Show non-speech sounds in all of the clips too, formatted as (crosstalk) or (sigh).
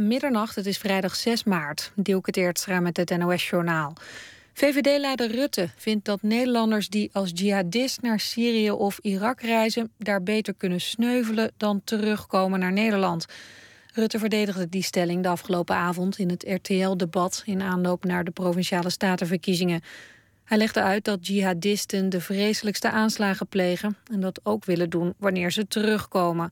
middernacht, het is vrijdag 6 maart. Dielke Teertstra met het NOS-journaal. VVD-leider Rutte vindt dat Nederlanders die als jihadist naar Syrië of Irak reizen... daar beter kunnen sneuvelen dan terugkomen naar Nederland. Rutte verdedigde die stelling de afgelopen avond in het RTL-debat... in aanloop naar de Provinciale Statenverkiezingen. Hij legde uit dat jihadisten de vreselijkste aanslagen plegen... en dat ook willen doen wanneer ze terugkomen...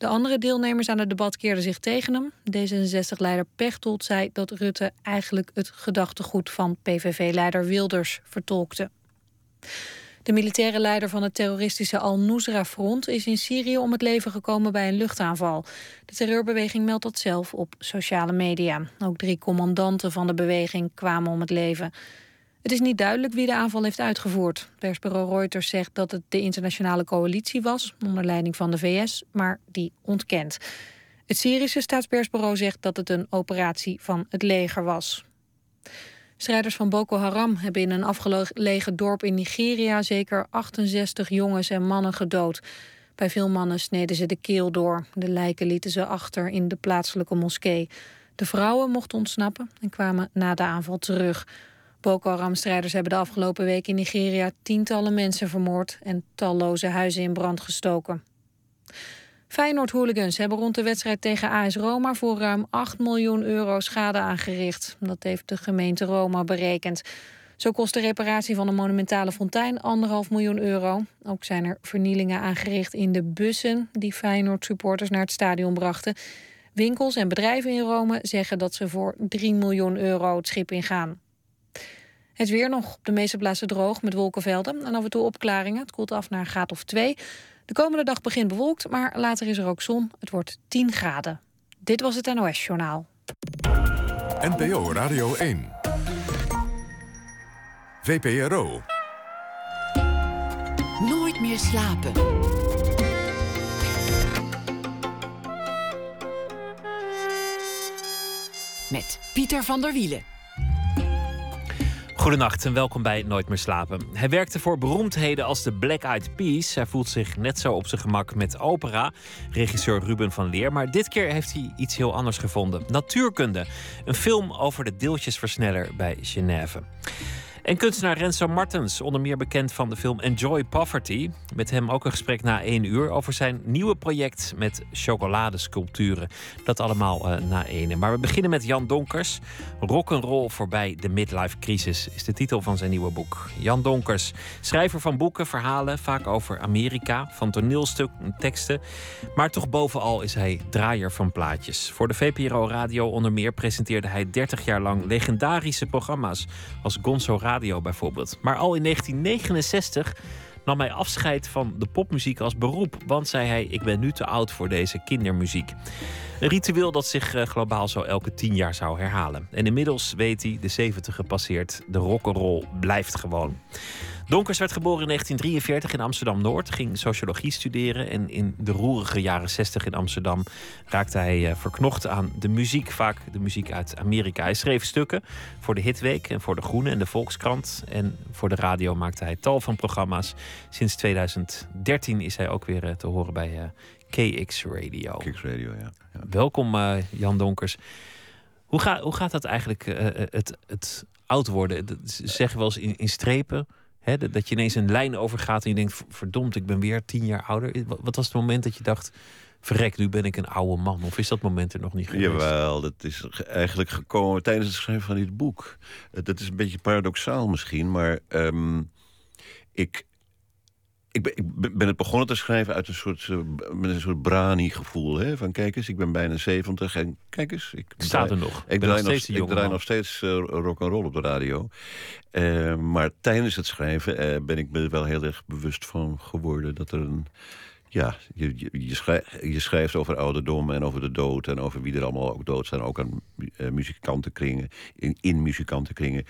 De andere deelnemers aan het debat keerden zich tegen hem. D66-leider Pechtold zei dat Rutte eigenlijk het gedachtegoed van PVV-leider Wilders vertolkte. De militaire leider van het terroristische Al-Nusra-front is in Syrië om het leven gekomen bij een luchtaanval. De terreurbeweging meldt dat zelf op sociale media. Ook drie commandanten van de beweging kwamen om het leven. Het is niet duidelijk wie de aanval heeft uitgevoerd. Persbureau Reuters zegt dat het de internationale coalitie was, onder leiding van de VS, maar die ontkent. Het Syrische staatspersbureau zegt dat het een operatie van het leger was. Strijders van Boko Haram hebben in een afgelegen dorp in Nigeria zeker 68 jongens en mannen gedood. Bij veel mannen sneden ze de keel door. De lijken lieten ze achter in de plaatselijke moskee. De vrouwen mochten ontsnappen en kwamen na de aanval terug. Boko Haram-strijders hebben de afgelopen week in Nigeria tientallen mensen vermoord en talloze huizen in brand gestoken. Feyenoord-hooligans hebben rond de wedstrijd tegen AS Roma voor ruim 8 miljoen euro schade aangericht. Dat heeft de gemeente Roma berekend. Zo kost de reparatie van een monumentale fontein 1,5 miljoen euro. Ook zijn er vernielingen aangericht in de bussen die Feyenoord-supporters naar het stadion brachten. Winkels en bedrijven in Rome zeggen dat ze voor 3 miljoen euro het schip ingaan. Het weer nog op de meeste plaatsen droog met wolkenvelden en af en toe opklaringen. Het koelt af naar een graad of 2. De komende dag begint bewolkt, maar later is er ook zon. Het wordt 10 graden. Dit was het NOS Journaal. NPO Radio 1. VPRO. Nooit meer slapen. Met Pieter van der Wielen. Goedenacht en welkom bij Nooit meer slapen. Hij werkte voor beroemdheden als de Black Eyed Peas. Hij voelt zich net zo op zijn gemak met opera, regisseur Ruben van Leer. Maar dit keer heeft hij iets heel anders gevonden. Natuurkunde, een film over de deeltjesversneller bij Genève. En kunstenaar Renzo Martens, onder meer bekend van de film Enjoy Poverty. Met hem ook een gesprek na één uur over zijn nieuwe project met chocoladesculpturen. Dat allemaal uh, na één. Maar we beginnen met Jan Donkers. Rock'n'roll voorbij de midlife crisis is de titel van zijn nieuwe boek. Jan Donkers, schrijver van boeken, verhalen, vaak over Amerika, van toneelstukken, teksten. Maar toch bovenal is hij draaier van plaatjes. Voor de VPRO Radio onder meer presenteerde hij 30 jaar lang legendarische programma's als Gonzo Radio bijvoorbeeld. Maar al in 1969 nam hij afscheid van de popmuziek als beroep. Want zei hij: Ik ben nu te oud voor deze kindermuziek. Een ritueel dat zich eh, globaal zo elke tien jaar zou herhalen. En inmiddels weet hij, de 70 gepasseerd, de rock'n'roll blijft gewoon. Donkers werd geboren in 1943 in Amsterdam-Noord, ging sociologie studeren en in de roerige jaren 60 in Amsterdam raakte hij eh, verknocht aan de muziek, vaak de muziek uit Amerika. Hij schreef stukken voor de Hitweek en voor de Groene en de Volkskrant en voor de radio maakte hij tal van programma's. Sinds 2013 is hij ook weer eh, te horen bij eh, KX Radio. KX Radio, ja. ja. Welkom Jan Donkers. Hoe, ga, hoe gaat dat eigenlijk, het, het oud worden? Zeg je wel eens in, in strepen? Dat je ineens een lijn overgaat en je denkt: verdomd, ik ben weer tien jaar ouder. Wat was het moment dat je dacht: verrek, nu ben ik een oude man? Of is dat moment er nog niet geweest? Jawel, dat is eigenlijk gekomen tijdens het schrijven van dit boek. Eh, dat is een beetje paradoxaal misschien, maar um, ik, ik ben, ik ben, het begonnen te schrijven uit een soort, uh, met een soort brani-gevoel. Hè? Van kijk eens, ik ben bijna 70 en kijk eens. Ik Staat er nog. Ik, draai nog, ik draai nog steeds uh, rock and roll op de radio. Uh, maar tijdens het schrijven ben ik me wel heel erg bewust van geworden dat er een ja, je, je, schrijft, over ouderdom en over de dood... en over wie er allemaal ook dood zijn. Ook aan uh, muzikantenkringen, in, in muzikantenkringen.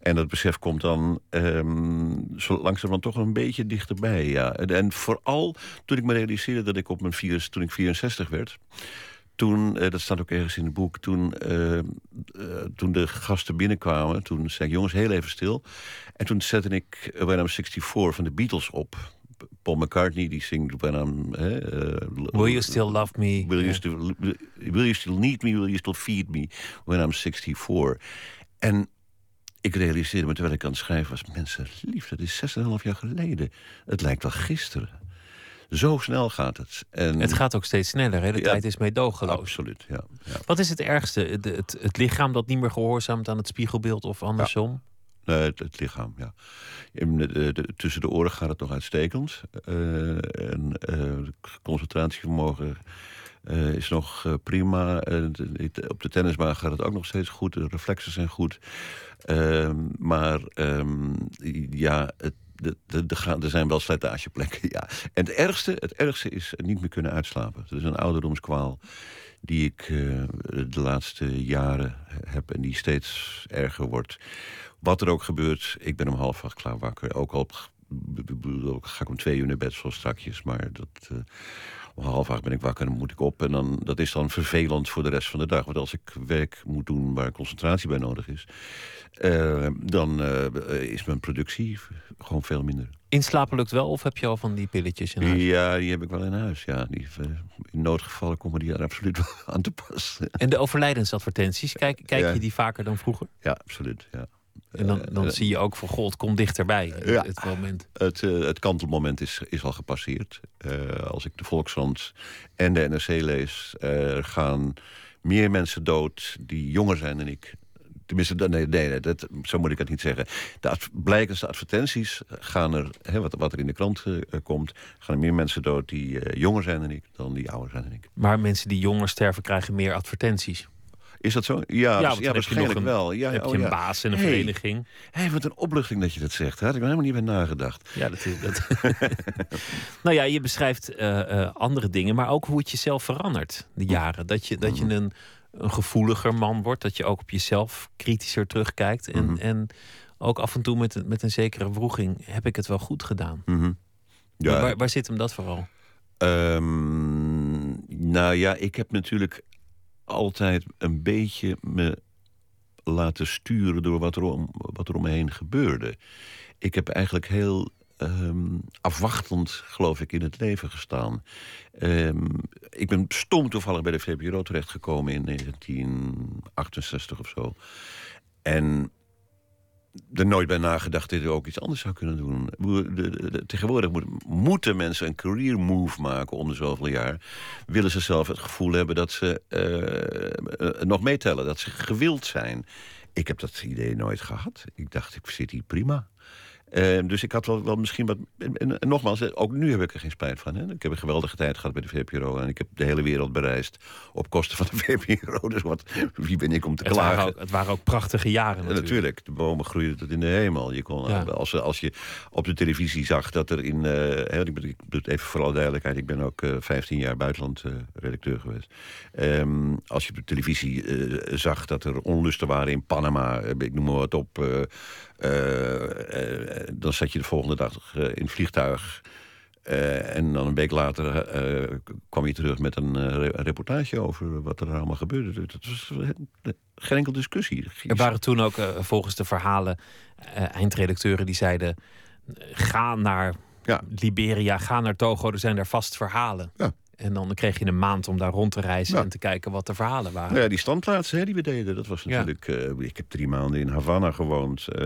En dat besef komt dan um, zo langzamerhand toch een beetje dichterbij. Ja. En, vooral toen ik me realiseerde dat ik op mijn vier, toen ik 64 werd... Toen, uh, dat staat ook ergens in het boek, toen, uh, toen de gasten binnenkwamen... toen zei ik, jongens, heel even stil. En toen zette ik When I'm 64 van de Beatles op Paul McCartney die zingt when I'm... hè, eh, Will you still love me? Will you, still, will you still need me? Will you still feed me? When I'm 64. En ik realiseerde me terwijl ik aan het schrijven was... mensen, lief, dat is 6,5 jaar geleden. Het lijkt wel gisteren. Zo snel gaat het. En, Het gaat ook steeds sneller. Hè? De Ja, tijd is meedogenloos. Absoluut, ja. ja. Wat is het ergste? Het, het, het lichaam dat niet meer gehoorzaamt aan het spiegelbeeld of andersom? Nee, het, lichaam, ja. Tussen de oren gaat het nog uitstekend. Eh, en eh, het concentratievermogen eh, is nog prima. Op de tennisbaan gaat het ook nog steeds goed. De reflexen zijn goed. Maar ehm, ja, het, de, er zijn wel slijtageplekken, ja. En het ergste, het ergste is niet meer kunnen uitslapen. Dat is een ouderdomskwaal die ik de laatste jaren heb... en die steeds erger wordt. Wat er ook gebeurt, ik ben om half acht klaar wakker. Ook al ga ik om twee uur naar bed zoals strakjes. Maar dat, eh, om half acht ben ik wakker en dan moet ik op. En dan, dat is dan vervelend voor de rest van de dag. Want als ik werk moet doen waar concentratie bij nodig is... eh, dan eh, is mijn productie gewoon veel minder. Inslapen lukt wel of heb je al van die pilletjes in huis? Ja, die heb ik wel in huis. Ja, die, in noodgevallen komen die er absoluut wel (laughs) aan te pas. En de overlijdensadvertenties, kijk, kijk Ja. je die vaker dan vroeger? Ja, absoluut. Ja. En dan, dan Eh, zie je ook van, god, komt dichterbij, het, Ja. het moment. Het, eh, het kantelmoment is, is al gepasseerd. Eh, als ik de Volkskrant en de NRC lees... eh, gaan meer mensen dood die jonger zijn dan ik. Tenminste, nee, nee, nee dat, zo moet ik het niet zeggen. De blijkens advertenties gaan er, hè, wat, wat er in de krant eh, komt... gaan er meer mensen dood die eh, jonger zijn dan ik... dan die ouder zijn dan ik. Maar mensen die jonger sterven krijgen meer advertenties. Is dat zo? Ja, ja, je waarschijnlijk een- wel. Ja, heb oh, je een ja. baas en een Hey. vereniging. Hé, wat een opluchting dat je dat zegt. Daar had ik er helemaal niet bij nagedacht. Ja, dat is dat. (laughs) nou ja, je beschrijft eh, eh, andere dingen, maar ook hoe het jezelf verandert, de jaren. Dat je, dat je een, een gevoeliger man wordt, dat je ook op jezelf kritischer terugkijkt. En, Mhm. en ook af en toe met, een- met een zekere wroeging, heb ik het wel goed gedaan. Mhm. Ja, Waar, waar zit hem dat vooral? Ehm, nou ja, ik heb natuurlijk altijd een beetje me laten sturen door wat er om, wat er om me heen gebeurde. Ik heb eigenlijk heel ehm, afwachtend, geloof ik, in het leven gestaan. Ehm, ik ben stom toevallig bij de VPRO terechtgekomen in 1968 of zo. En er nooit bij nagedacht dat ik ook iets anders zou kunnen doen. Tegenwoordig moet- moeten mensen een career move maken om de zoveel jaar. Willen ze zelf het gevoel hebben dat ze eh, nog meetellen, dat ze gewild zijn. Ik heb dat idee nooit gehad. Ik dacht, ik zit hier prima. Eh, dus ik had wel, wel misschien wat. En, en- en nogmaals, ook nu heb ik er geen spijt van. Hè. Ik heb een geweldige tijd gehad bij de VPRO. En ik heb de hele wereld bereisd op kosten van de (laughs) VPRO. Dus wat, wie ben ik om te Het klagen? waren, ook, het waren ook prachtige jaren Ja, natuurlijk. natuurlijk. De bomen groeiden tot in de hemel. Je kon, Ja. als, als je op de televisie zag dat er in... eh, hè, ik, ben, ik doe het even voor alle duidelijkheid. Ik ben ook eh 15 jaar buitenland eh, redacteur geweest. Ehm, als je op de televisie eh, zag dat er onlusten waren in Panama... eh, ik noem maar wat op... eh, eh, eh, dan zat je de volgende dag in het vliegtuig... En dan een week later kwam je terug met een re- een reportage over wat er allemaal gebeurde. Dus Dat was geen enkel discussie. Er waren toen ook volgens de verhalen eindredacteuren die zeiden: ga naar Ja. Liberia, ga naar Togo, er zijn daar vast verhalen. Ja. En dan kreeg je een maand om daar rond te reizen Ja. en te kijken wat de verhalen waren. Nou ja, die standplaatsen hè, die we deden, dat was Ja. natuurlijk... eh, ik heb drie maanden in Havana gewoond. eh,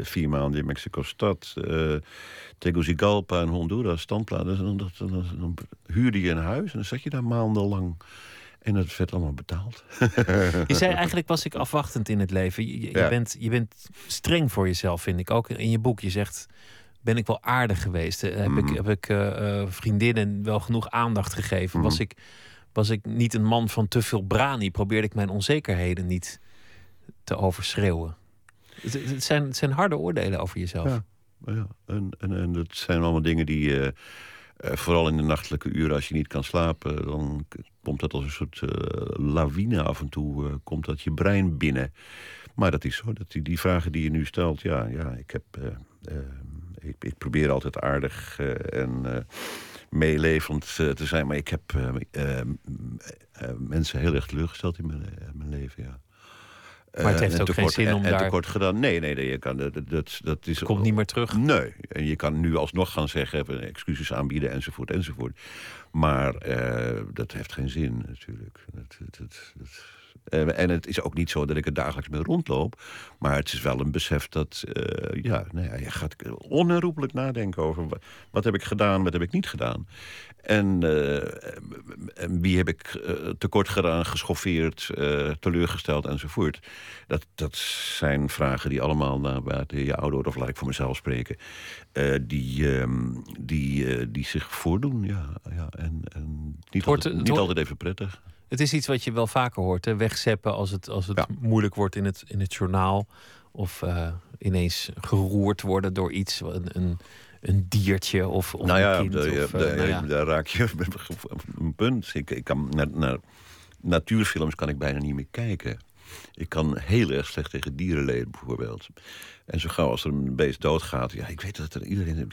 vier maanden in Mexico-stad. eh Tegucigalpa en Honduras, standplaatsen. Dan, dan, dan, dan huurde je een huis en dan zat je daar maandenlang. En dat werd allemaal betaald. (laughs) Je zei (laughs) eigenlijk was ik afwachtend in het leven. Je, je, je Ja. bent, je bent streng voor jezelf, vind ik. Ook in je boek. Je zegt, ben ik wel aardig geweest? Eh, Heb ik, Mhm. heb ik eh, eh, vriendinnen wel genoeg aandacht gegeven? Was, Mhm. ik, was ik niet een man van te veel brani? Probeerde ik mijn onzekerheden niet te overschreeuwen? Het, het zijn, het zijn harde oordelen over jezelf. Ja. Ja, en, en, en dat zijn allemaal dingen die... eh, vooral in de nachtelijke uren, als je niet kan slapen... dan komt dat als een soort lawine af en toe. komt dat je brein binnen. Maar dat is zo. Dat die, die vragen die je nu stelt, ja, ja ik heb... ik, ik probeer altijd aardig eh, en eh, meelevend eh, te zijn. Maar ik heb mensen heel erg teleurgesteld in mijn, mijn leven, ja. Maar het heeft ook geen zin om en, daar... tekort gedaan. Nee, nee, nee je kan, dat, dat, dat is... Komt niet meer terug? Nee. En je kan nu alsnog gaan zeggen, excuses aanbieden, enzovoort, enzovoort. Maar dat heeft geen zin, natuurlijk. Dat, dat, dat, uh, en het is ook niet zo dat ik er dagelijks mee rondloop. Maar het is wel een besef dat uh, ja, nou ja, je gaat onherroepelijk nadenken over wat, wat, heb ik gedaan, wat heb ik niet gedaan. En, uh, en wie heb ik tekort gedaan, geschoffeerd, teleurgesteld enzovoort. Dat, dat zijn vragen die allemaal naarmate je ouder of laat ik voor mezelf spreken, die, ehm, die, die zich voordoen. Ja, ja, en, en niet, altijd, niet altijd even prettig. Het is iets wat je wel vaker hoort. Hè? Wegzeppen als het, als het moeilijk wordt in het, in het journaal. Of uh, ineens geroerd worden door iets. Een, een, een diertje of, of nou ja, een kind. De, of, de, uh, nou ja. daar raak je (laughs) een punt. Ik, ik kan naar, naar natuurfilms kan ik bijna niet meer kijken. Ik kan heel erg slecht tegen dierenleden bijvoorbeeld. En zo gauw als er een beest doodgaat... ja, ik weet dat er iedereen...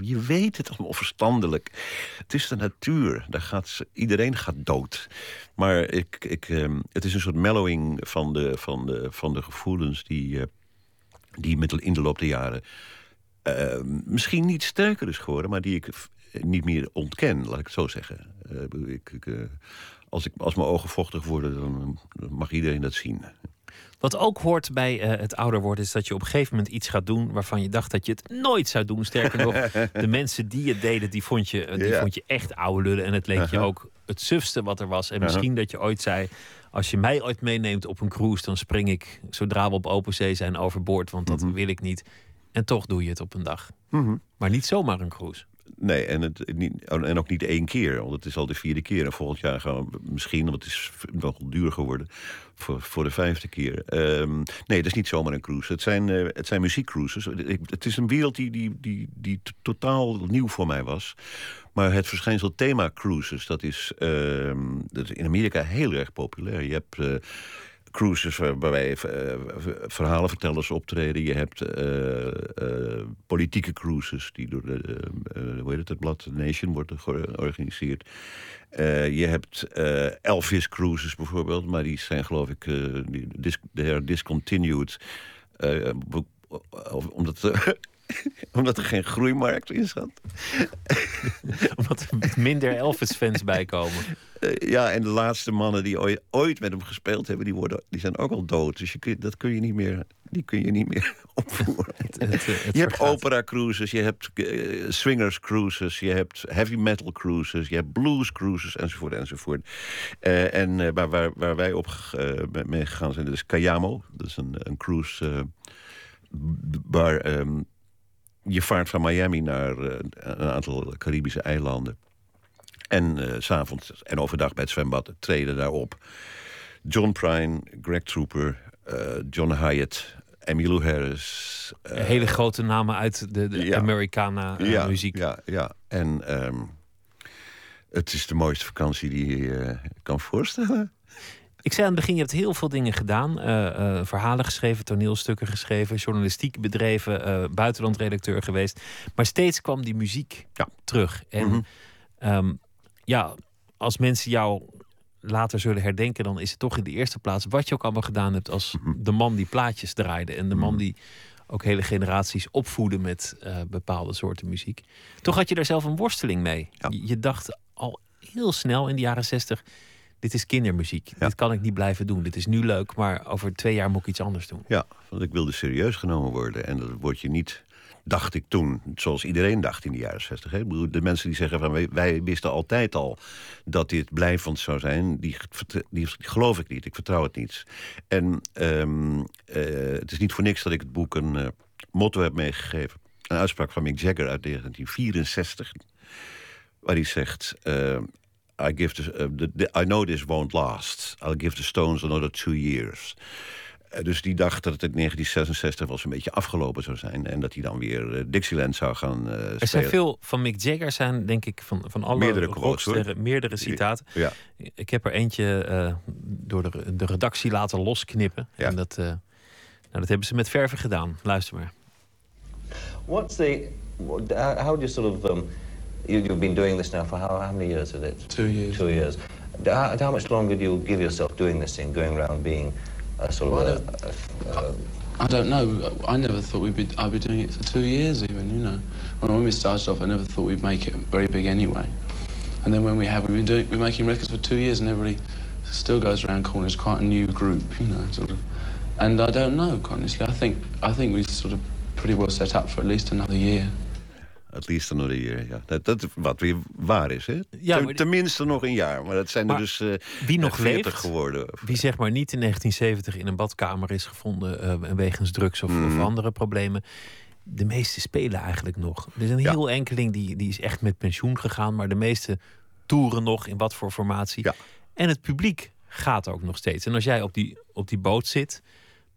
Je weet het allemaal verstandelijk. Het is de natuur. Daar gaat, iedereen gaat dood. Maar ik, ik, eh, het is een soort mellowing van de, van de, van de gevoelens... die, uh, die met, in de loop der jaren... Uh, misschien niet sterker is geworden... maar die ik niet meer ontken, laat ik het zo zeggen. ik, ik als, ik, als mijn ogen vochtig worden, dan mag iedereen dat zien. Wat ook hoort bij uh, het ouder worden, is dat je op een gegeven moment iets gaat doen waarvan je dacht dat je het nooit zou doen. Sterker nog, (laughs) de mensen die het deden, die vond je, die ja. vond je echt oude lullen. En het leek je ook het sufste wat er was. En misschien dat je ooit zei. Als je mij ooit meeneemt op een cruise, dan spring ik zodra we op open zee zijn overboord. Want dat -hmm. wil ik niet. En toch doe je het op een dag. -hmm. Maar niet zomaar een cruise. Nee, en, het, niet, en ook niet één keer, want het is al de vierde keer. En volgend jaar gaan we misschien, want het is nog duur geworden, voor, voor de vijfde keer. Um, nee, het is niet zomaar een cruise. Het zijn, uh, het zijn muziekcruises. Het is een wereld die, die, die, die totaal nieuw voor mij was. Maar het verschijnsel thema cruises, dat is, uh, dat is in Amerika heel erg populair. Je hebt... Uh, cruises waarbij uh, verhalenvertellers optreden. Je hebt uh, uh, politieke cruises die door de, hoe heet het, het blad Nation wordt georganiseerd. je hebt Elvis cruises bijvoorbeeld, maar die zijn geloof ik dis discontinued. omdat Omdat er geen groeimarkt in zat. (laughs) Omdat er minder Elvis-fans bijkomen. Uh, ja, en de laatste mannen die ooit, ooit, met hem gespeeld hebben, die, worden, die zijn ook al dood. Dus je kun, dat kun je niet meer, die kun je niet meer (laughs) opvoeren. Het, het, het je hebt opera cruises, je hebt uh, swingers cruises, je hebt heavy metal cruises, je hebt blues cruises, enzovoort, enzovoort. Uh, en waar, waar, waar, wij op mee gegaan zijn, dat is Cayamo. Dat is een, een cruise waar um, je vaart van Miami naar een aantal Caribische eilanden. En uh, s'avonds en overdag bij het zwembad treden daarop John Prine, Greg Trooper, uh, John Hyatt, Emmylou Harris. Hele grote namen uit de, de ja, Americana ja, muziek. Ja, ja. en um, het is de mooiste vakantie die je kan voorstellen. Ik zei aan het begin, je hebt heel veel dingen gedaan. Uh, uh, verhalen geschreven, toneelstukken geschreven, journalistiek bedreven, uh, buitenlandredacteur geweest. Maar steeds kwam die muziek ja. terug. En mm -hmm. um, ja, als mensen jou later zullen herdenken, dan is het toch in de eerste plaats wat je ook allemaal gedaan hebt als -hmm. de man die plaatjes draaide. En de man die ook hele generaties opvoedde met bepaalde soorten muziek. Toch had je daar zelf een worsteling mee. Ja. Je, je dacht al heel snel in de jaren zestig dit is kindermuziek. Ja. Dit kan ik niet blijven doen. Dit is nu leuk, maar over twee jaar moet ik iets anders doen. Ja, want ik wilde serieus genomen worden. En dat word je niet, dacht ik toen, zoals iedereen dacht in de jaren 60. Hè? De mensen die zeggen van wij, wisten altijd al dat dit blijvend zou zijn, die, die, geloof ik niet. Ik vertrouw het niet. En um, uh, het is niet voor niks dat ik het boek een uh, motto heb meegegeven. Een uitspraak van Mick Jagger uit 1964. Waar hij zegt... Uh, I, give the, I know this won't last. I'll give the Stones another two years. Uh, dus die dacht dat het in 1966 wel een beetje afgelopen zou zijn. En dat hij dan weer uh, Dixieland zou gaan uh, Er zijn veel van Mick Jagger, zijn denk ik van, van alle meerdere rocksterren, meerdere citaten. Ja. Ik heb er eentje door de, de redactie laten losknippen. Ja. En dat, nou, dat hebben ze met verven gedaan. Luister maar. What's the... How do you sort of... Um, You, have been doing this now for how, how many years is it? Two years. Two years. How, how, much longer do you give yourself doing this thing, going around being a sort Well, I of a, a, I don't know. I never thought we'd be. I'd be doing it for two years, even. You know, when, when we started off, I never thought we'd make it very big anyway. And then when we have, we've been doing, we're making records for two years, and everybody still goes around calling us quite a new group, you know, sort of. And I don't know, honestly. I think I think we're sort of pretty well set up for at least another year. At least another year, ja. Dat, dat wat weer waar is, hè? Ja, Ten- Tenminste nog een jaar. Maar dat zijn Maar er dus eh wie nog 40 leeft, geworden. Wie zeg maar niet in 1970 in een badkamer is gevonden eh, wegens drugs of, of Mhm. andere problemen. De meeste spelen eigenlijk nog. Er is een Ja. heel enkeling die, die is echt met pensioen gegaan, maar de meeste toeren nog in wat voor formatie. Ja. En het publiek gaat ook nog steeds. En als jij op die, op die boot zit,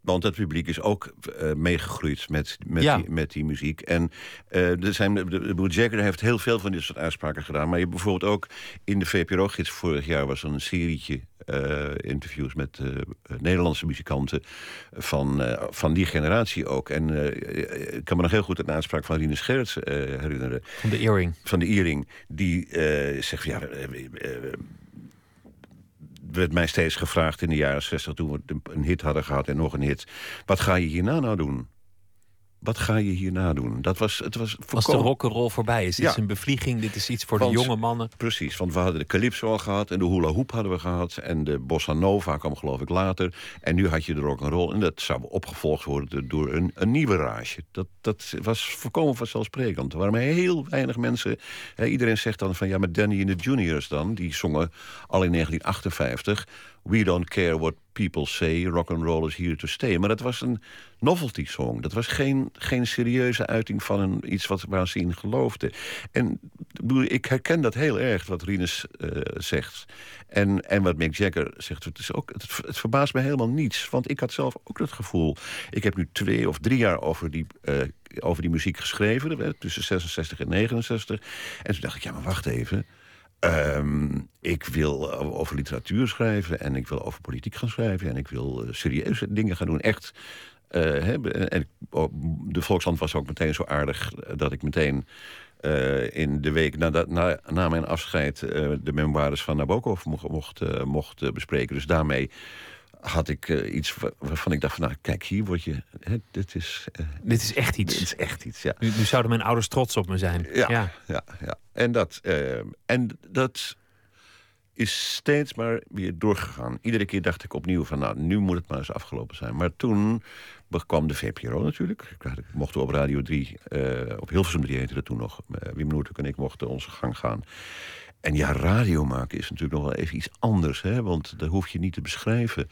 Want het publiek is ook eh, meegegroeid met, met, Ja. die, met die muziek. En eh er zijn, de, de, Boet Jagger heeft heel veel van dit soort uitspraken gedaan. Maar je hebt bijvoorbeeld ook in de VPRO-gids vorig jaar... was er een serietje eh, interviews met Nederlandse muzikanten... Van, van die generatie ook. En ik kan me nog heel goed een uitspraak van Rinus Gerrits eh, herinneren. van de earring. Van de Iering. Die zegt, van, ja... werd mij steeds gevraagd in de jaren 60 toen we een hit hadden gehad en nog een hit. Wat ga je hierna nou doen? Wat ga je hierna doen? Dat was, het was Als de rock'n'roll voorbij is. Dit Ja. is een bevlieging, dit is iets voor Want- de jonge mannen. Precies, want we hadden de calypso al gehad en de hula hoop hadden we gehad en de bossa nova kwam geloof ik later. En nu had je de rock and roll en dat zou opgevolgd worden door een, een nieuwe rage. Dat, dat was volkomen vanzelfsprekend. Er waren heel weinig mensen. Hè, iedereen zegt dan van ja, maar Danny en de Juniors dan, die zongen al in 1958. We don't care what people say, rock and roll is here to stay. Maar dat was een novelty song. Dat was geen, geen serieuze uiting van een, iets wat, in geloofden. En ik herken dat heel erg, wat Rinus eh, zegt. En, en wat Mick Jagger zegt. Het, is ook, het, verbaast me helemaal niets. Want ik had zelf ook het gevoel... Ik heb nu twee of drie jaar over die, eh, over die muziek geschreven. Tussen 66 en 69. En toen dacht ik, ja, maar wacht even... Ehm, ik wil eh, over literatuur schrijven en ik wil over politiek gaan schrijven en ik wil eh, serieuze dingen gaan doen. Echt. hè, en oh, de Volksland was ook meteen zo aardig dat ik meteen in de week na, na, na mijn afscheid de memoires van Nabokov mocht, mocht, mocht bespreken. Dus daarmee had ik eh, iets wa- waarvan ik dacht van nou kijk hier word je, hè, dit is, eh, Dit is echt dit iets. is echt iets. Ja. Nu, nu zouden mijn ouders trots op me zijn. Ja, ja. ja, En, dat, eh, en dat is steeds maar weer doorgegaan. Iedere keer dacht ik opnieuw van, nou, nu moet het maar eens afgelopen zijn. Maar toen kwam de VPRO natuurlijk. Ik mochten op Radio 3, eh, op Hilversum 3 heette dat toen nog. Wim Noertuk en ik mochten onze gang gaan. En ja, radio maken is natuurlijk nog wel even iets anders. Hè? Want daar hoef je niet te beschrijven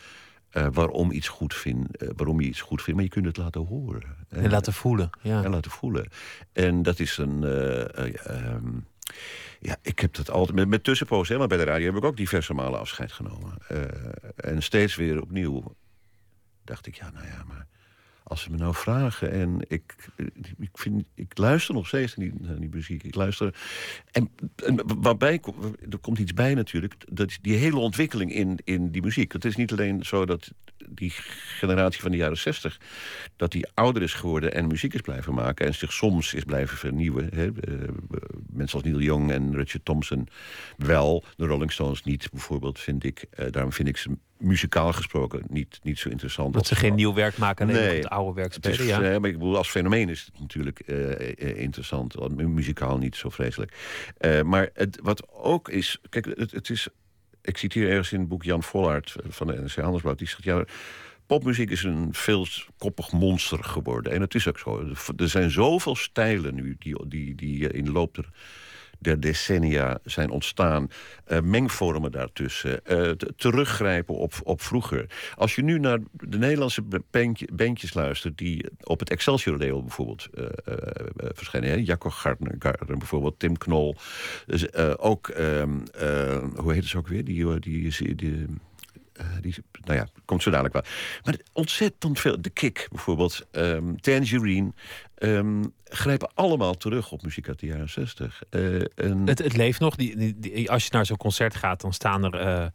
eh, waarom, iets goed vind, eh, waarom je iets goed vindt. Maar je kunt het laten horen. En laten voelen. Ja. En laten voelen. En dat is een... eh, eh, ehm, ja, ik heb dat altijd... Met, met tussenpoos, hè, maar bij de radio heb ik ook diverse malen afscheid genomen. En steeds weer opnieuw dacht ik, ja, nou ja, maar... Als ze me nou vragen en ik, ik, vind, ik luister nog steeds naar die, muziek. Ik luister. En, en waarbij er komt iets bij natuurlijk. Dat die hele ontwikkeling in, in die muziek. Het is niet alleen zo dat die generatie van de jaren zestig. dat die ouder is geworden en muziek is blijven maken. en zich soms is blijven vernieuwen. Hè. Mensen als Neil Young en Richard Thompson wel. De Rolling Stones niet, bijvoorbeeld, vind ik. daarom vind ik ze muzikaal gesproken niet, niet zo interessant. Dat ze geen nieuw werk maken, alleen Nee. het oude werk spelen. Het is, ja. maar ik bedoel, als fenomeen is het natuurlijk eh, interessant. Muzikaal niet zo vreselijk. Eh, maar het, wat ook is... Kijk, het, het is... Ik citeer ergens in het boek Jan Vollaert van de NRC Handelsblad. Die zegt, ja, popmuziek is een veelkoppig monster geworden. En het is ook zo. Er zijn zoveel stijlen nu die, die, die in de loop der der decennia zijn ontstaan. Uh, mengvormen daartussen. Uh, teruggrijpen op, op vroeger. Als je nu naar de Nederlandse bandje, bandjes luistert... die op het Excelsior-label bijvoorbeeld uh, verschijnen. Hè? Jacco Gardner, bijvoorbeeld, Tim Knol. Dus, ook, ehm, hoe heet het ook weer? Die, die, die uh, die, nou ja, komt zo dadelijk wel. Maar ontzettend veel. De Kick bijvoorbeeld, um, Tangerine. Um, grijpen allemaal terug op muziek uit de jaren 60. Uh, en... het, het, leeft nog. Die, die, die, als je naar zo'n concert gaat, dan staan er uh,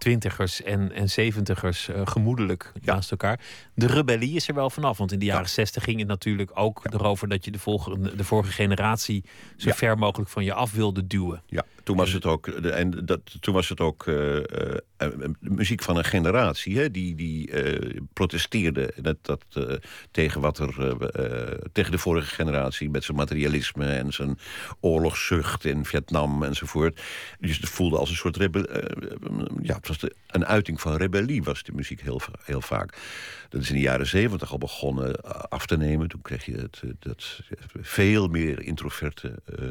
twintigers en, en zeventigers uh, gemoedelijk ja. naast elkaar. De rebellie is er wel vanaf. Want in de jaren zestig ja. ging het natuurlijk ook ja. erover dat je de, volgende, de vorige generatie zo ver mogelijk van je af wilde duwen. Ja, Toen was het ook, en dat, toen was het ook eh, eh, muziek van een generatie hè, die, die eh, protesteerde dat, dat, tegen, wat er, tegen de vorige generatie met zijn materialisme en zijn oorlogszucht in Vietnam enzovoort. Dus het voelde als een soort rebel, ja, het was de, een uiting van rebellie was de muziek heel, heel vaak. Dat is in de jaren zeventig al begonnen eh, af te nemen. Toen kreeg je het, eh, dat veel meer introverte eh,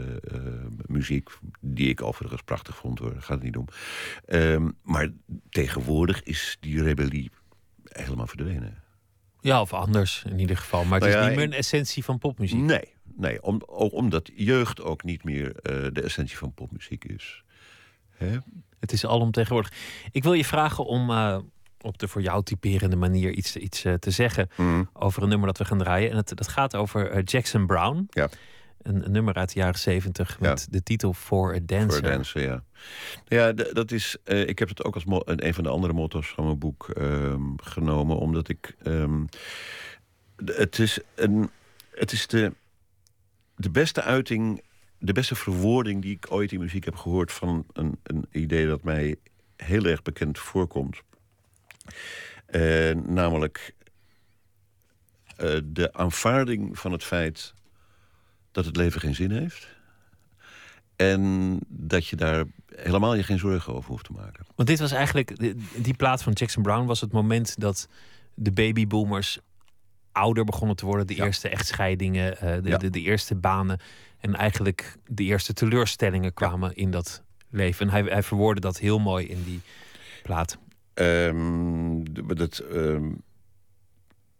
muziek, die ik overigens prachtig vond hoor, daar gaat het niet om. Ehm, maar tegenwoordig is die rebellie helemaal verdwenen. Ja, of anders in ieder geval. Maar het Nou is niet meer een essentie van popmuziek. Nee, nee om, ook omdat jeugd ook niet meer de essentie van popmuziek is. Hè? Het is alomtegenwoordig. Ik wil je vragen om eh, op de voor jou typerende manier iets, iets eh, te zeggen over een nummer dat we gaan draaien. En het, dat gaat over eh, Jackson Brown. Ja. Een, een nummer uit de jaren zeventig met de titel For a Dancer. Voor dansen, ja. Ja, d- dat is, ik heb het ook als een van de andere motto's van mijn boek ehm, genomen, omdat ik. ehm, het is, een, het is de, de beste uiting, de beste verwoording die ik ooit in muziek heb gehoord van een, een idee dat mij heel erg bekend voorkomt. Eh, namelijk eh, de aanvaarding van het feit dat het leven geen zin heeft. En dat je daar helemaal je geen zorgen over hoeft te maken. Want dit was eigenlijk, die, plaat van Jackson Brown was het moment dat de babyboomers ouder begonnen te worden. De Ja. eerste echtscheidingen, eh, de, Ja. de, de eerste banen. En eigenlijk de eerste teleurstellingen kwamen in dat leven. En hij, hij verwoordde dat heel mooi in die plaat. Ehm, d- dat, ehm,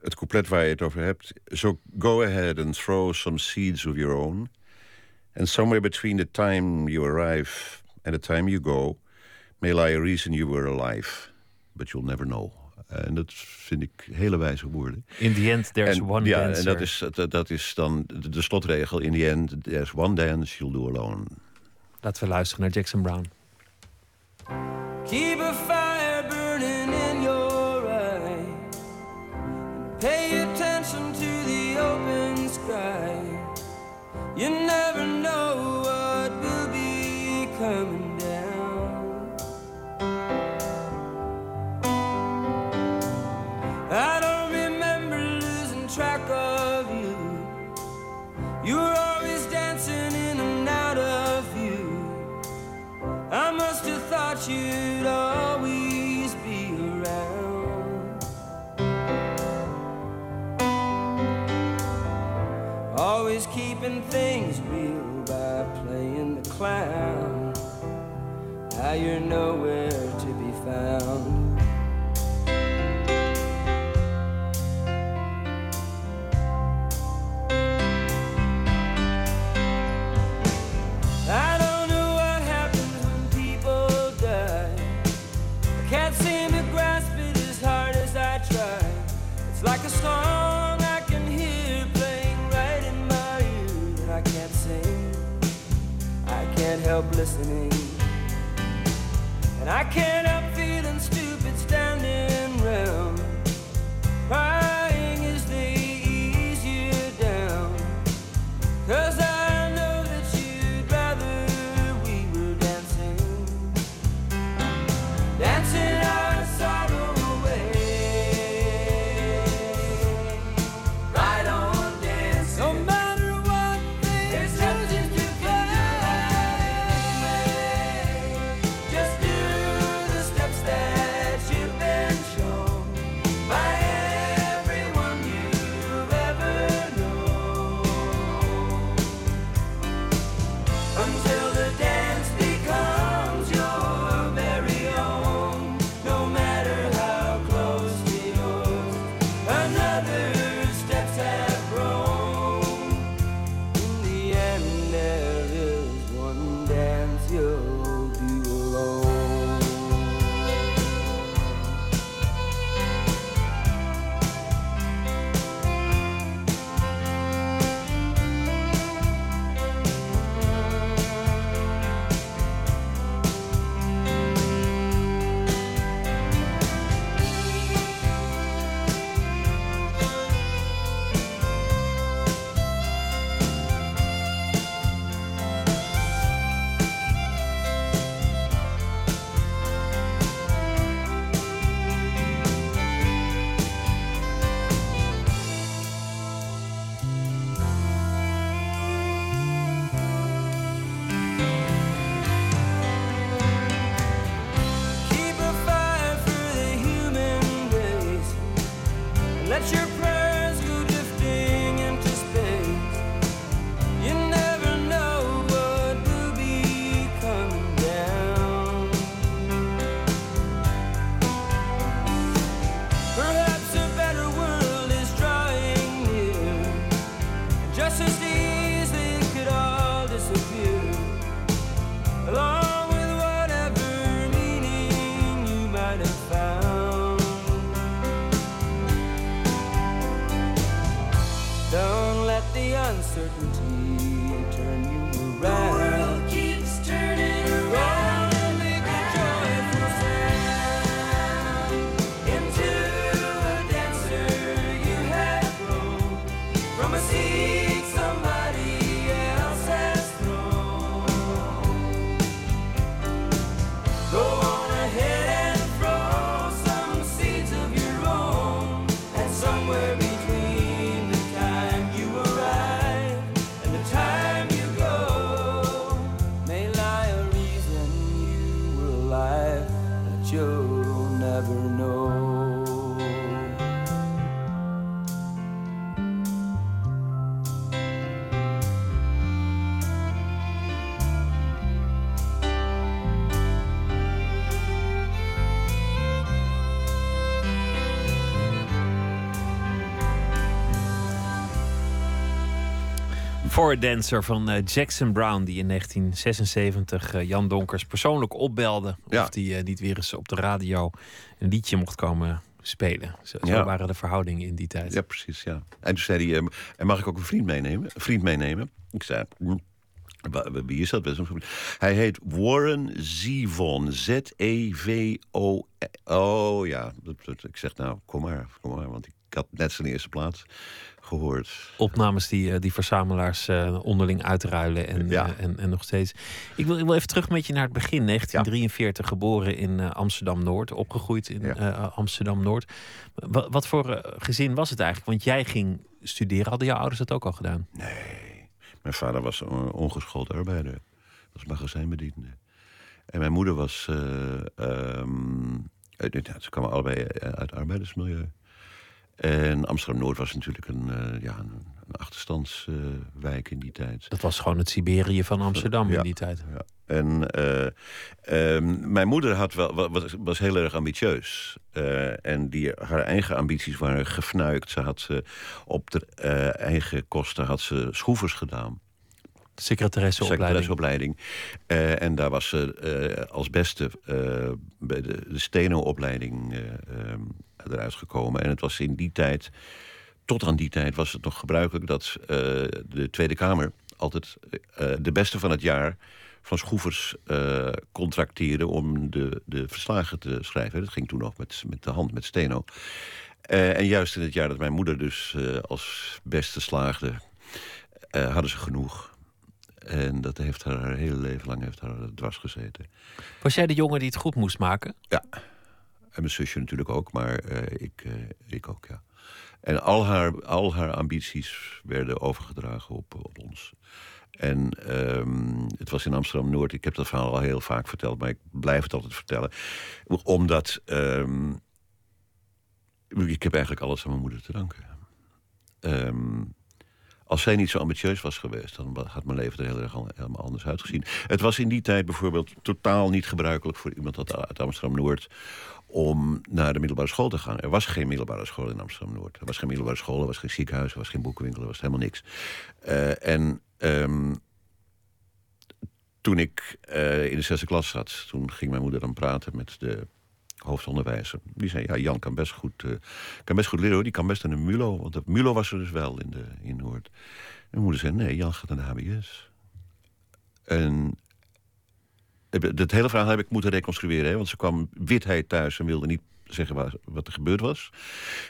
het couplet waar je het over hebt. So go ahead and throw some seeds of your own. And somewhere between the time you arrive and the time you go... may lie a reason you were alive. But you'll never know. En dat vind ik hele wijze woorden. In the end, there's en, one ja, dancer. en dat is, dat, dat is dan de, de slotregel. In the end, there's one dance you'll do alone. Laten we luisteren naar Jackson Brown. Keep a fire burning in your eye. Pay Now you're nowhere to Dancer van eh, Jackson Brown, die in 1976 eh, Jan Donkers persoonlijk opbelde. Ja. Of die eh, niet weer eens op de radio een liedje mocht komen spelen. Zo, waren de verhoudingen in die tijd. Ja, precies, ja. En toen zei hij, en mag ik ook een vriend meenemen? Een vriend meenemen? Ik zei, wa- wa- wie is dat? Best. Hij heet Warren Zevon. Z-E-V-O. Oh ja, ik zeg nou, kom maar, kom maar. Want ik had net zijn eerste plaats gehoord. Opnames die, eh, die verzamelaars eh, onderling uitruilen en, Ja. eh, en, en nog steeds. Ik wil, ik wil even terug met je naar het begin. 1943, geboren in Amsterdam-Noord. Opgegroeid in Ja. Amsterdam-Noord. Wat, wat voor gezin was het eigenlijk? Want jij ging studeren. Hadden jouw ouders dat ook al gedaan? Nee, mijn vader was een ongeschoold arbeider. Was magazijnbediende. En mijn moeder was... uit, ja, ze kwamen allebei uit arbeidersmilieu. En Amsterdam-Noord was natuurlijk een, eh, ja, een, een achterstandswijk in die tijd. Dat was gewoon het Siberië van Amsterdam Ja. in die tijd. Ja. En eh, ehm, mijn moeder had wel, wa- was, was heel erg ambitieus. Eh, en die, haar eigen ambities waren gefnuikt. Ze had ze op de eigen kosten had ze schroevers gedaan. Secretaresseopleiding. Secretaresseopleiding. En daar was ze als beste bij de, de steno-opleiding eh, ehm, eruit gekomen. En het was in die tijd, tot aan die tijd, was het nog gebruikelijk dat eh, de Tweede Kamer altijd eh, de beste van het jaar van schroevers eh contracteerde om de, de verslagen te schrijven. Dat ging toen nog met, met de hand, met steno. Eh, en juist in het jaar dat mijn moeder dus eh, als beste slaagde, eh, hadden ze genoeg. En dat heeft haar haar hele leven lang heeft haar dwars gezeten. Was jij de jongen die het goed moest maken? Ja. En mijn zusje natuurlijk ook, maar eh, ik, eh, ik ook, ja. En al haar, al haar ambities werden overgedragen op, op ons. En ehm, het was in Amsterdam-Noord. Ik heb dat verhaal al heel vaak verteld, maar ik blijf het altijd vertellen. Omdat ehm, ik heb eigenlijk alles aan mijn moeder te danken. Ehm, als zij niet zo ambitieus was geweest, dan had mijn leven er heel erg al- helemaal anders uitgezien. Het was in die tijd bijvoorbeeld totaal niet gebruikelijk voor iemand uit- uit Amsterdam-Noord om naar de middelbare school te gaan. Er was geen middelbare school in Amsterdam-Noord. Er was geen middelbare school, er was geen ziekenhuis, er was geen boekenwinkel, er was helemaal niks. Eh, en ehm, toen ik eh, in de zesde klas zat, toen ging mijn moeder dan praten met de hoofdonderwijzer. Die zei, ja, Jan kan best goed, eh, kan best goed leren hoor. Die kan best aan de MULO. Want de MULO was er dus wel in, de, in Noord. Mijn moeder zei, nee, Jan gaat naar de HBS. En dat hele verhaal heb ik moeten reconstrueren. Hè, want ze kwam witheid thuis en wilde niet zeggen wat er gebeurd was.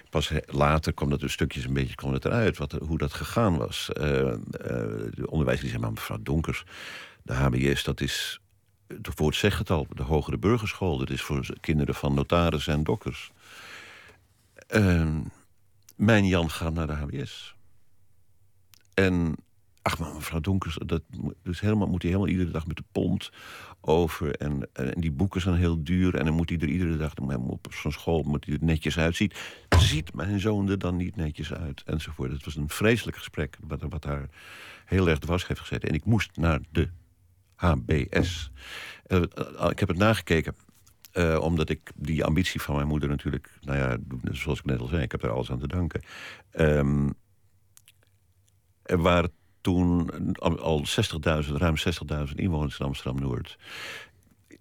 Pas later kwam dat dus stukjes een beetje kwam het eruit. Wat, er- hoe dat gegaan was. Eh, de onderwijzer die zei, maar mevrouw Donkers... de HBS, dat is... Het woord zegt het al, de hogere burgerschool. Dat is voor kinderen van notarissen en dokters. Ehm, mijn Jan gaat naar de HBS. En ach maar mevrouw Donkers, dat dus helemaal, moet hij helemaal iedere dag met de pont over. En, en die boeken zijn heel duur. En dan moet hij er iedere dag op zo'n school moet hij er netjes uitziet. Ziet mijn zoon er dan niet netjes uit? Enzovoort. Het was een vreselijk gesprek wat, wat haar heel erg dwars heeft gezet. En ik moest naar de HBS. Eh, eh, ik heb het nagekeken. eh, omdat ik die ambitie van mijn moeder natuurlijk... Nou ja, zoals ik net al zei, ik heb er alles aan te danken. Ehm, er waren toen al al 60.000, ruim 60.000 inwoners in Amsterdam-Noord.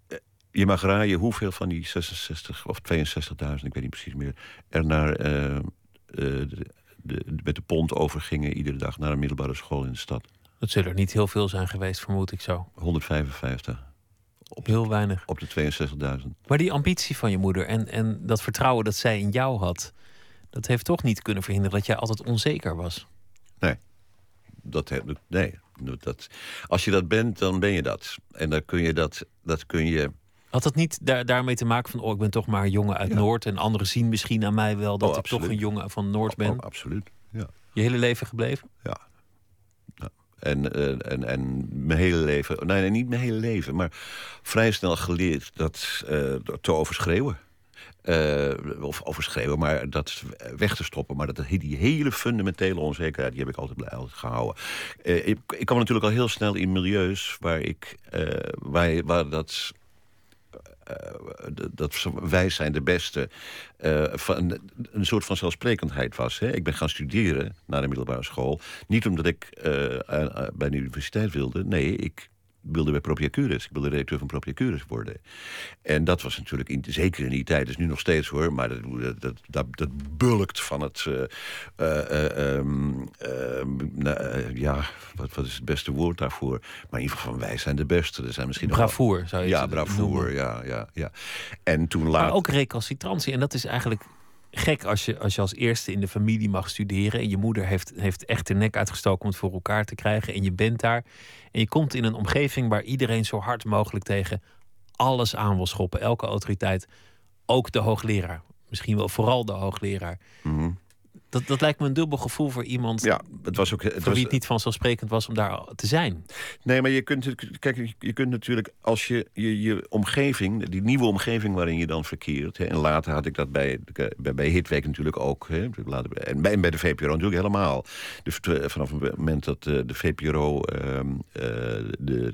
Eh, Je mag raaien hoeveel van die 66 of 62.000, ik weet niet precies meer... er naar, eh, de, de, met de pont overgingen iedere dag naar een middelbare school in de stad. Dat zullen er niet heel veel zijn geweest, vermoed ik zo. 155 Heel weinig. op de 62.000. Maar die ambitie van je moeder en, en dat vertrouwen dat zij in jou had, dat heeft toch niet kunnen verhinderen dat jij altijd onzeker was. Dat, nee, dat, als je dat bent, dan ben je dat. En dan kun je dat, dat kun je... Had dat niet daar, daarmee te maken van, oh, ik ben toch maar een jongen uit Ja. Noord en anderen zien misschien aan mij wel dat Oh, ik toch een jongen van Noord ben? Oh, absoluut, ja. Je hele leven gebleven? Ja. ja. En, eh, en, en mijn hele leven, nee, nee, niet mijn hele leven, maar vrij snel geleerd dat eh, te overschreeuwen. Eh, of overschreeuwen, maar dat weg te stoppen. Maar dat, die hele fundamentele onzekerheid, die heb ik altijd, altijd gehouden. Eh, ik, ik kwam natuurlijk al heel snel in milieus waar ik, eh, waar, waar dat dat- wij zijn de beste van, een soort van zelfsprekendheid was. Hè. Ik ben gaan studeren naar de middelbare school. Niet omdat ik bij de universiteit wilde. Nee, ik wilde bij Propiacurus. Ik wilde redacteur van Propiacurus worden. En dat was natuurlijk, in, zeker in die tijd, dus nu nog steeds hoor... maar dat, dat, dat, dat bulkt van het... eh, eh, eh, ehm, ehm, nou, ja, wat, wat is het beste woord daarvoor? Maar in ieder geval van wij zijn de beste. Er zijn misschien nog Bravoer zou je ja, bravoer, noemen. ja, ja, ja. En toen Maar later... ook recalcitrantie. En dat is eigenlijk gek als je als, je als eerste in de familie mag studeren. En je moeder heeft, heeft echt de nek uitgestoken om het voor elkaar te krijgen. En je bent daar. En je komt in een omgeving waar iedereen zo hard mogelijk tegen alles aan wil schoppen. Elke autoriteit. Ook de hoogleraar. Misschien wel vooral de hoogleraar. Mhm. Dat, dat lijkt me een dubbel gevoel voor iemand. Ja, het was ook... Het voor was, wie het niet vanzelfsprekend was om daar te zijn. Nee, maar je kunt, kijk, je- kunt natuurlijk als je, je je omgeving, die nieuwe omgeving waarin je dan verkeert. Hè, en later had ik dat bij, bij, bij Hitweek natuurlijk ook. Hè, later, en, bij, en bij de VPRO natuurlijk helemaal. Dus vanaf het moment dat eh, de VPRO ehm, eh, de,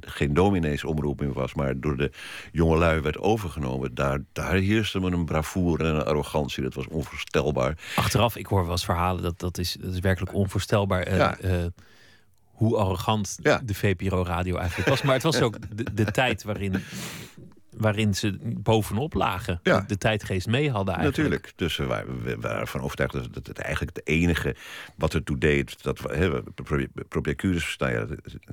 geen domineesomroep meer was, maar door de jongelui werd overgenomen, daar, daar heerste me een bravoure en een arrogantie. Dat was onvoorstelbaar. Achteraf, ik hoor wel eens verhalen dat dat is, dat is werkelijk onvoorstelbaar. eh, Ja. eh, hoe arrogant Ja. de VPRO-radio eigenlijk was. Maar het was ook de, de tijd waarin, waarin ze bovenop lagen. Ja. De, tijdgeest mee hadden eigenlijk. Natuurlijk. Dus we waren, we waren ervan overtuigd dat het, eigenlijk het enige wat ertoe deed. Dat we, Propiacurus, nou ja,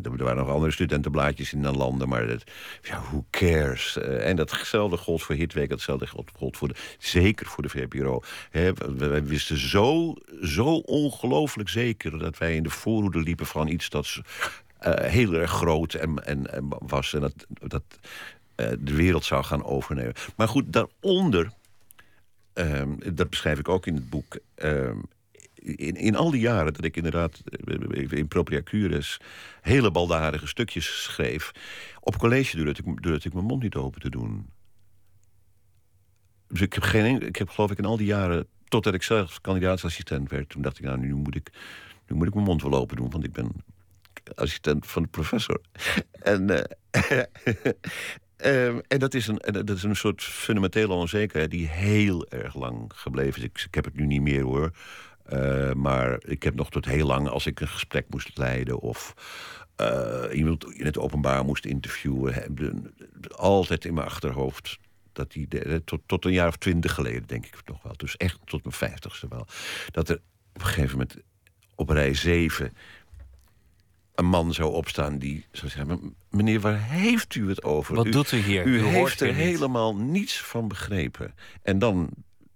er waren nog andere studentenblaadjes in de landen, maar dat, ja, who cares? Eh, en datzelfde gold voor Hitweek, datzelfde gold, voor de, zeker voor de VPRO. Hè, we, we wisten zo, zo ongelooflijk zeker dat wij in de voorhoede liepen van iets dat eh, heel erg groot en, en, en was. En dat, dat eh, de wereld zou gaan overnemen. Maar goed, daaronder Ehm, dat beschrijf ik ook in het boek. Ehm, in, in al die jaren dat ik inderdaad eh, in Propria Cures hele baldadige stukjes schreef. Op college durfde ik, ik mijn mond niet open te doen. Dus ik heb, geen, en- ik heb geloof ik in al die jaren, totdat ik zelf kandidaatsassistent werd, toen dacht ik, nou, nu moet ik, nu moet ik mijn mond wel open doen, want ik ben assistent van de professor. (laughs) En, eh, (laughs) ehm, en, dat is een, en dat is een soort fundamentele onzekerheid die heel erg lang gebleven is. Ik, ik heb het nu niet meer hoor. Eh, maar ik heb nog tot heel lang, als ik een gesprek moest leiden of eh, iemand in het openbaar moest interviewen, altijd in mijn achterhoofd. Dat die, tot, tot een jaar of twintig geleden, denk ik nog wel. Dus echt tot mijn vijftigste wel. Dat er op een gegeven moment op rij zeven een man zou opstaan die zou zeggen... "Maar meneer, waar heeft u het over? Wat u, doet u hier? U, heeft er hier niet." helemaal niets van begrepen. En dan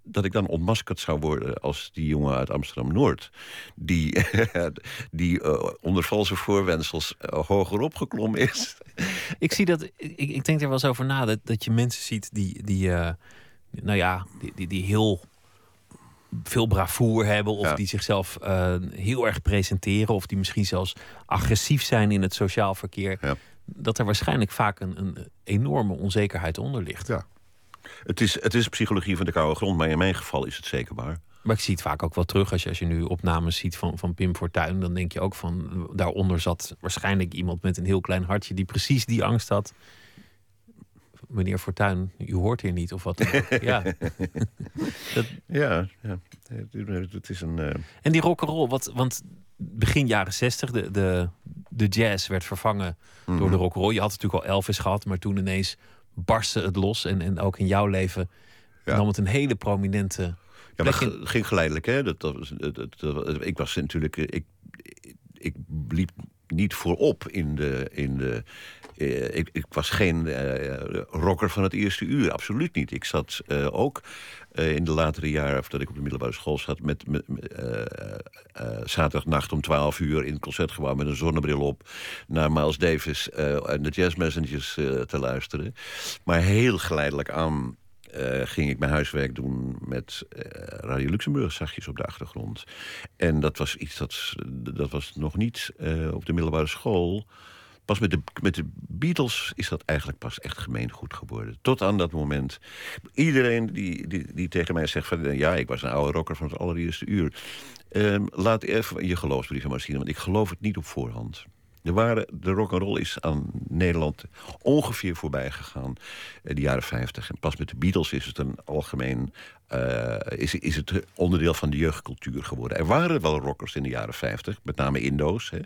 dat ik dan ontmaskerd zou worden als die jongen uit Amsterdam-Noord... die, (laughs) die eh, onder valse voorwendsels uh, hoger opgeklommen is. (laughs) Ik zie dat, ik, ik denk er wel eens over na, dat, dat je mensen ziet die, die uh, nou ja, die, die, die heel veel bravoer hebben of Ja. die zichzelf eh, heel erg presenteren of die misschien zelfs agressief zijn in het sociaal verkeer, Ja. dat er waarschijnlijk vaak een, een enorme onzekerheid onder ligt. Ja. Het is, het is psychologie van de koude grond, maar in mijn geval is het zeker waar. Maar ik zie het vaak ook wel terug als je, als je nu opnames ziet van, van Pim Fortuyn. Dan denk je ook van, daaronder zat waarschijnlijk iemand met een heel klein hartje die precies die angst had. Meneer Fortuyn, u hoort hier niet of wat dan ook. (laughs) (laughs) Ja. Ja, ja. Het- is een. eh, En die rock'n'roll, wat, want begin jaren zestig, de, de, de jazz werd vervangen door Mhm. de rock'n'roll. Je had natuurlijk al Elvis gehad, maar toen ineens barstte het los. En, en ook in jouw leven Ja. nam het een hele prominente Ja, maar het ging geleidelijk, hè? Dat, dat, dat, dat- dat- ik was natuurlijk. eh, Ik, ik liep niet voorop in de. In de eh, ik, ik was geen eh, rocker van het eerste uur, absoluut niet. Ik zat eh, ook in de latere jaren, of dat ik op de middelbare school zat, met, met zaterdagnacht om 12 uur in het concertgebouw met een zonnebril op naar Miles Davis en de Jazz Messengers te luisteren. Maar heel geleidelijk aan ging ik mijn huiswerk doen met Radio Luxemburg zachtjes op de achtergrond. En dat was iets dat, dat was nog niet op de middelbare school. Pas met de, met de Beatles is dat eigenlijk pas echt gemeengoed geworden. Tot aan dat moment. Iedereen die, die, die tegen mij zegt van... ja, ik was een oude rocker van het allereerste uur. Ehm, laat even je geloofsbrieven maar zien, want ik geloof het niet op voorhand. Er waren, de rock'n'roll is aan Nederland ongeveer voorbij gegaan. in de jaren 50. En pas met de Beatles is het een algemeen. Eh, is, is het onderdeel van de jeugdcultuur geworden. Er waren wel rockers in de jaren 50, met name Indo's. Hè.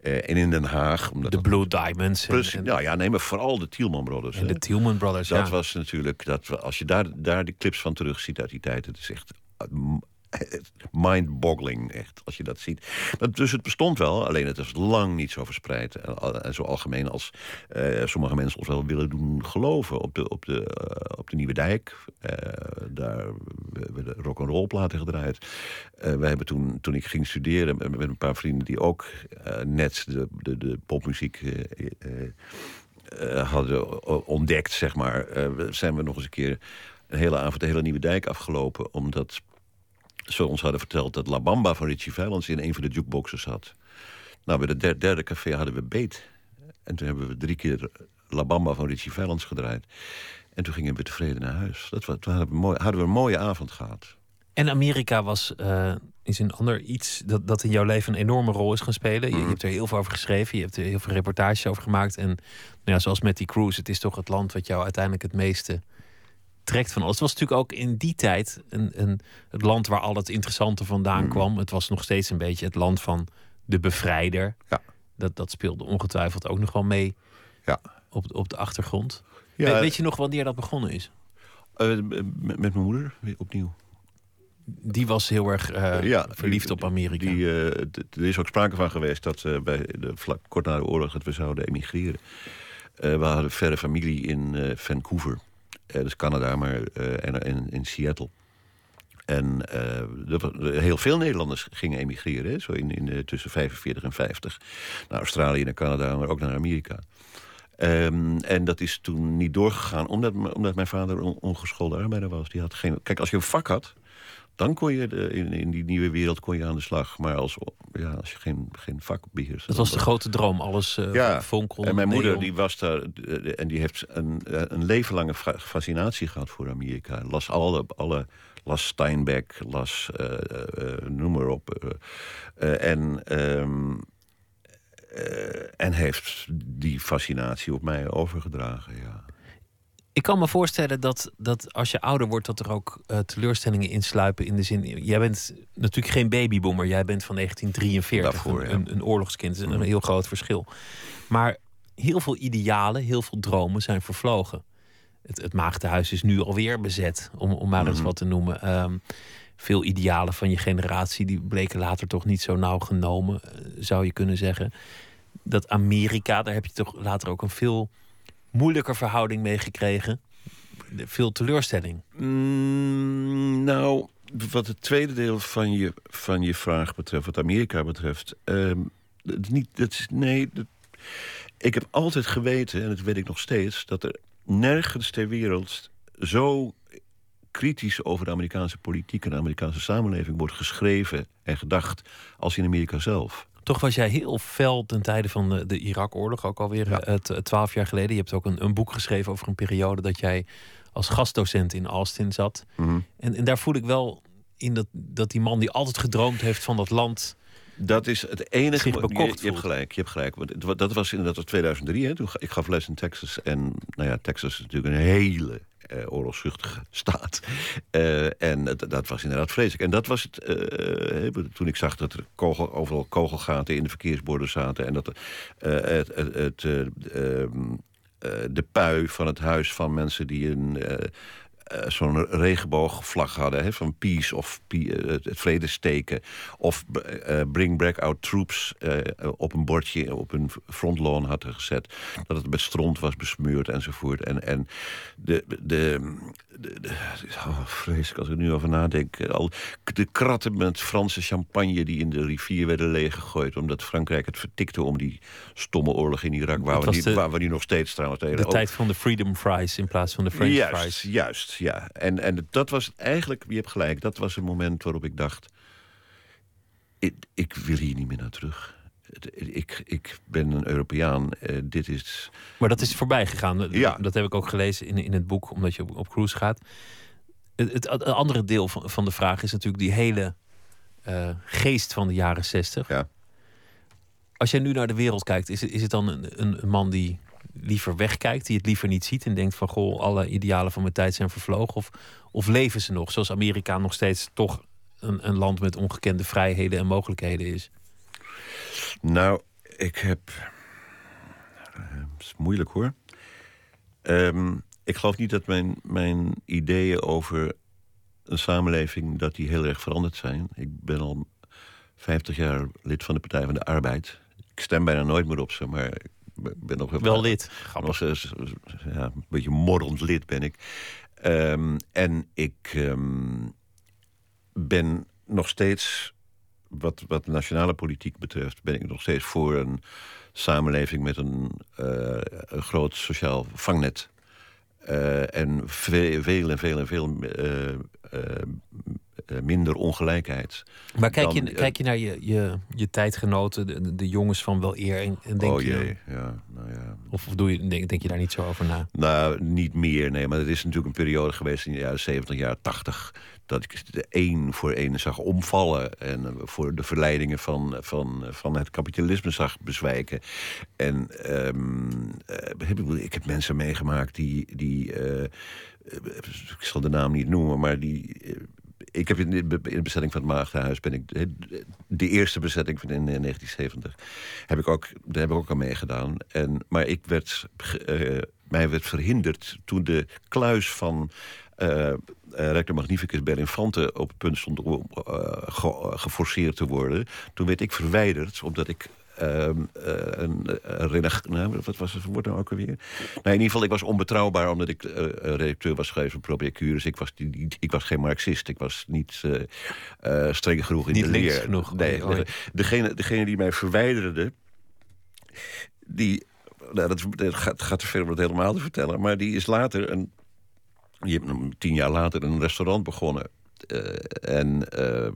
Eh, en in Den Haag. Omdat De Blue Diamonds en, Plus, en, nou ja, nee, maar vooral de Tielman Brothers. en hè. de Tielman Brothers. Dat ja. was natuurlijk, dat, als je daar, daar die clips van terug ziet uit die tijd, het is echt m- (laughs) mind-boggling, echt, als je dat ziet. Dus het bestond wel, alleen het is lang niet zo verspreid en, en zo algemeen als eh, sommige mensen ons wel willen doen geloven. Op de, op de, eh, op de Nieuwe Dijk, eh, daar werden de rock'n'roll platen gedraaid. Eh wij hebben toen, toen ik ging studeren met, een paar vrienden die ook eh, net de, de, de popmuziek eh, eh, eh, hadden ontdekt, zeg maar, eh, zijn we nog eens een keer een hele avond de hele Nieuwe Dijk afgelopen. Omdat ze ons hadden verteld dat La Bamba van Richie Valens in een van de jukeboxes zat. Nou, bij het der- derde café hadden we beet. En toen hebben we drie keer La Bamba van Richie Valens gedraaid. En toen gingen we tevreden naar huis. Dat was, toen hadden we, mooi, hadden we een mooie avond gehad. En Amerika was eh, is een ander iets dat, dat in jouw leven een enorme rol is gaan spelen. Je, je hebt er heel veel over geschreven, je hebt er heel veel reportages over gemaakt. En nou ja, zoals met die cruise, het is toch het land wat jou uiteindelijk het meeste trekt van alles. Het was natuurlijk ook in die tijd een, een, het land waar al het interessante vandaan kwam. Het was nog steeds een beetje het land van de bevrijder. Ja. Dat, dat speelde ongetwijfeld ook nog wel mee Ja. op, op de achtergrond. Ja, We- weet je nog wanneer dat begonnen is? eh, met, met mijn moeder, opnieuw. Die was heel erg eh, Ja, verliefd die- op Amerika. Die, eh, er is ook sprake van geweest dat eh, bij de, vlak, kort na de oorlog dat we zouden emigreren. Eh, we hadden verre familie in eh, Vancouver, eh, dus Canada, maar eh, en, en in Seattle. En eh, heel veel Nederlanders gingen emigreren, zo in, in, eh, tussen 45 en 50. Naar Australië, naar Canada, maar ook naar Amerika. Ehm, en dat is toen niet doorgegaan, omdat, omdat mijn vader on- ongeschoolde arbeider was. Die had geen, kijk, als je een vak had, dan kon je de, in, in die nieuwe wereld kon je aan de slag. Maar als, ja, als je geen, geen vak beheerst... Dat was de grote droom, alles uh, ja, en mijn moeder die was daar en die heeft een, eh, een leven lange fa- fascinatie gehad voor Amerika. Las alle, alle las Steinbeck, las eh, noem maar op. en, ehm, eh, en heeft die fascinatie op mij overgedragen. Ja. Ik kan me voorstellen dat, dat als je ouder wordt, dat er ook eh, teleurstellingen insluipen. In de zin, jij bent natuurlijk geen babyboomer, jij bent van 1943, Daarvoor, een, ja. een, een oorlogskind. Dat is een Mhm. heel groot verschil. Maar heel veel idealen, heel veel dromen zijn vervlogen. Het, het maagdenhuis is nu alweer bezet, om, om maar eens Mhm. wat te noemen. Ehm, veel idealen van je generatie, die bleken later toch niet zo nauw genomen, eh, zou je kunnen zeggen. Dat Amerika, daar heb je toch later ook een veel moeilijker verhouding mee gekregen. De- Veel teleurstelling. Mm, nou, wat het tweede deel van je, van je vraag betreft, wat Amerika betreft. ehm, dat niet, dat nee, dat- ik heb altijd geweten, en dat weet ik nog steeds, dat er nergens ter wereld zo kritisch over de Amerikaanse politiek en de Amerikaanse samenleving wordt geschreven en gedacht als in Amerika zelf. Toch was jij heel fel ten tijde van de, de Irak-oorlog, ook alweer Ja. eh, t- twaalf jaar geleden. Je hebt ook een, een boek geschreven over een periode dat jij als gastdocent in Austin zat. Mhm. En, en daar voel ik wel in dat, dat die man die altijd gedroomd heeft van dat land. Dat is het enige. Zich je, je hebt gelijk, je hebt gelijk. Het dat was inderdaad was 2003. Hè? Toen, ik gaf les in Texas. En nou ja, Texas is natuurlijk een hele eh, oorlogszuchtige staat. Eh, en dat, dat was inderdaad vreselijk. En dat was het. eh, toen ik zag dat er kogel, overal kogelgaten in de verkeersborden zaten. En dat het, het, het, eh, ehm, eh, de pui van het huis van mensen die een. Eh, zo'n regenboogvlag hadden hè, van peace of eh, het vredesteken. Of eh, bring back our troops op een bordje op een frontlawn hadden gezet. Dat het met stront was besmeurd enzovoort. En, en de, de, de, de- oh, vreselijk als ik er nu over nadenk. Al de kratten met Franse champagne die in de rivier werden leeggegooid. Omdat Frankrijk het vertikte om die stomme oorlog in Irak. Waar, we, de- waar we nu nog steeds trouwens tegen De tijd van de freedom fries in plaats van de french juist, fries. Juist, ja. En, en dat was eigenlijk, je hebt gelijk, dat was een moment waarop ik dacht... Ik, ik wil hier niet meer naar terug. Ik, ik ben een Europeaan. eh, dit is... Maar dat is voorbij gegaan. Ja. Dat heb ik ook gelezen in, in het boek, omdat je op, op cruise gaat. Het, het, het andere deel van, van de vraag is natuurlijk die hele eh, geest van de jaren zestig. Ja. Als jij nu naar de wereld kijkt, is het, is het dan een, een man die liever wegkijkt, die het liever niet ziet en denkt van goh, alle idealen van mijn tijd zijn vervlogen? Of, of leven ze nog, zoals Amerika nog steeds toch een, een land met ongekende vrijheden en mogelijkheden is? Nou, ik heb... eh, Het is moeilijk hoor. Ehm, ik geloof niet dat mijn, mijn ideeën over een samenleving... dat die heel erg veranderd zijn. Ik ben al 50 jaar lid van de Partij van de Arbeid. Ik stem bijna nooit meer op ze, maar ik ben nog Wel lid. Nog ja, een beetje morrend lid ben ik. Ehm, en ik ehm, ben nog steeds, wat, wat nationale politiek betreft, ben ik nog steeds voor een samenleving met een, eh, een groot sociaal vangnet. Eh, en ve- veel en veel en veel eh, minder ongelijkheid. Maar kijk je, dan, eh, kijk je naar je, je, je tijdgenoten, de, jongens van wel eer, en, en denk oh je, jee, ja, nou ja. of, of doe je, denk, denk je daar niet zo over na? Nou, niet meer, nee. Maar het is natuurlijk een periode geweest in de jaren 70, jaren 80... dat ik de één voor één zag omvallen... en eh, voor de verleidingen van, van, van het kapitalisme zag bezwijken. En ehm, eh, heb ik, heb mensen meegemaakt die... die eh, eh, ik zal de naam niet noemen, maar die... eh, ik heb in in de bezetting van het Maagdenhuis ben ik de, eerste bezetting van in eh, 1970 heb ik ook daar heb ik ook aan meegedaan. En maar ik werd eh, mij werd verhinderd toen de kluis van eh eh, Rector Magnificus Belinfante op het punt stond om eh, ge- geforceerd te worden. Toen werd ik verwijderd omdat ik ehm, eh, een, een reneg- nou, wat was het woord nou ook alweer? Nou, in ieder geval, ik was onbetrouwbaar omdat ik eh, redacteur was geweest van Probiacurus. Ik was, niet, ik was geen marxist. Ik was niet eh, eh, streng genoeg in Niet de leer. genoeg. Nee, ja. degene, degene die mij verwijderde, die, nou, dat, dat gaat, gaat te ver om het helemaal te vertellen, maar die is later, een, die tien jaar later, een restaurant begonnen. Eh, en eh,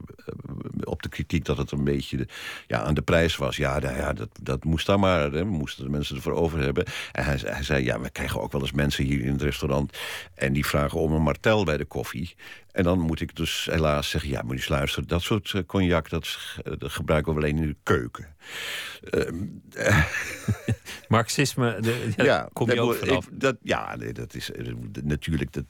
op de kritiek dat het een beetje ja, aan de prijs was. Ja, nou ja dat, dat moest dan maar. Hè. We moesten de mensen ervoor over hebben. En hij, hij zei, ja, we krijgen ook wel eens mensen hier in het restaurant... en die vragen om een martel bij de koffie. En dan moet ik dus helaas zeggen... ja, moet je eens luisteren, dat soort eh, cognac... dat, gebruiken we alleen in de keuken. Ehm, (laughs) (laughs) Marxisme, de, ja, ja, kom je dat ook moet- vanaf. ik- dat, ja, nee, dat is natuurlijk. Dat,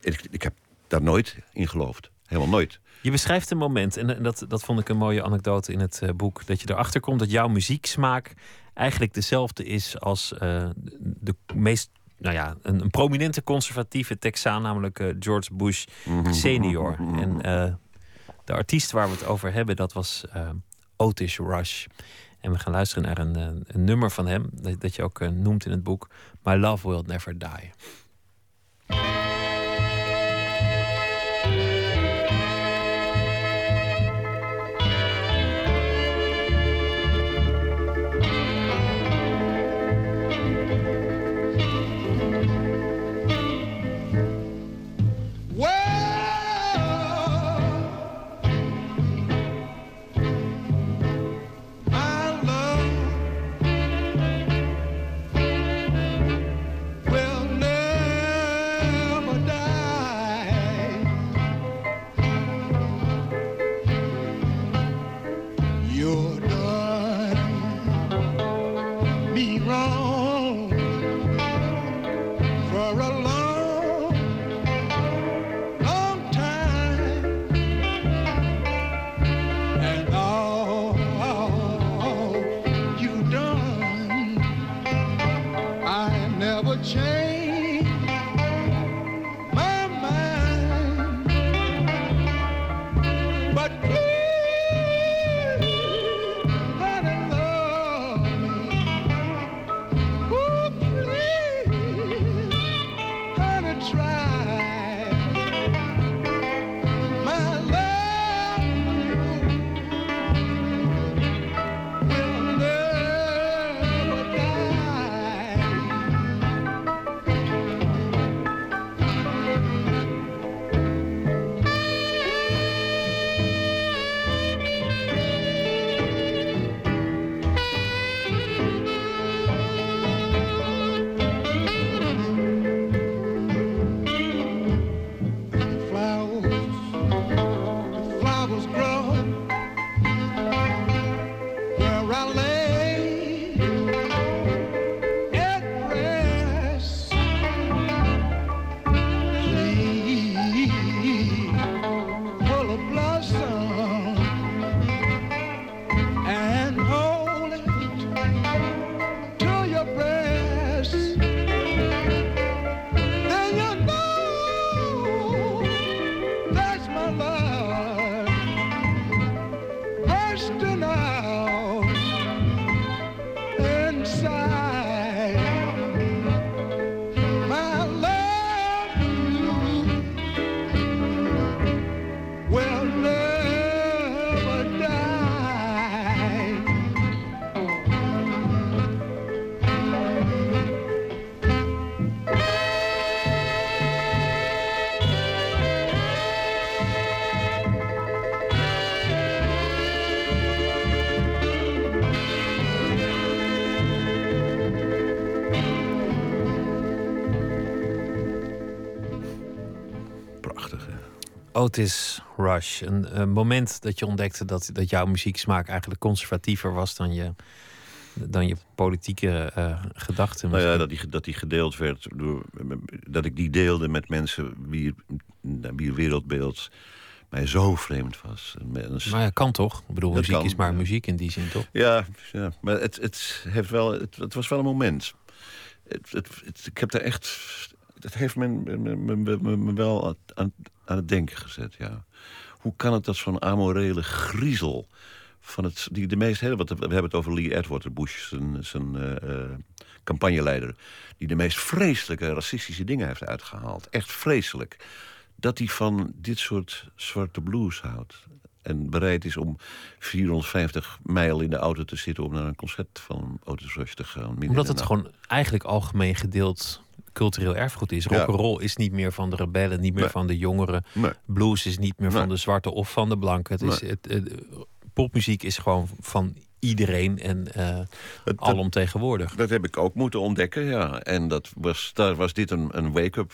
ik, ik heb daar nooit in geloofd. Helemaal nooit. Je beschrijft een moment, en en dat, dat vond ik een mooie anekdote in het eh, boek, dat je erachter komt dat jouw muzieksmaak eigenlijk dezelfde is als eh, de meest, nou ja, een, een prominente conservatieve Texaan, namelijk eh, George Bush senior. En eh, de artiest waar we het over hebben, dat was Otis Rush. En we gaan luisteren naar een, een nummer van hem, dat, dat je ook noemt in het boek, My Love Will Never Die. Otis Rush. Een, een moment dat je ontdekte dat, dat jouw muzieksmaak eigenlijk conservatiever was dan je, dan je politieke eh, gedachten. Nou ja, dat die, dat die gedeeld werd door. dat ik die deelde met mensen wie, wie wereldbeeld mij zo vreemd was. Maar ja, kan toch? Ik bedoel, Dat muziek kan, is maar ja. muziek in die zin, toch? Ja, ja maar het, het, heeft wel, het, het was wel een moment. Het, het, het- ik heb daar echt. Het heeft me- me wel aan, aan, het denken gezet, ja. Hoe kan het dat zo'n amorele griezel van het. Die de meest. Hè, we hebben het over Lee Edward Bush, zijn, zijn eh, eh, campagneleider. Die de meest vreselijke racistische dingen heeft uitgehaald. Echt vreselijk. Dat hij van dit soort zwarte blues houdt. En bereid is om 450 mijl in de auto te zitten om naar een concert van Otis Rush te gaan. Omdat het gewoon eigenlijk algemeen gedeeld cultureel erfgoed is. Rock'n'roll is niet meer van de rebellen, niet meer Nee. van de jongeren. Nee. Blues is niet meer van de zwarte of van de blanken. Het is, het, het- popmuziek is gewoon van iedereen en Het- dat- alomtegenwoordig. Dat heb ik ook moeten ontdekken, ja. En dat was, daar was dit een, een wake-up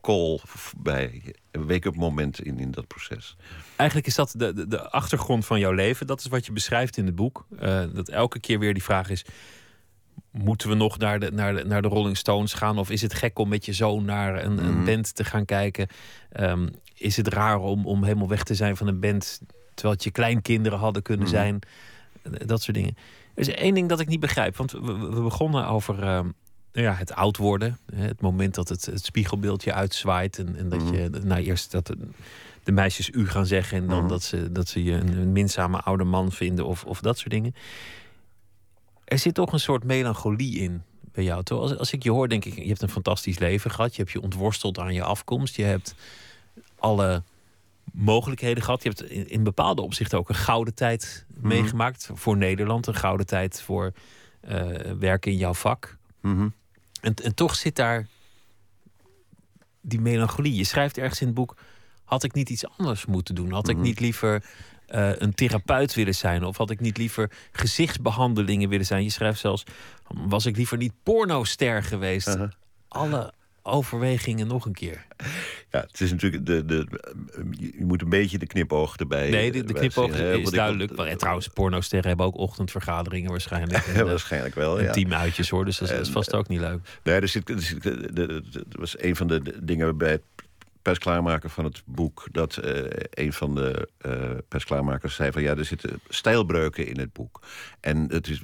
call bij. Een wake-up moment in, in dat proces. Eigenlijk is dat de, de, de achtergrond van jouw leven. Dat is wat je beschrijft in het boek. Eh, dat elke keer weer die vraag is... moeten we nog naar de, naar, de, naar de Rolling Stones gaan? Of is het gek om met je zoon naar een, een Mhm. band te gaan kijken? Ehm, is het raar om, om helemaal weg te zijn van een band... terwijl het je kleinkinderen hadden kunnen Mhm. zijn? Dat soort dingen. Er is één ding dat ik niet begrijp. Want we, we begonnen over... ehm, nou ja, het oud worden. Het moment dat het, het spiegelbeeldje uitzwaait. En, en dat Mhm. je nou, eerst dat de meisjes u gaan zeggen. En dan dat, ze, dat ze je een, een minzame oude man vinden. Of, of dat soort dingen. Er zit toch een soort melancholie in bij jou. Toch? Als, als ik je hoor, denk ik, je hebt een fantastisch leven gehad. Je hebt je ontworsteld aan je afkomst. Je hebt alle mogelijkheden gehad. Je hebt in, in bepaalde opzichten ook een gouden tijd Mhm. meegemaakt voor Nederland. Een gouden tijd voor eh, werken in jouw vak. Mhm. En, en toch zit daar die melancholie. Je schrijft ergens in het boek: had ik niet iets anders moeten doen? Had ik Mhm. niet liever eh, een therapeut willen zijn? Of had ik niet liever gezichtsbehandelingen willen zijn? Je schrijft zelfs: was ik liever niet pornoster geweest? Alle overwegingen nog een keer. Ja, het is natuurlijk. De, de, je moet een beetje de knipoog erbij. Nee, de, de erbij knipoog zien, is duidelijk. Maar, en trouwens, pornosterren hebben ook ochtendvergaderingen waarschijnlijk. (laughs) En, eh, waarschijnlijk wel. en Ja. teamuitjes hoor, dus dat is, vast ook niet leuk. Nee, de- de- de- was een van de de dingen bij het persklaarmaken van het boek... dat eh, een van de eh, persklaarmakers zei van... ja, er zitten stijlbreuken in het boek. En het is...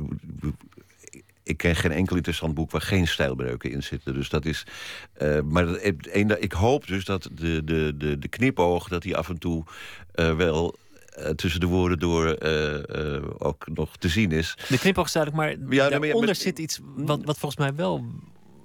Ik ken geen enkel interessant boek waar geen stijlbreuken in zitten. Dus dat is. eh, maar dat- een, ik hoop dus dat de, de, de, de knipoog... dat die af en toe wel tussen de woorden door ook nog te zien is. De knipoog is duidelijk, maar ja, daaronder zit iets wat, wat volgens mij wel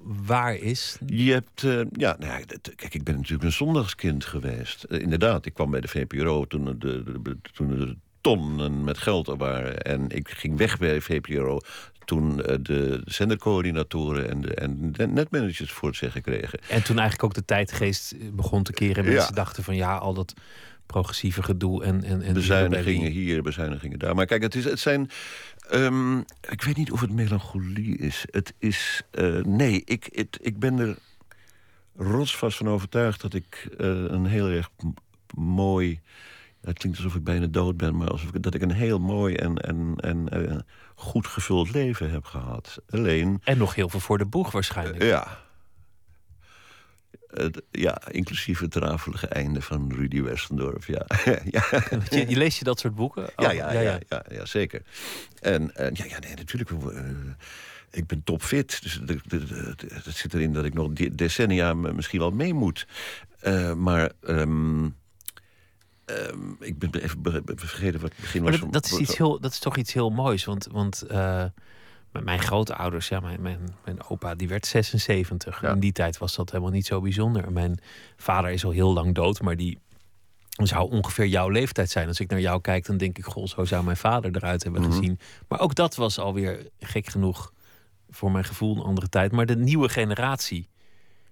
waar is. Je hebt, eh, ja, nou, ja, kijk, ik ben natuurlijk een zondagskind geweest. Eh, inderdaad, ik kwam bij de VPRO toen er de, de, de- toen er tonnen met geld er waren. En ik ging weg bij de VPRO toen eh, de zendercoördinatoren en de, en de netmanagers voor het zeggen kregen. En toen eigenlijk ook de tijdgeest begon te keren. En Ja. mensen dachten van ja, al dat progressieve gedoe en, en, en Bezuinigingen hier, bezuinigingen daar. Maar kijk, het, is, het zijn. Ehm, ik weet niet of het melancholie is. Het is. eh, nee, ik, het, ik ben er rotsvast van overtuigd dat ik eh, een heel erg mooi. Het klinkt alsof ik bijna dood ben, maar alsof ik, dat ik een heel mooi en, en, en eh, goed gevuld leven heb gehad. Alleen. En nog heel veel voor de boeg waarschijnlijk. Ja. Het- ja, inclusief het rafelige einde van Rudy Westendorp. Ja. (laughs) ja. Je, je leest je dat soort boeken? Ja, Oh, ja, ja, ja, ja, zeker. En, en ja, ja, nee, natuurlijk. eh, ik ben topfit. Dus het zit erin dat ik nog de- decennia misschien wel mee moet. Eh, maar ehm, ehm, ik ben even vergeten wat het begin Maar was. dat, dat, is iets heel, dat is toch iets heel moois. Want, want eh, mijn grootouders, ja, mijn, mijn, mijn opa, die werd 76. Ja. In die tijd was dat helemaal niet zo bijzonder. Mijn vader is al heel lang dood, maar die zou ongeveer jouw leeftijd zijn. Als ik naar jou kijk, dan denk ik, goh, zo zou mijn vader eruit hebben Mhm. gezien. Maar ook dat was alweer gek genoeg voor mijn gevoel een andere tijd. Maar de nieuwe generatie,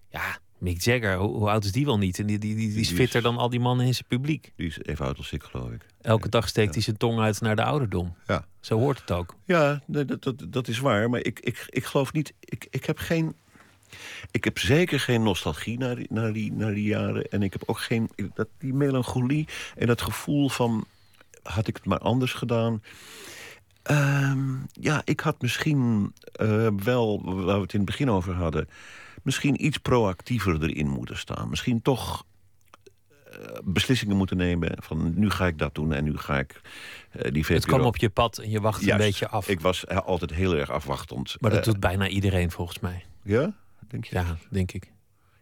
ja, Mick Jagger, hoe, hoe oud is die wel niet? En die, die, die, die is fitter dan al die mannen in zijn publiek. Die is even oud als ik, geloof ik. Elke dag steekt hij zijn tong uit naar de ouderdom. Ja. Zo hoort het ook. Ja, dat, dat, dat is waar. Maar ik, ik, ik geloof niet. Ik, ik heb geen. Ik heb zeker geen nostalgie naar die, naar die, naar die jaren. En ik heb ook geen... Dat, die melancholie en dat gevoel van... Had ik het maar anders gedaan... Ehm, ja, ik had misschien eh, wel, waar we het in het begin over hadden... misschien iets proactiever erin moeten staan. Misschien toch eh, beslissingen moeten nemen van nu ga ik dat doen en nu ga ik eh, die VPRO... Het kwam op je pad en je wachtte een beetje af. Ik was altijd heel erg afwachtend. Maar dat doet bijna iedereen volgens mij. Ja, denk je? Ja, denk ik.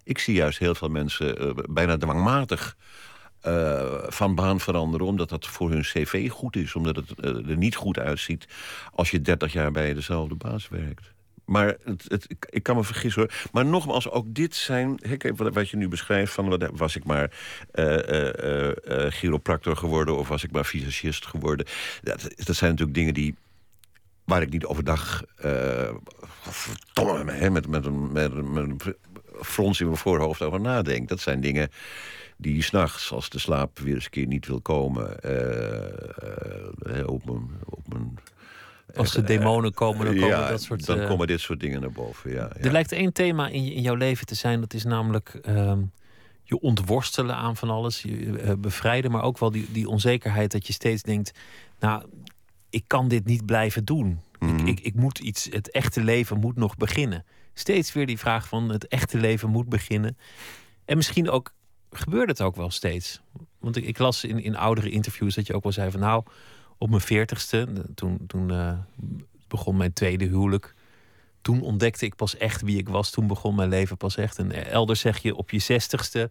Ik zie juist heel veel mensen bijna dwangmatig eh, van baan veranderen... omdat dat voor hun cv goed is. Omdat het eh, er niet goed uitziet als je 30 jaar bij dezelfde baas werkt. Maar het, het, ik, kan me vergissen hoor. Maar nogmaals, ook dit zijn... wat, je nu beschrijft, van, was ik maar eh chiropractor geworden... of was ik maar visagist geworden. Dat, dat zijn natuurlijk dingen die waar ik niet overdag verdomme me, hè, met, met, een- met een frons in mijn voorhoofd over nadenk. Dat zijn dingen die s'nachts, als de slaap weer eens een keer niet wil komen... eh, eh, op mijn... Op mijn Als de demonen komen, dan komen ja, dat soort... dan eh, komen dit soort dingen naar boven, ja. ja. Er lijkt één thema in, in jouw leven te zijn. Dat is namelijk ehm, je ontworstelen aan van alles. Je eh, bevrijden, maar ook wel die, die onzekerheid dat je steeds denkt... Nou, ik kan dit niet blijven doen. Mhm. ik, ik, ik moet iets, het echte leven moet nog beginnen. Steeds weer die vraag van het echte leven moet beginnen. En misschien ook, gebeurt het ook wel steeds. Want ik, ik las in, in oudere interviews dat je ook wel zei van... nou, op mijn veertigste, toen, toen eh, begon mijn tweede huwelijk toen ontdekte ik pas echt wie ik was. Toen begon mijn leven pas echt. En elders zeg je op je zestigste.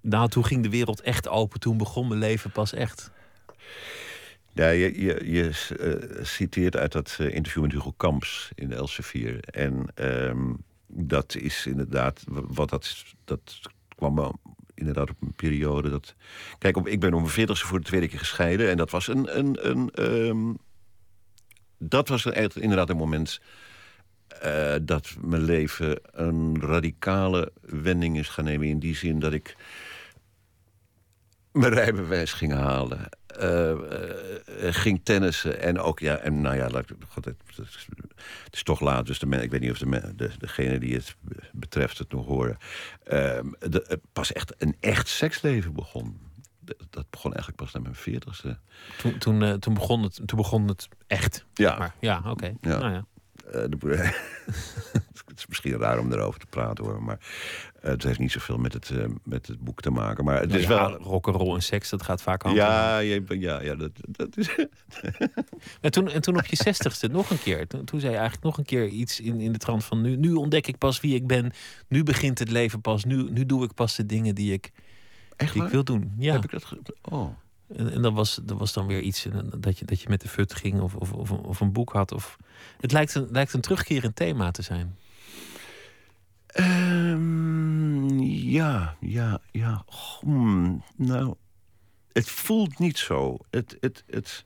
Nou, toen ging de wereld echt open. Toen begon mijn leven pas echt. Ja, je, je, eh, citeert uit dat eh, interview met Hugo Kamps in Elsevier. En ehm, dat is inderdaad, wat dat, dat kwam wel inderdaad op een periode dat... Kijk, op, ik ben om mijn veertigste voor de tweede keer gescheiden. En dat was een... een, een ehm, dat was inderdaad een moment eh, dat mijn leven een radicale wending is gaan nemen. In die zin dat ik mijn rijbewijs ging halen. Eh, eh, ging tennissen. En ook, ja, en nou ja, god, het, het is- toch laat. Dus de men, ik weet niet of de, men- de, degene die het betreft het nog horen. Ehm, de, pas echt een echt seksleven begon. Dat, dat begon eigenlijk pas na mijn veertigste. Toen, toen, eh, toen, begon, het, toen begon het echt. Ja. Maar, ja, oké. Ja. Nou ja. Eh, de, (laughs) het is misschien raar om erover te praten hoor. Maar eh, het heeft niet zoveel met het, eh, met het boek te maken. Maar het Nou is ja, wel. rock'n'roll en seks, dat gaat vaak hand hand. Ja, je- ja, ja, dat, dat is. (laughs) En toen, en toen op je zestigste nog een keer. Toen, toen zei je eigenlijk nog een keer iets in, in de trant van... Nu, nu ontdek ik pas wie ik ben. Nu begint het leven pas. Nu, nu doe ik pas de dingen die ik, Echt die ik waar? wil doen. Ja. Heb ik dat ge- Oh. En, dat, was, dat was dan weer iets eh, dat je, dat je met de fut ging of, of, of, of een boek had. Of, het lijkt een, lijkt een terugkerend thema te zijn. Ehm, ja, ja, ja. Hmm, nou, het voelt niet zo. Het, het, het,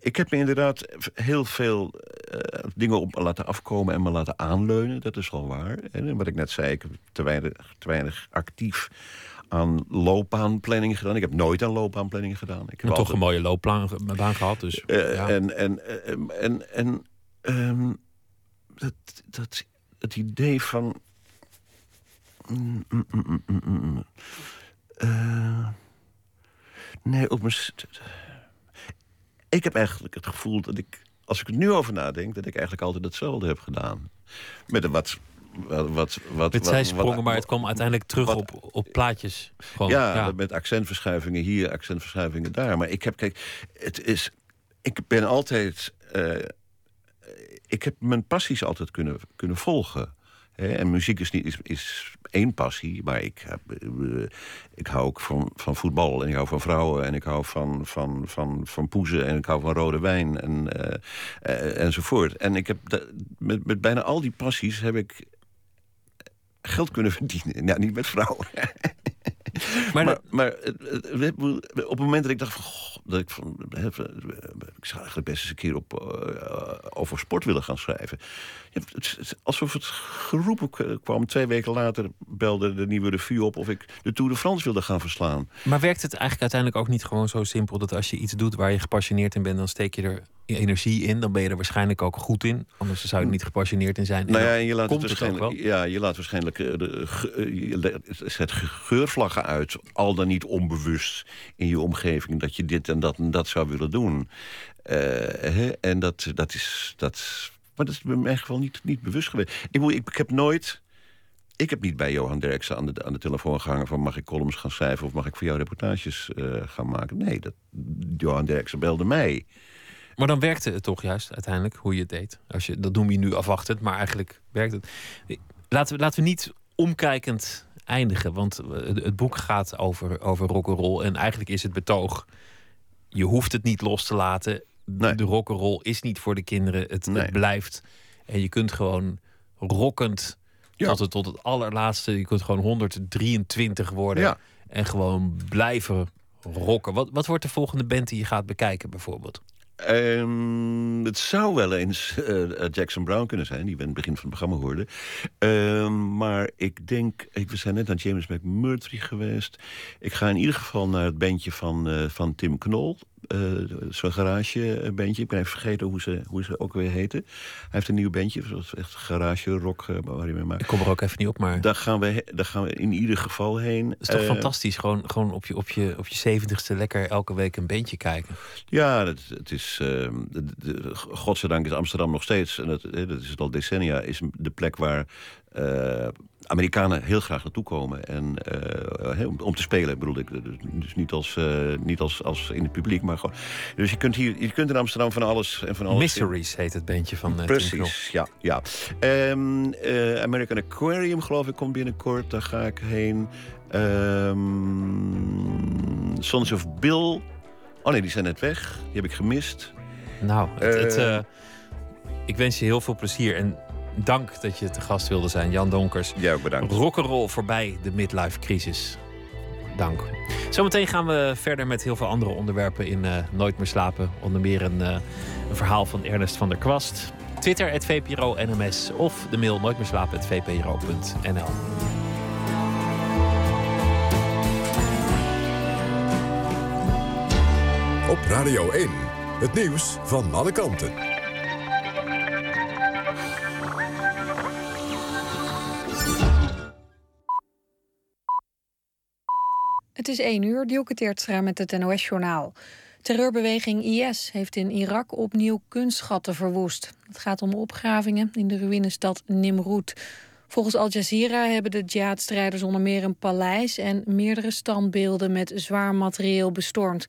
ik heb me inderdaad heel veel eh, dingen op me laten afkomen en me laten aanleunen. Dat is wel waar. En wat ik net zei, ik heb te weinig, te weinig actief aan loopbaanplanning gedaan. Ik heb nooit aan loopbaanplanning gedaan. Ik heb toch een mooie loopbaan baan gehad. Dus, eh. En, en, en, en, en ehm, dat, dat, het idee van. Mm, mm, mm. Eh, nee, op mijn. Ik heb eigenlijk het gevoel dat ik, als ik er nu over nadenk, dat ik eigenlijk altijd hetzelfde heb gedaan. Met een wat. Wat, wat, wat, Met zijsprongen, wat- maar het kwam uiteindelijk terug op, op plaatjes. Gewoon, ja, ja. met accentverschuivingen hier, accentverschuivingen daar. Maar ik heb, kijk, het is. Ik ben altijd. eh, ik heb mijn passies altijd kunnen, kunnen volgen. Hè, en muziek is, niet, is, is één passie, maar ik, heb, eh, ik hou ook van, van voetbal en ik hou van vrouwen en ik hou van, van, van, van poezen en ik hou van rode wijn en, eh, enzovoort. En ik heb met, met bijna al die passies heb ik geld kunnen verdienen. Ja, niet met vrouwen. (laughs) Maar, Maar, het- het- het- op het moment dat ik dacht van, goh, dat ik van, ik zou eigenlijk best eens een keer op, eh, over sport willen gaan schrijven. Ja, het is alsof het geroepen k- kwam. Twee weken later belde de nieuwe revue op of ik de Tour de France wilde gaan verslaan. Maar werkt het eigenlijk uiteindelijk ook niet gewoon zo simpel dat als je iets doet waar je gepassioneerd in bent, dan steek je er energie in, dan ben je er waarschijnlijk ook goed in. Anders zou je er niet gepassioneerd in zijn. En Nou ja, en je laat, het komt het waarschijnlijk, wel. ja, je laat waarschijnlijk eh, de, eh, je zet ge- geurvlaggen uit, al dan niet onbewust in je omgeving, dat je dit en dat en dat zou willen doen. Eh, hè, en dat, dat is. Dat, maar dat is in mijn geval niet, niet bewust geweest. Ik, ik, ik heb nooit. Ik heb niet bij Johan Derksen aan de, aan de telefoon gehangen van mag ik columns gaan schrijven of mag ik voor jou reportages gaan maken. Nee, dat, Johan Derksen belde mij. Maar dan werkte het toch juist uiteindelijk hoe je het deed. Als je, dat noem je nu afwachtend, maar eigenlijk werkt het. Laten we, laten we niet omkijkend eindigen, want eh, het, het boek gaat over, over rock'n'roll. En eigenlijk is het betoog, je hoeft het niet los te laten. Nee. De rock'n'roll is niet voor de kinderen, het, Nee. het blijft. En je kunt gewoon rockend Ja. tot, het, tot het allerlaatste, je kunt gewoon 123 worden. Ja. En gewoon blijven rocken. Wat, wat wordt de volgende band die je gaat bekijken bijvoorbeeld? Ehm, het zou wel eens eh, eh, Jackson Brown kunnen zijn, die we in het begin van het programma hoorden. Ehm, maar ik denk, we zijn net aan James McMurtry geweest. Ik ga in ieder geval naar het bandje van, eh, van Tim Knol. Eh, Zo'n garagebandje. Ik ben even vergeten hoe ze, hoe ze ook weer heten. Hij heeft een nieuw bandje, dat is echt garage rock eh, waar hij mee maakt. Ik kom er ook even niet op, maar Daar gaan we, daar gaan we in ieder geval heen. het is toch Eh, fantastisch. Gewoon, gewoon op, je, op, je, op je zeventigste lekker elke week een bandje kijken. Ja, dat, het is, ehm, de, de- godzijdank is Amsterdam nog steeds, en dat, eh, dat is het al decennia, is de plek waar eh, Amerikanen heel graag naartoe komen. En, eh, om, om te spelen, bedoel ik. Dus niet, als, eh, niet als, als in het publiek, maar gewoon. Dus je kunt, hier, je kunt in Amsterdam van alles en van alles. Mysteries heet het bandje van Knol. Precies, ja. ja. Ehm, eh, American Aquarium, geloof ik, komt binnenkort. Daar ga ik heen. Ehm, Sons of Bill. Oh nee, die zijn net weg. Die heb ik gemist. Nou, het, het, Eh. eh, ik wens je heel veel plezier en dank dat je te gast wilde zijn, Jan Donkers. Jij ook bedankt. Rock'n'roll voorbij de midlife crisis. Dank. Zometeen gaan we verder met heel veel andere onderwerpen in eh, Nooit meer slapen. Onder meer een, eh, een verhaal van Ernest van der Kwast. Twitter, het VPRO NMS. Of de mail nooit meer slapen, het VPRO.nl. Op Radio 1. Het nieuws van alle kanten. Het is 1 uur, Dielke Teertstra met het NOS-journaal. Terreurbeweging IS heeft in Irak opnieuw kunstschatten verwoest. Het gaat om opgravingen in de ruïnestad Nimrud. Volgens Al Jazeera hebben de jihadstrijders onder meer een paleis... en meerdere standbeelden met zwaar materieel bestormd.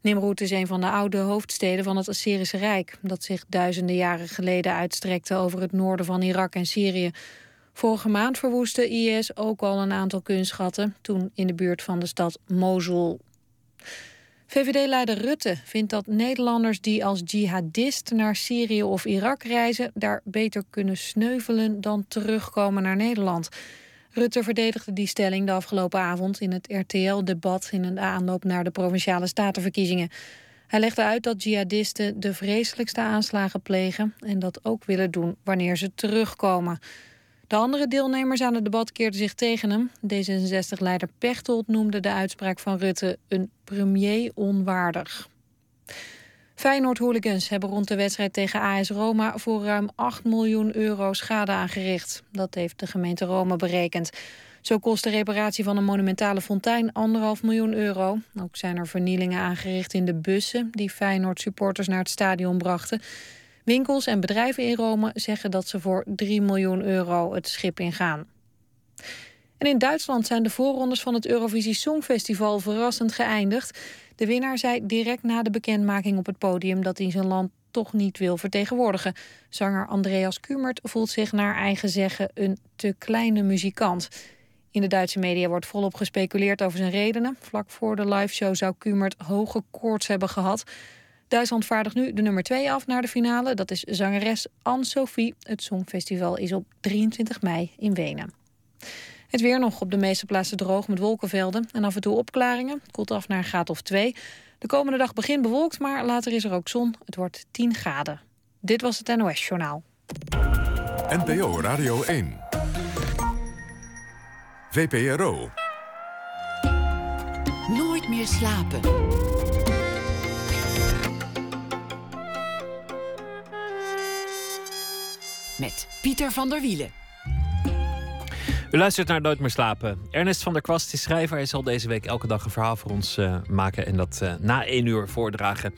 Nimrud is een van de oude hoofdsteden van het Assyrische Rijk... dat zich duizenden jaren geleden uitstrekte over het noorden van Irak en Syrië. Vorige maand verwoestte IS ook al een aantal kunstschatten... toen in de buurt van de stad Mosul. VVD-leider Rutte vindt dat Nederlanders die als jihadist naar Syrië of Irak reizen... daar beter kunnen sneuvelen dan terugkomen naar Nederland. Rutte verdedigde die stelling de afgelopen avond in het RTL-debat... in een aanloop naar de Provinciale Statenverkiezingen. Hij legde uit dat jihadisten de vreselijkste aanslagen plegen... en dat ook willen doen wanneer ze terugkomen. De andere deelnemers aan het debat keerden zich tegen hem. D66-leider Pechtold noemde de uitspraak van Rutte een premier onwaardig. Feyenoord-hooligans hebben rond de wedstrijd tegen AS Roma... voor ruim 8 miljoen euro schade aangericht. Dat heeft de gemeente Rome berekend. Zo kost de reparatie van een monumentale fontein anderhalf miljoen euro. Ook zijn er vernielingen aangericht in de bussen... die Feyenoord-supporters naar het stadion brachten. Winkels en bedrijven in Rome zeggen dat ze voor 3 miljoen euro het schip ingaan. En in Duitsland zijn de voorrondes van het Eurovisie Songfestival verrassend geëindigd. De winnaar zei direct na de bekendmaking op het podium dat hij zijn land toch niet wil vertegenwoordigen. Zanger Andreas Kumert voelt zich naar eigen zeggen een te kleine muzikant. In de Duitse media wordt volop gespeculeerd over zijn redenen. Vlak voor de liveshow zou Kumert hoge koorts hebben gehad. Duitsland vaardigt nu de nummer 2 af naar de finale. Dat is zangeres Anne-Sophie. Het Songfestival is op 23 mei in Wenen. Het weer nog op de meeste plaatsen droog met wolkenvelden en af en toe opklaringen. Het koelt af naar een graad of 2. De komende dag begint bewolkt, maar later is er ook zon. Het wordt 10 graden. Dit was het NOS Journaal. NPO Radio 1. VPRO. Nooit meer slapen. Met Pieter van der Wielen. U luistert naar Nooit meer slapen. Ernest van der Kwast is schrijver. Hij zal deze week elke dag een verhaal voor ons uh, maken en dat uh, na één uur voordragen.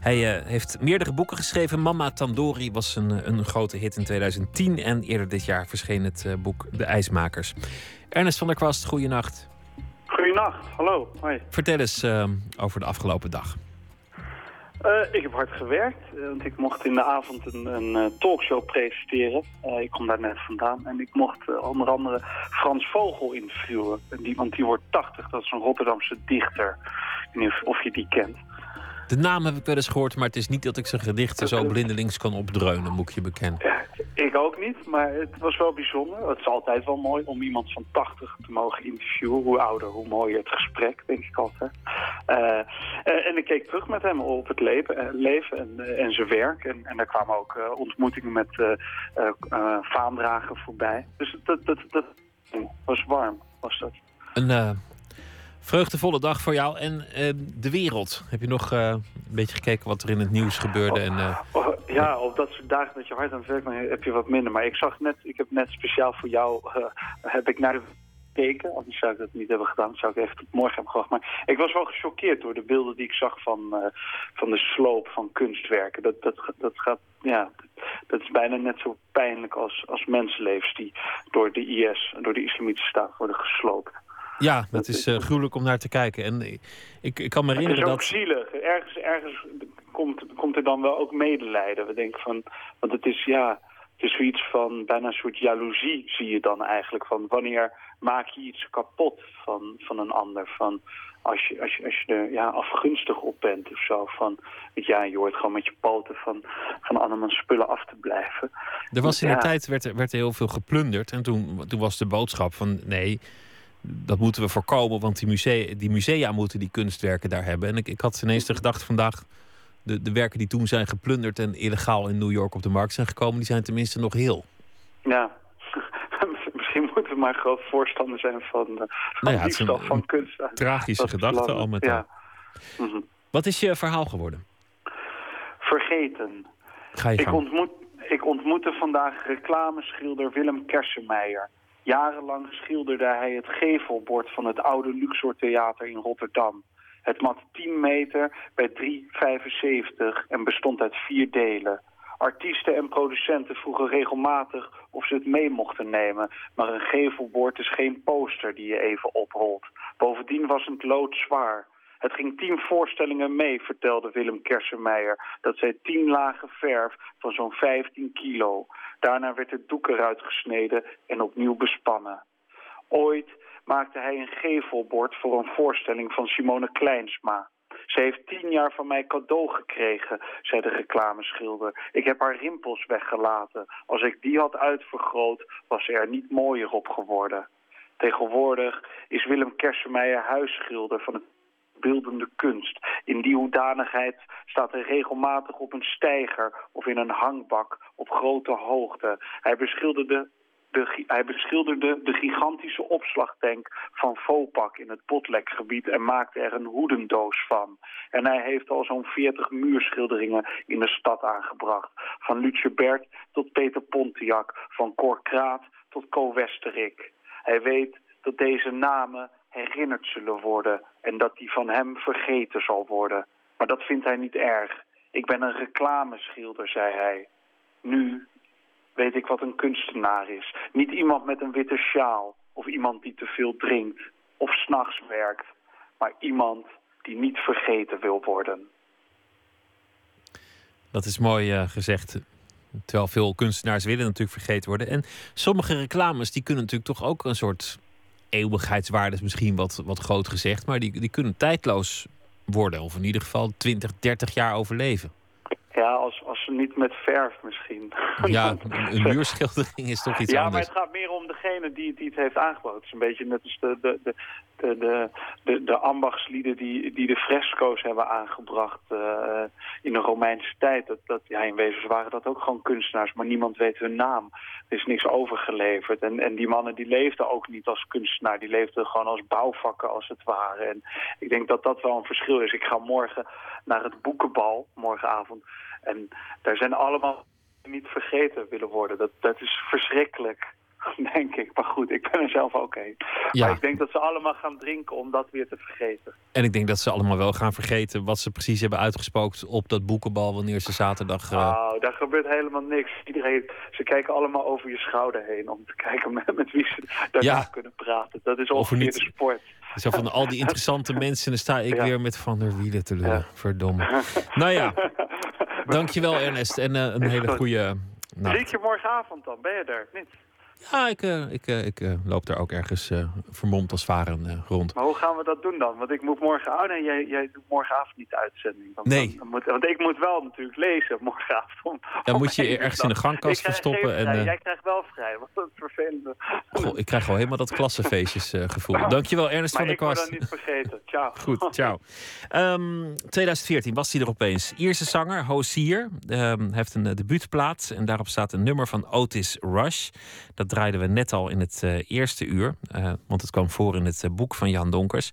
Hij uh, heeft meerdere boeken geschreven. Mama Tandori was een, een grote hit in 2010 en eerder dit jaar verscheen het boek De IJsmakers. Ernest van der Kwast, goeienacht. Goeienacht, hallo. Hoi. Vertel eens over de afgelopen dag. Uh, ik heb hard gewerkt, want ik mocht in de avond een, een uh, talkshow presenteren. Ik kom daar net vandaan en ik mocht onder andere Frans Vogel interviewen. Die, want die wordt 80, dat is een Rotterdamse dichter. Of je die kent. De naam heb ik wel eens gehoord, maar het is niet dat ik zijn gedichten zo blindelings kan opdreunen, moet ik je bekennen. Ik ook niet, maar het was wel bijzonder. Het is altijd wel mooi om iemand van 80 te mogen interviewen. Hoe ouder, hoe mooier het gesprek, denk ik altijd. Uh, en ik keek terug met hem op het leven, leven en, en zijn werk. En, en daar kwamen ook uh, ontmoetingen met uh, vaandragen voorbij. Dus dat, dat, dat was warm, was dat. Een vreugdevolle dag voor jou en uh, de wereld. Heb je nog uh, een beetje gekeken wat er in het nieuws gebeurde? En, uh... oh, ja, op dat soort dagen dat je hard aan het werk bent, heb je wat minder. Maar ik zag net, ik heb net speciaal voor jou, heb ik naar de gekeken. Anders zou ik dat niet hebben gedaan. Zou ik even tot morgen hebben gewacht. Maar ik was wel gechoqueerd door de beelden die ik zag van, van de sloop van kunstwerken. Dat, dat, dat gaat, ja, dat is bijna net zo pijnlijk als, als mensenlevens die door de IS, door de islamitische staat worden gesloopt. Ja, dat is uh, gruwelijk om naar te kijken. En ik, ik kan me herinneren dat... Het is ook zielig. Ergens, ergens komt, komt er dan wel ook medelijden. We denken van... Want het is, ja... Het is zoiets van... Bijna een soort jaloezie zie je dan eigenlijk. Van wanneer maak je iets kapot van, van een ander. Van als je, als je, als je er ja, afgunstig op bent of zo. Van, ja, je hoort gewoon met je poten van, van andermans spullen af te blijven. Er was in ja. de tijd werd, er- werd er heel veel geplunderd. En toen, toen was de boodschap van nee, dat moeten we voorkomen. Want die musea, die musea moeten die kunstwerken daar hebben. En ik, ik had ineens de gedachte vandaag... De, de werken die toen zijn geplunderd en illegaal in New York op de markt zijn gekomen... die zijn tenminste nog heel. Ja, (laughs) misschien moeten we maar groot voorstander zijn van, uh, van Nou ja, het is diefstal een- van een kunst. Tragische gedachte al met Ja. al. Mhm. Wat is je verhaal geworden? Vergeten. Ga je Ik, gang. ontmoet, ik ontmoette vandaag reclameschilder Willem Kersenmeijer. Jarenlang schilderde hij het gevelbord van het oude Luxor Theater in Rotterdam. Het mat 10 meter bij 3,75 en bestond uit vier delen. Artiesten en producenten vroegen regelmatig of ze het mee mochten nemen. Maar een gevelbord is geen poster die je even oprolt. Bovendien was het lood zwaar. Het ging tien voorstellingen mee, vertelde Willem Kersenmeijer. Dat zei tien lagen verf van zo'n 15 kilo. Daarna werd het doek eruit gesneden en opnieuw bespannen. Ooit maakte hij een gevelbord voor een voorstelling van Simone Kleinsma. Ze heeft tien jaar van mij cadeau gekregen, zei de reclameschilder. Ik heb haar rimpels weggelaten. Als ik die had uitvergroot, was ze er niet mooier op geworden. Tegenwoordig is Willem Kersenmeijer huisschilder van het beeldende kunst. In die hoedanigheid staat hij regelmatig op een steiger of in een hangbak op grote hoogte. Hij beschilderde de, hij beschilderde de gigantische opslagtank van Vopak in het Botlekgebied en maakte er een hoedendoos van. En hij heeft al zo'n 40 muurschilderingen in de stad aangebracht. Van Lutje Bert tot Peter Pontiac, van Cor Kraat tot Co Westerik. Hij weet dat deze namen herinnerd zullen worden en dat die van hem vergeten zal worden. Maar dat vindt hij niet erg. Ik ben een reclameschilder, zei hij. Nu weet ik wat een kunstenaar is. Niet iemand met een witte sjaal of iemand die te veel drinkt of s'nachts werkt, maar iemand die niet vergeten wil worden. Dat is mooi eh, gezegd. Terwijl veel kunstenaars willen natuurlijk vergeten worden. En sommige reclames die kunnen natuurlijk toch ook een soort eeuwigheidswaarde, is misschien wat, wat groot gezegd, maar die, die kunnen tijdloos worden. Of in ieder geval 20, 30 jaar overleven. Ja, als, niet met verf misschien. (laughs) Ja, een, muurschildering is toch iets ja, maar anders. het gaat meer om de degene die, die het heeft aangebracht. Het is een beetje net als de, de, de, de, de, de, de ambachtslieden die, die de fresco's hebben aangebracht eh, in de Romeinse tijd. Dat, dat, ja, in wezen waren dat ook gewoon kunstenaars, maar niemand weet hun naam. Er is niks overgeleverd. En, en die mannen die leefden ook niet als kunstenaar, die leefden gewoon als bouwvakken als het ware. En ik denk dat dat wel een verschil is. Ik ga morgen naar het boekenbal, morgenavond. En daar zijn allemaal niet vergeten willen worden. Dat, dat is verschrikkelijk, (laughs) denk ik. Maar goed, ik ben er zelf ook. Ja. Maar ik denk dat ze allemaal gaan drinken om dat weer te vergeten. En ik denk dat ze allemaal wel gaan vergeten wat ze precies hebben uitgespookt op dat boekenbal wanneer ze zaterdag. eh, Nou, daar gebeurt helemaal niks. Iedereen, ze kijken allemaal over je schouder heen om te kijken (laughs) met, met wie ze daarna Ja. kunnen praten. Dat is er ongeveer niet- de sport. Zo van al die interessante (laughs) mensen, dan sta ik Ja. weer met Van der Wielen te lullen. Verdomme. Nou ja, dankjewel Ernest. En eh, een hele goed. goede nacht. Zie ik je morgenavond dan? Ben je er? Niet? Ja, ik, eh, ik, eh, ik eh, loop daar ook ergens vermomd als varen rond. Maar hoe gaan we dat doen dan? Want ik moet morgen... Oh nee, jij, jij doet morgenavond niet de uitzending. Dan, Nee. dan- dan moet, want ik moet wel natuurlijk lezen morgenavond. Dan moet je (laughs) ergens in de gangkast Ik verstoppen en, vrij. Jij krijgt wel vrij, wat een vervelende... Goh, ik krijg al helemaal dat klassenfeestjes eh, gevoel. (laughs) Dankjewel Ernest maar van der ik Kwast. dat niet vergeten. Ciao. (laughs) Goed, ciao. Ehm, 2014 was hij er opeens. Ierse zanger, Hozier, ehm, heeft een eh, debuutplaat. En daarop staat een nummer van Otis Rush. Dat draaiden we net al in het eh, eerste uur. eh, want het kwam voor in het eh, boek van Jan Donkers.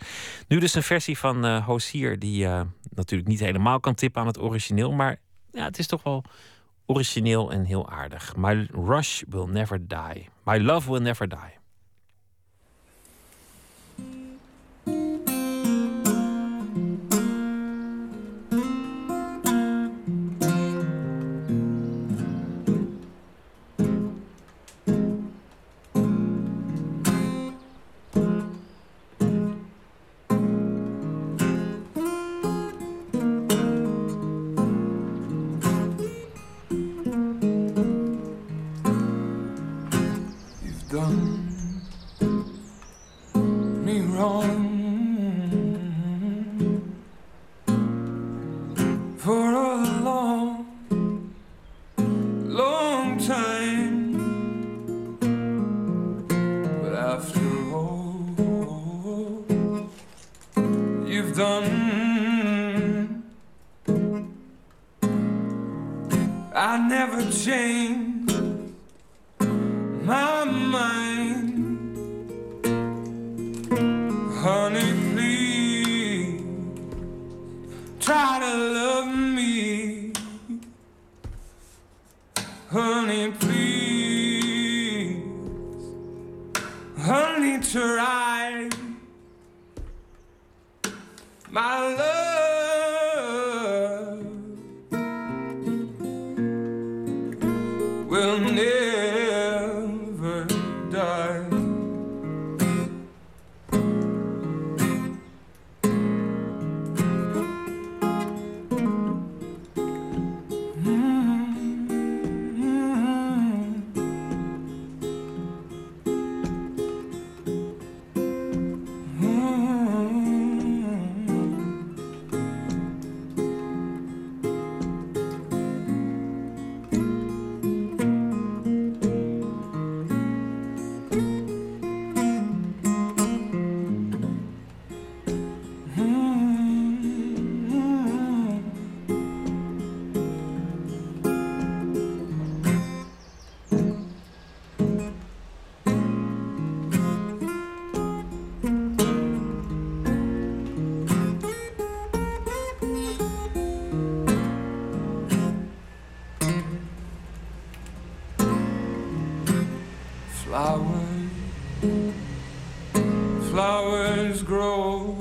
Nu dus een versie van eh Hozier... die natuurlijk niet helemaal kan tippen aan het origineel. Maar ja, het is toch wel origineel en heel aardig. My Rush will never die. My love will never die. grow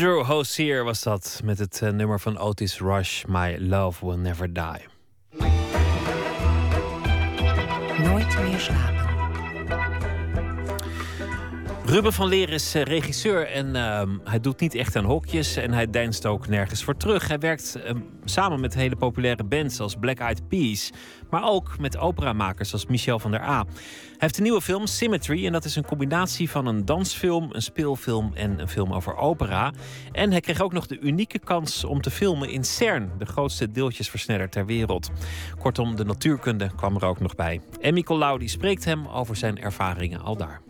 Andrew Hosier was dat met het eh, nummer van Otis Rush, My Love Will Never Die. Ruben van Leer is eh, regisseur en ehm, hij doet niet echt aan hokjes en hij deinst ook nergens voor terug. Hij werkt ehm, samen met hele populaire bands als Black Eyed Peas, maar ook met operamakers als Michel van der A. Hij heeft een nieuwe film, Symmetry, en dat is een combinatie van een dansfilm, een speelfilm en een film over opera. En hij kreeg ook nog de unieke kans om te filmen in CERN, de grootste deeltjesversneller ter wereld. Kortom, de natuurkunde kwam er ook nog bij. Emmy Colau die spreekt hem over zijn ervaringen al daar.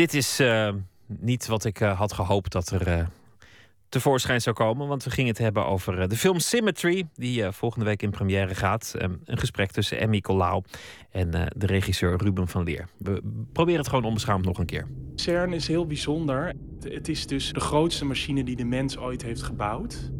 Dit is eh, niet wat ik eh, had gehoopt dat er eh, tevoorschijn zou komen. Want we gingen het hebben over de film Symmetry. Die volgende week in première gaat. Ehm, een gesprek tussen Emmy Colau en de regisseur Ruben van Leer. We proberen het gewoon onbeschaamd nog een keer. CERN is heel bijzonder. Het is dus de grootste machine die de mens ooit heeft gebouwd.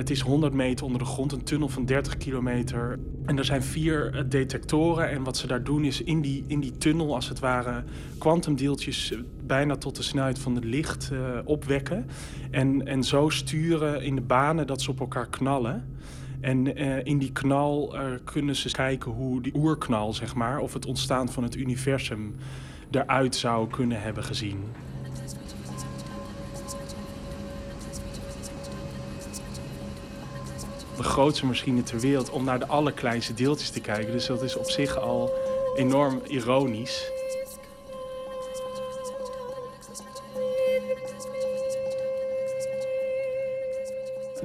Het is 100 meter onder de grond, een tunnel van 30 kilometer. En er zijn vier eh, detectoren. En wat ze daar doen is in die, in die tunnel, als het ware, kwantumdeeltjes eh, bijna tot de snelheid van het licht eh, opwekken. En, en zo sturen in de banen dat ze op elkaar knallen. En in die knal kunnen ze kijken hoe die oerknal, zeg maar, of het ontstaan van het universum eruit zou kunnen hebben gezien. De grootste machine ter wereld om naar de allerkleinste deeltjes te kijken. Dus dat is op zich al enorm ironisch.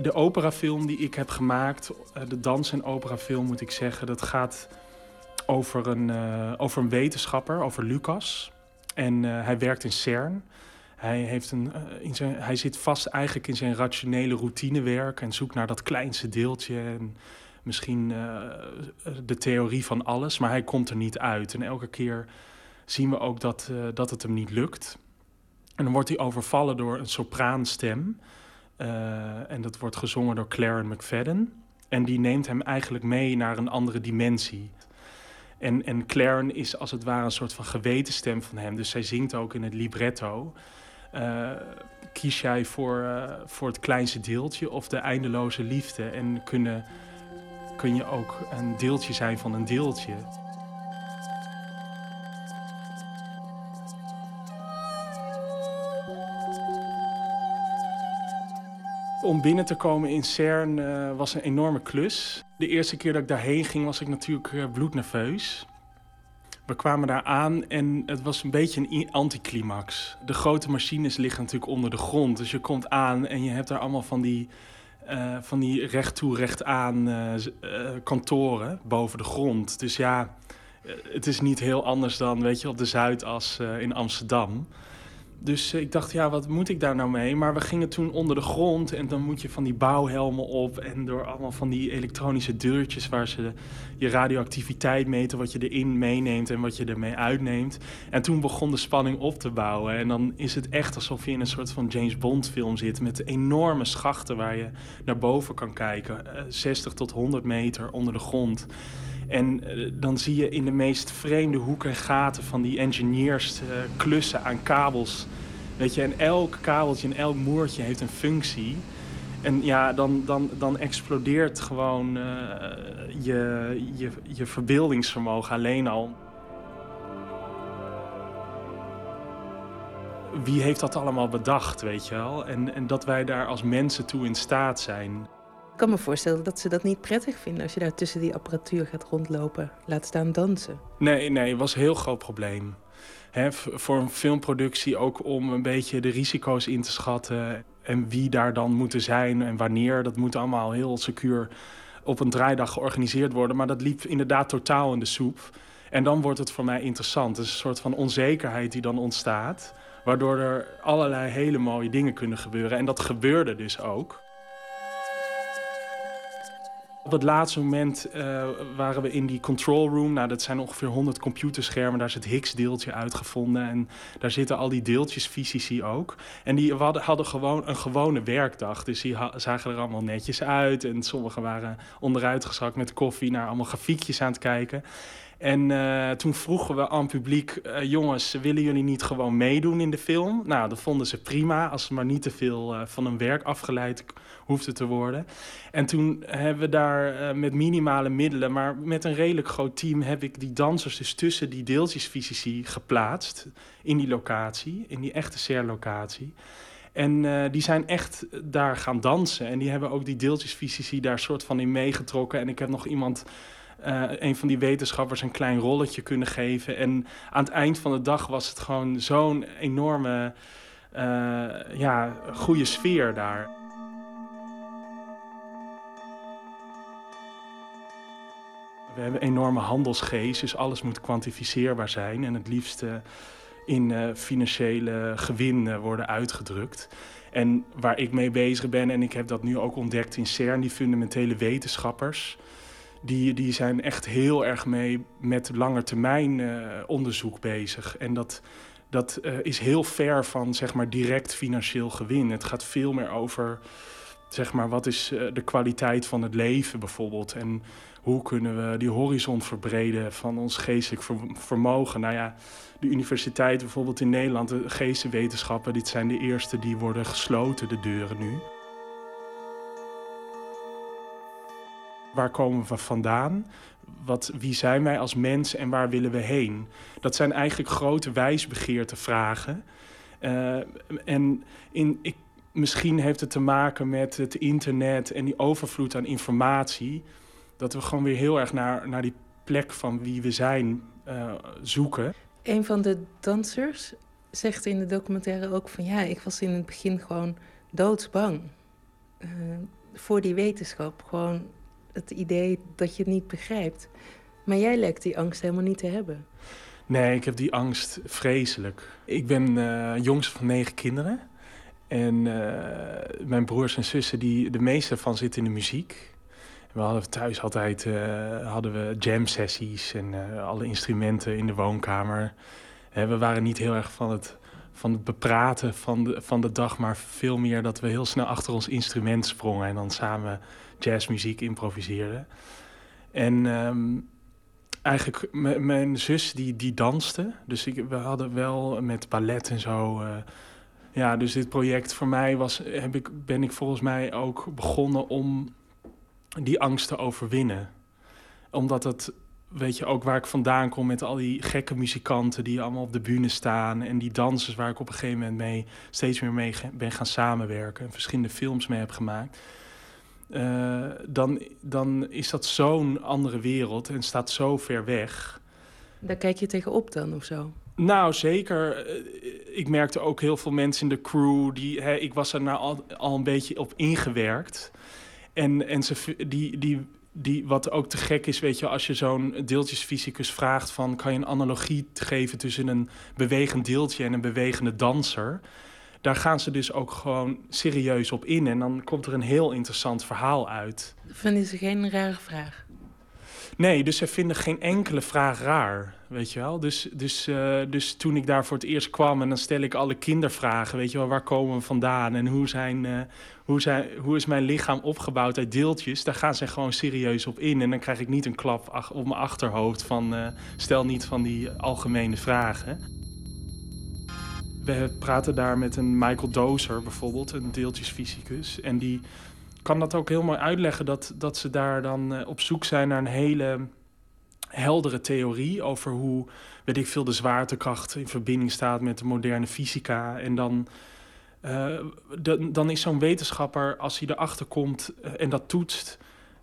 De operafilm die ik heb gemaakt, eh, de dans- en operafilm moet ik zeggen, dat gaat over een, eh, over een wetenschapper, over Lucas. En eh, hij werkt in CERN. Hij, heeft een, eh, in zijn, hij zit vast eigenlijk in zijn rationele routinewerk en zoekt naar dat kleinste deeltje. En misschien eh, de theorie van alles, maar hij komt er niet uit. En elke keer zien we ook dat, eh, dat het hem niet lukt. En dan wordt hij overvallen door een sopraanstem. Eh, en dat wordt gezongen door Claren McFadden. En die neemt hem eigenlijk mee naar een andere dimensie. En, en Claren is als het ware een soort van gewetenstem van hem. Dus zij zingt ook in het libretto. Eh, kies jij voor, eh, voor het kleinste deeltje of de eindeloze liefde? En kunnen, kun je ook een deeltje zijn van een deeltje? Om binnen te komen in CERN eh, was een enorme klus. De eerste keer dat ik daarheen ging was ik natuurlijk bloednerveus. We kwamen daar aan en het was een beetje een anticlimax. De grote machines liggen natuurlijk onder de grond. Dus je komt aan en je hebt daar allemaal van die, eh, van die recht toe, recht aan eh, eh, kantoren boven de grond. Dus ja, het is niet heel anders dan weet je, op de Zuidas in Amsterdam. Dus eh, ik dacht, ja, wat moet ik daar nou mee? Maar we gingen toen onder de grond en dan moet je van die bouwhelmen op... en door allemaal van die elektronische deurtjes waar ze je radioactiviteit meten... wat je erin meeneemt en wat je ermee uitneemt. En toen begon de spanning op te bouwen. En dan is het echt alsof je in een soort van James Bond film zit... met enorme schachten waar je naar boven kan kijken. eh, 60 tot 100 meter onder de grond. En eh, dan zie je in de meest vreemde hoeken en gaten van die engineers eh, klussen aan kabels. Weet je, en elk kabeltje en elk moertje heeft een functie. En ja, dan, dan, dan explodeert gewoon eh, je, je, je verbeeldingsvermogen alleen al. Wie heeft dat allemaal bedacht, weet je wel? En, en dat wij daar als mensen toe in staat zijn. Ik kan me voorstellen dat ze dat niet prettig vinden als je daar tussen die apparatuur gaat rondlopen. Laat staan dansen. Nee, nee, het was een heel groot probleem. Voor een filmproductie ook om een beetje de risico's in te schatten. En wie daar dan moeten zijn en wanneer. Dat moet allemaal heel secuur op een draaidag georganiseerd worden. Maar dat liep inderdaad totaal in de soep. En dan wordt het voor mij interessant. Het is een soort van onzekerheid die dan ontstaat. Waardoor er allerlei hele mooie dingen kunnen gebeuren. En dat gebeurde dus ook. Op het laatste moment eh, waren we in die control room. Nou, dat zijn ongeveer 100 computerschermen. Daar is het Higgs-deeltje uitgevonden. En daar zitten al die deeltjes fysici ook. En die hadden, gewoon een gewone werkdag. Dus die zagen er allemaal netjes uit. En sommigen waren onderuitgezakt met koffie... naar allemaal grafiekjes aan het kijken. En eh, toen vroegen we aan het publiek... eh, jongens, willen jullie niet gewoon meedoen in de film? Nou, dat vonden ze prima. Als ze maar niet te veel eh, van hun werk afgeleid hoefden te worden. En toen hebben we daar met minimale middelen... maar met een redelijk groot team... heb ik die dansers dus tussen die deeltjesfysici geplaatst... in die locatie, in die echte SER-locatie... En die zijn echt daar gaan dansen. En die hebben ook die deeltjesfysici daar soort van in meegetrokken. En ik heb nog iemand, eh, een van die wetenschappers, een klein rolletje kunnen geven. En aan het eind van de dag was het gewoon zo'n enorme, eh, ja, goede sfeer daar. We hebben enorme handelsgeest, dus alles moet kwantificeerbaar zijn. En het liefst in eh, financiële gewin eh, worden uitgedrukt. En waar ik mee bezig ben, en ik heb dat nu ook ontdekt in CERN, die fundamentele wetenschappers, die, die zijn echt heel erg mee met langetermijn eh onderzoek bezig. En dat, dat eh, is heel ver van zeg maar, direct financieel gewin. Het gaat veel meer over zeg maar, wat is eh, de kwaliteit van het leven bijvoorbeeld. En hoe kunnen we die horizon verbreden van ons geestelijk ver- vermogen. Nou ja, de universiteit bijvoorbeeld in Nederland, de geestenwetenschappen, dit zijn de eerste die worden gesloten, de deuren nu. Waar komen we vandaan? Wat, wie zijn wij als mens en waar willen we heen? Dat zijn eigenlijk grote wijsbegeerte vragen. Eh, en in, ik, misschien heeft het te maken met het internet en die overvloed aan informatie. Dat we gewoon weer heel erg naar, naar die plek van wie we zijn eh, zoeken. Een van de dansers zegt in de documentaire ook van ja, ik was in het begin gewoon doodsbang eh, voor die wetenschap. Gewoon het idee dat je het niet begrijpt. Maar jij lijkt die angst helemaal niet te hebben. Nee, ik heb die angst vreselijk. Ik ben eh jongste van negen kinderen. En eh, mijn broers en zussen, die, de meeste van zitten in de muziek. We hadden thuis altijd eh, hadden we jam sessies en alle instrumenten in de woonkamer. We waren niet heel erg van het, van het bepraten van de, van de dag, maar veel meer dat we heel snel achter ons instrument sprongen en dan samen jazzmuziek improviseerden. En ehm, eigenlijk, mijn zus die, die danste. Dus ik, we hadden wel met ballet en zo. eh, ja, dus dit project voor mij was, heb ik, ben ik volgens mij ook begonnen om die angst te overwinnen. Omdat het, weet je, ook waar ik vandaan kom met al die gekke muzikanten die allemaal op de bühne staan. En die dansers waar ik op een gegeven moment mee steeds meer mee ben gaan samenwerken. En verschillende films mee heb gemaakt. Eh, dan, dan is dat zo'n andere wereld en staat zo ver weg. Daar kijk je tegenop dan of zo. Nou, zeker. Eh, Ik merkte ook heel veel mensen in de crew. Die, hè, ik was er nou al, al een beetje op ingewerkt. En, en ze, die, die, die, wat ook te gek is, weet je, als je zo'n deeltjesfysicus vraagt van... kan je een analogie geven tussen een bewegend deeltje en een bewegende danser... Daar gaan ze dus ook gewoon serieus op in. En dan komt er een heel interessant verhaal uit. Vinden ze geen rare vraag? Nee, dus zij vinden geen enkele vraag raar, weet je wel. Dus, dus, uh, dus toen ik daar voor het eerst kwam en dan stel ik alle kindervragen, weet je wel, waar komen we vandaan en hoe, zijn, uh, hoe, zijn, hoe is mijn lichaam opgebouwd uit deeltjes, daar gaan ze gewoon serieus op in. En dan krijg ik niet een klap op mijn achterhoofd van uh, stel niet van die algemene vragen. We praten daar met een Michael Dozer bijvoorbeeld, een deeltjesfysicus. En die kan dat ook heel mooi uitleggen dat, dat ze daar dan uh, op zoek zijn naar een hele heldere theorie over hoe, weet ik veel, de zwaartekracht in verbinding staat met de moderne fysica. En dan, de, dan is zo'n wetenschapper, als hij erachter komt uh, en dat toetst,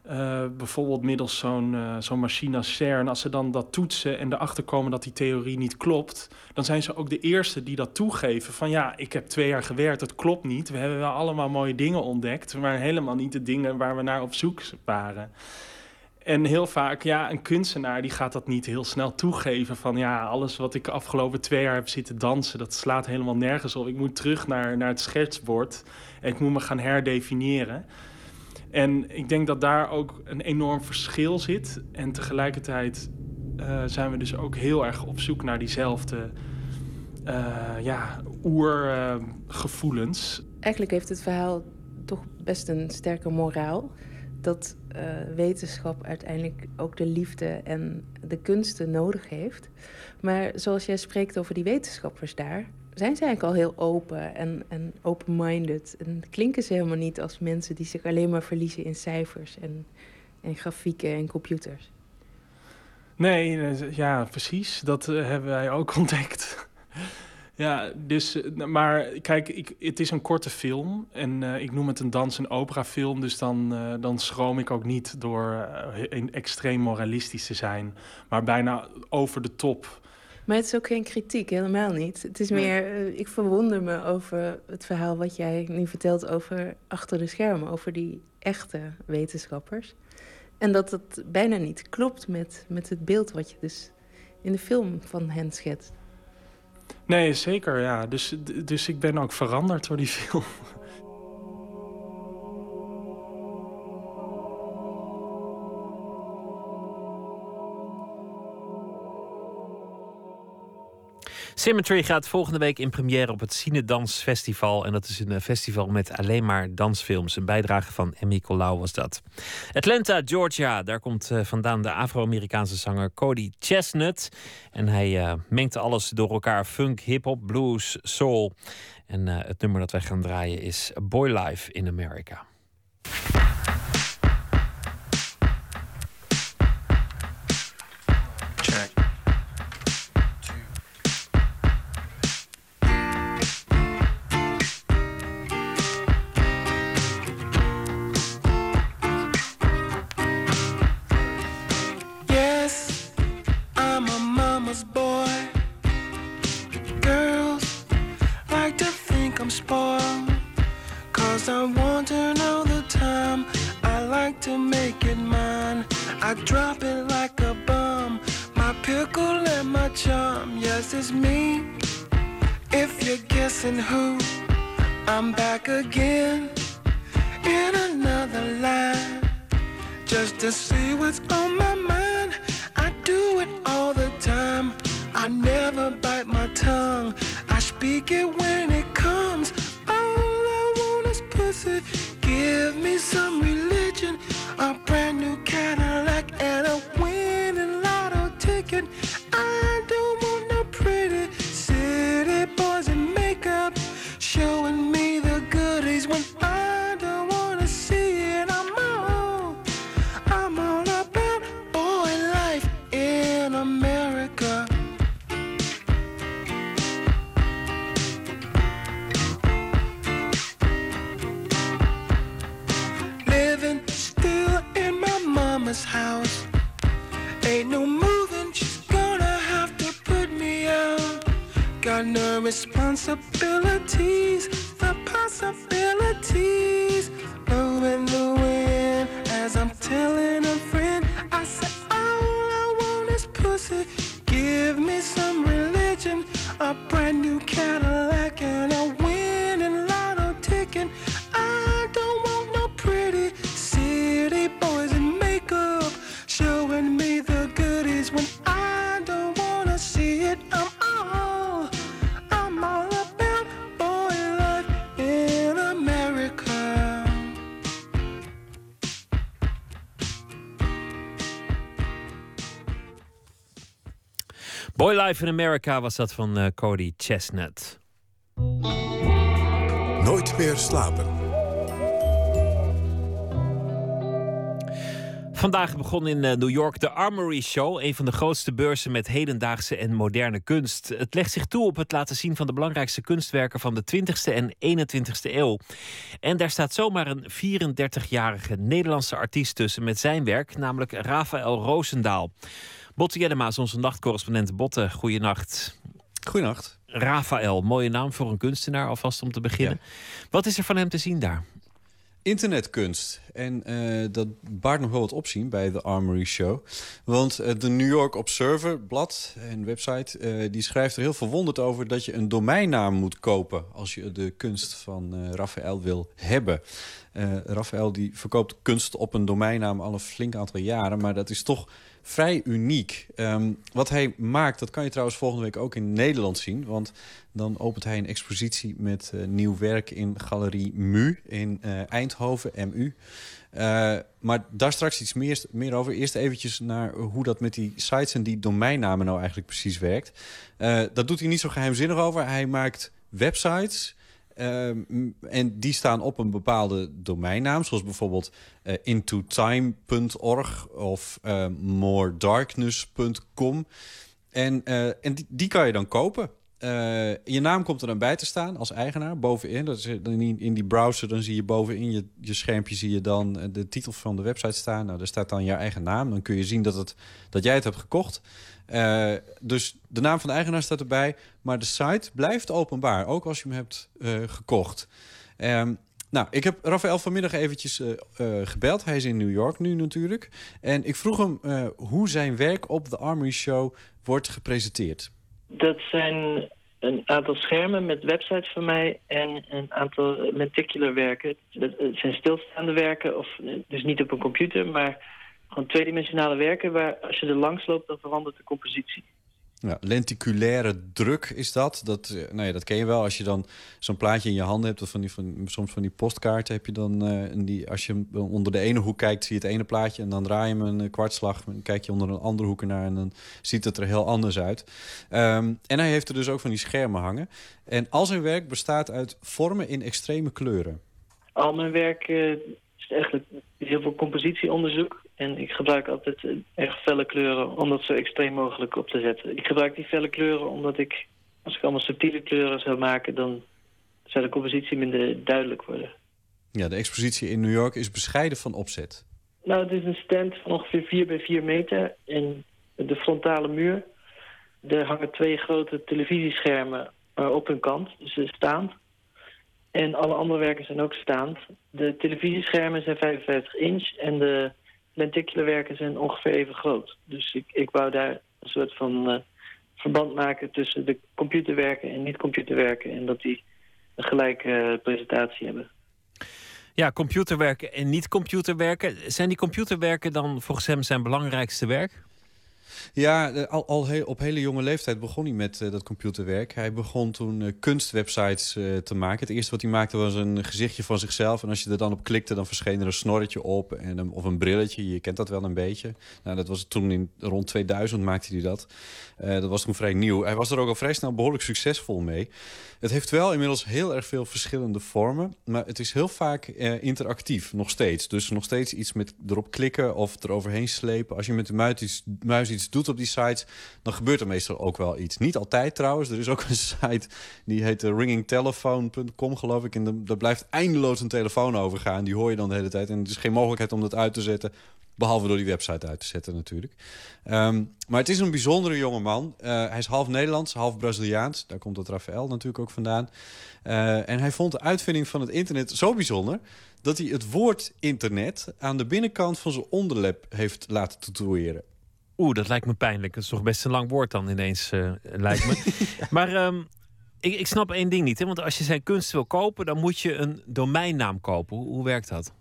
uh, bijvoorbeeld middels zo'n uh, zo'n machine als CERN, als ze dan dat toetsen en erachter komen dat die theorie niet klopt, dan zijn ze ook de eerste die dat toegeven. Van ja, ik heb twee jaar gewerkt, het klopt niet. We hebben wel allemaal mooie dingen ontdekt, maar helemaal niet de dingen waar we naar op zoek waren. En heel vaak, ja, een kunstenaar die gaat dat niet heel snel toegeven. Van ja, alles wat ik afgelopen twee jaar heb zitten dansen, dat slaat helemaal nergens op. Ik moet terug naar, naar het schetsbord en ik moet me gaan herdefiniëren. En ik denk dat daar ook een enorm verschil zit. En tegelijkertijd uh, zijn we dus ook heel erg op zoek naar diezelfde uh, ja, oergevoelens. Eigenlijk heeft het verhaal toch best een sterke moraal. Dat uh, wetenschap uiteindelijk ook de liefde en de kunsten nodig heeft. Maar zoals jij spreekt over die wetenschappers daar, zijn ze eigenlijk al heel open en, en open-minded. En klinken ze helemaal niet als mensen die zich alleen maar verliezen in cijfers en, en grafieken en computers. Nee, ja, precies. Dat uh, hebben wij ook (laughs) ontdekt. ja, dus, uh, maar kijk, ik, het is een korte film. En uh, ik noem het een dans- en operafilm. Dus dan, dan schroom ik ook niet door extreem moralistisch te zijn. Maar bijna over de top. Maar het is ook geen kritiek, helemaal niet. Het is meer, uh, ik verwonder me over het verhaal wat jij nu vertelt over achter de schermen, over die echte wetenschappers. En dat het bijna niet klopt met, met het beeld wat je dus in de film van hen schetst. Nee, zeker, ja. Dus, dus ik ben ook veranderd door die (laughs) film. Symmetry gaat volgende week in première op het Cinedans Festival. En dat is een festival met alleen maar dansfilms. Een bijdrage van Emmy Colau was dat. Atlanta, Georgia. Daar komt vandaan de Afro-Amerikaanse zanger Cody Chestnut. En hij uh, mengt alles door elkaar. Funk, hip-hop, blues, soul. En het nummer dat wij gaan draaien is Boy Life in America. tease blowing the wind as I'm telling. In America was dat van uh, Cody Chestnut. Nooit meer slapen. Vandaag begon in eh, New York de Armory Show, een van de grootste beurzen met hedendaagse en moderne kunst. Het legt zich toe op het laten zien van de belangrijkste kunstwerken van de 20e en 21e eeuw. En daar staat zomaar een 34-jarige Nederlandse artiest tussen met zijn werk, namelijk Rafael Roosendaal. Botte Jellema is onze nachtcorrespondent. Botte, goeienacht. Goeienacht. Rafael, mooie naam voor een kunstenaar alvast om te beginnen. Wat is er van hem te zien daar? Internetkunst. En uh, dat baart nog wel wat opzien bij de Armory Show. Want uh, de New York Observer, blad en website... Uh, die schrijft er heel verwonderd over dat je een domeinnaam moet kopen... als je de kunst van Raphaël wil hebben. Raphaël die verkoopt kunst op een domeinnaam al een flink aantal jaren... maar dat is toch vrij uniek. Um, wat hij maakt, dat kan je trouwens volgende week ook in Nederland zien. Want dan opent hij een expositie met uh, nieuw werk in Galerie MU in uh, Eindhoven, MU. Uh, maar daar straks iets meer, meer over. Eerst eventjes naar hoe dat met die sites en die domeinnamen nou eigenlijk precies werkt. dat doet hij niet zo geheimzinnig over. Hij maakt websites Ehm, en die staan op een bepaalde domeinnaam, zoals bijvoorbeeld uh, intotime.org of uh, moredarkness.com. En, uh, en die, die, kan je dan kopen. je naam komt er dan bij te staan als eigenaar bovenin. Dat is in, in die browser dan zie je bovenin je, je schermpje zie je dan de titel van de website staan. Nou, daar staat dan je eigen naam. Dan kun je zien dat, het, dat jij het hebt gekocht. Uh, dus de naam van de eigenaar staat erbij. Maar de site blijft openbaar, ook als je hem hebt uh, gekocht. Um, nou, ik heb Rafael vanmiddag eventjes uh, gebeld. Hij is in New York nu natuurlijk. En ik vroeg hem hoe zijn werk op de Armory Show wordt gepresenteerd. Dat zijn een aantal schermen met websites van mij en een aantal lenticular werken. Dat zijn stilstaande werken, of dus niet op een computer, maar gewoon tweedimensionale werken waar als je er langs loopt, dan verandert de compositie. Ja, lenticulaire druk is dat. Dat, eh, nou ja, dat ken je wel als je dan zo'n plaatje in je handen hebt. Of van die, van, soms van die postkaarten heb je dan. Uh, die, als je onder de ene hoek kijkt, zie je het ene plaatje. En dan draai je hem een kwartslag. En kijk je onder een andere hoek naar. En dan ziet het er heel anders uit. Um, en hij heeft er dus ook van die schermen hangen. En al zijn werk bestaat uit vormen in extreme kleuren. Al mijn werk uh, is eigenlijk heel veel compositieonderzoek. En ik gebruik altijd eh, erg felle kleuren om dat zo extreem mogelijk op te zetten. Ik gebruik die felle kleuren omdat ik, als ik allemaal subtiele kleuren zou maken... dan zou de compositie minder duidelijk worden. Ja, de expositie in New York is bescheiden van opzet. Nou, het is een stand van ongeveer 4 bij 4 meter in de frontale muur. Er hangen twee grote televisieschermen op hun kant, dus ze staand. En alle andere werken zijn ook staand. De televisieschermen zijn 55 inch en de lenticular werken zijn ongeveer even groot. Dus ik, ik wou daar een soort van uh, verband maken tussen de computerwerken en niet-computerwerken. En dat die een gelijke uh, presentatie hebben. Ja, computerwerken en niet-computerwerken. Zijn die computerwerken dan volgens hem zijn belangrijkste werk? Ja, eh, al, al op hele jonge leeftijd begon hij met uh, dat computerwerk. Hij begon toen uh, kunstwebsites uh, te maken. Het eerste wat hij maakte was een gezichtje van zichzelf. En als je er dan op klikte, dan verscheen er een snorretje op. En of een brilletje, je kent dat wel een beetje. Nou, dat was toen in rond 2000 maakte hij dat. dat was toen vrij nieuw. Hij was er ook al vrij snel behoorlijk succesvol mee. Het heeft wel inmiddels heel erg veel verschillende vormen. Maar het is heel vaak interactief, nog steeds. Dus nog steeds iets met erop klikken of eroverheen slepen. Als je met de muis iets, muis iets doet op die sites, dan gebeurt er meestal ook wel iets. Niet altijd trouwens. Er is ook een site die heet uh, ringingtelephone.com geloof ik. En daar blijft eindeloos een telefoon overgaan. Die hoor je dan de hele tijd. En er is geen mogelijkheid om dat uit te zetten. Behalve door die website uit te zetten natuurlijk. Um, maar het is een bijzondere jongeman. Uh, hij is half Nederlands, half Braziliaans. Daar komt het Rafael natuurlijk ook vandaan. Uh, en hij vond de uitvinding van het internet zo bijzonder... dat hij het woord internet aan de binnenkant van zijn onderlep heeft laten tatoeëren. Oeh, dat lijkt me pijnlijk. Dat is toch best een lang woord dan ineens, uh, lijkt me. (laughs) Maar um, ik, ik, snap één ding niet. Hè? Want als je zijn kunst wil kopen, dan moet je een domeinnaam kopen. Hoe, hoe werkt dat?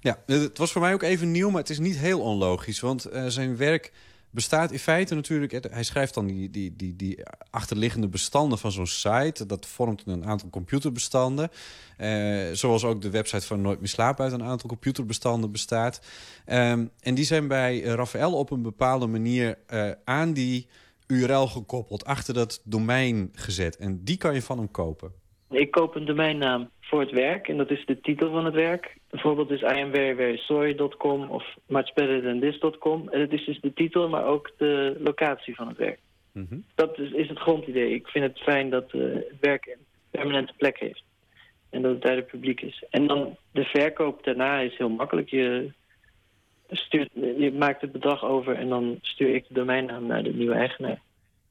Ja, het was voor mij ook even nieuw, maar het is niet heel onlogisch. Want uh, zijn werk bestaat in feite natuurlijk... Hij schrijft dan die, die, die, die achterliggende bestanden van zo'n site. Dat vormt een aantal computerbestanden. Uh, zoals ook de website van Nooit meer slapen uit een aantal computerbestanden bestaat. Um, en die zijn bij Rafael op een bepaalde manier uh, aan die URL gekoppeld, achter dat domein gezet. En die kan je van hem kopen. Ik koop een domeinnaam voor het werk en dat is de titel van het werk. Bijvoorbeeld is iamveryverysorry.com of muchbetterthanthis.com. En het is dus de titel, maar ook de locatie van het werk. Dat is, is het grondidee. Ik vind het fijn dat eh, het werk een permanente plek heeft. En dat het daar het publiek is. En dan de verkoop daarna is heel makkelijk. Je, stuurt, je maakt het bedrag over en dan stuur ik de domeinnaam naar de nieuwe eigenaar.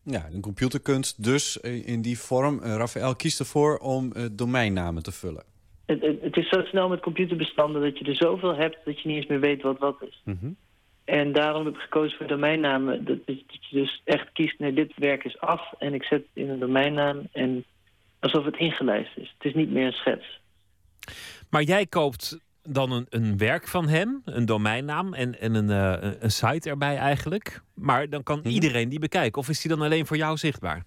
Ja, een computerkunst dus eh, in die vorm. Uh, Raphaël kiest ervoor om uh, domeinnamen te vullen. Het, het, het, is zo snel met computerbestanden dat je er zoveel hebt... dat je niet eens meer weet wat wat is. Mm -hmm. En daarom heb ik gekozen voor domeinnamen. Dat, dat, je dus echt kiest, nee, dit werk is af... en ik zet het in een domeinnaam en alsof het ingelijst is. Het is niet meer een schets. Maar jij koopt dan een, een werk van hem, een domeinnaam en, en een, uh, een site erbij eigenlijk. Maar dan kan iedereen die bekijken. Of is die dan alleen voor jou zichtbaar?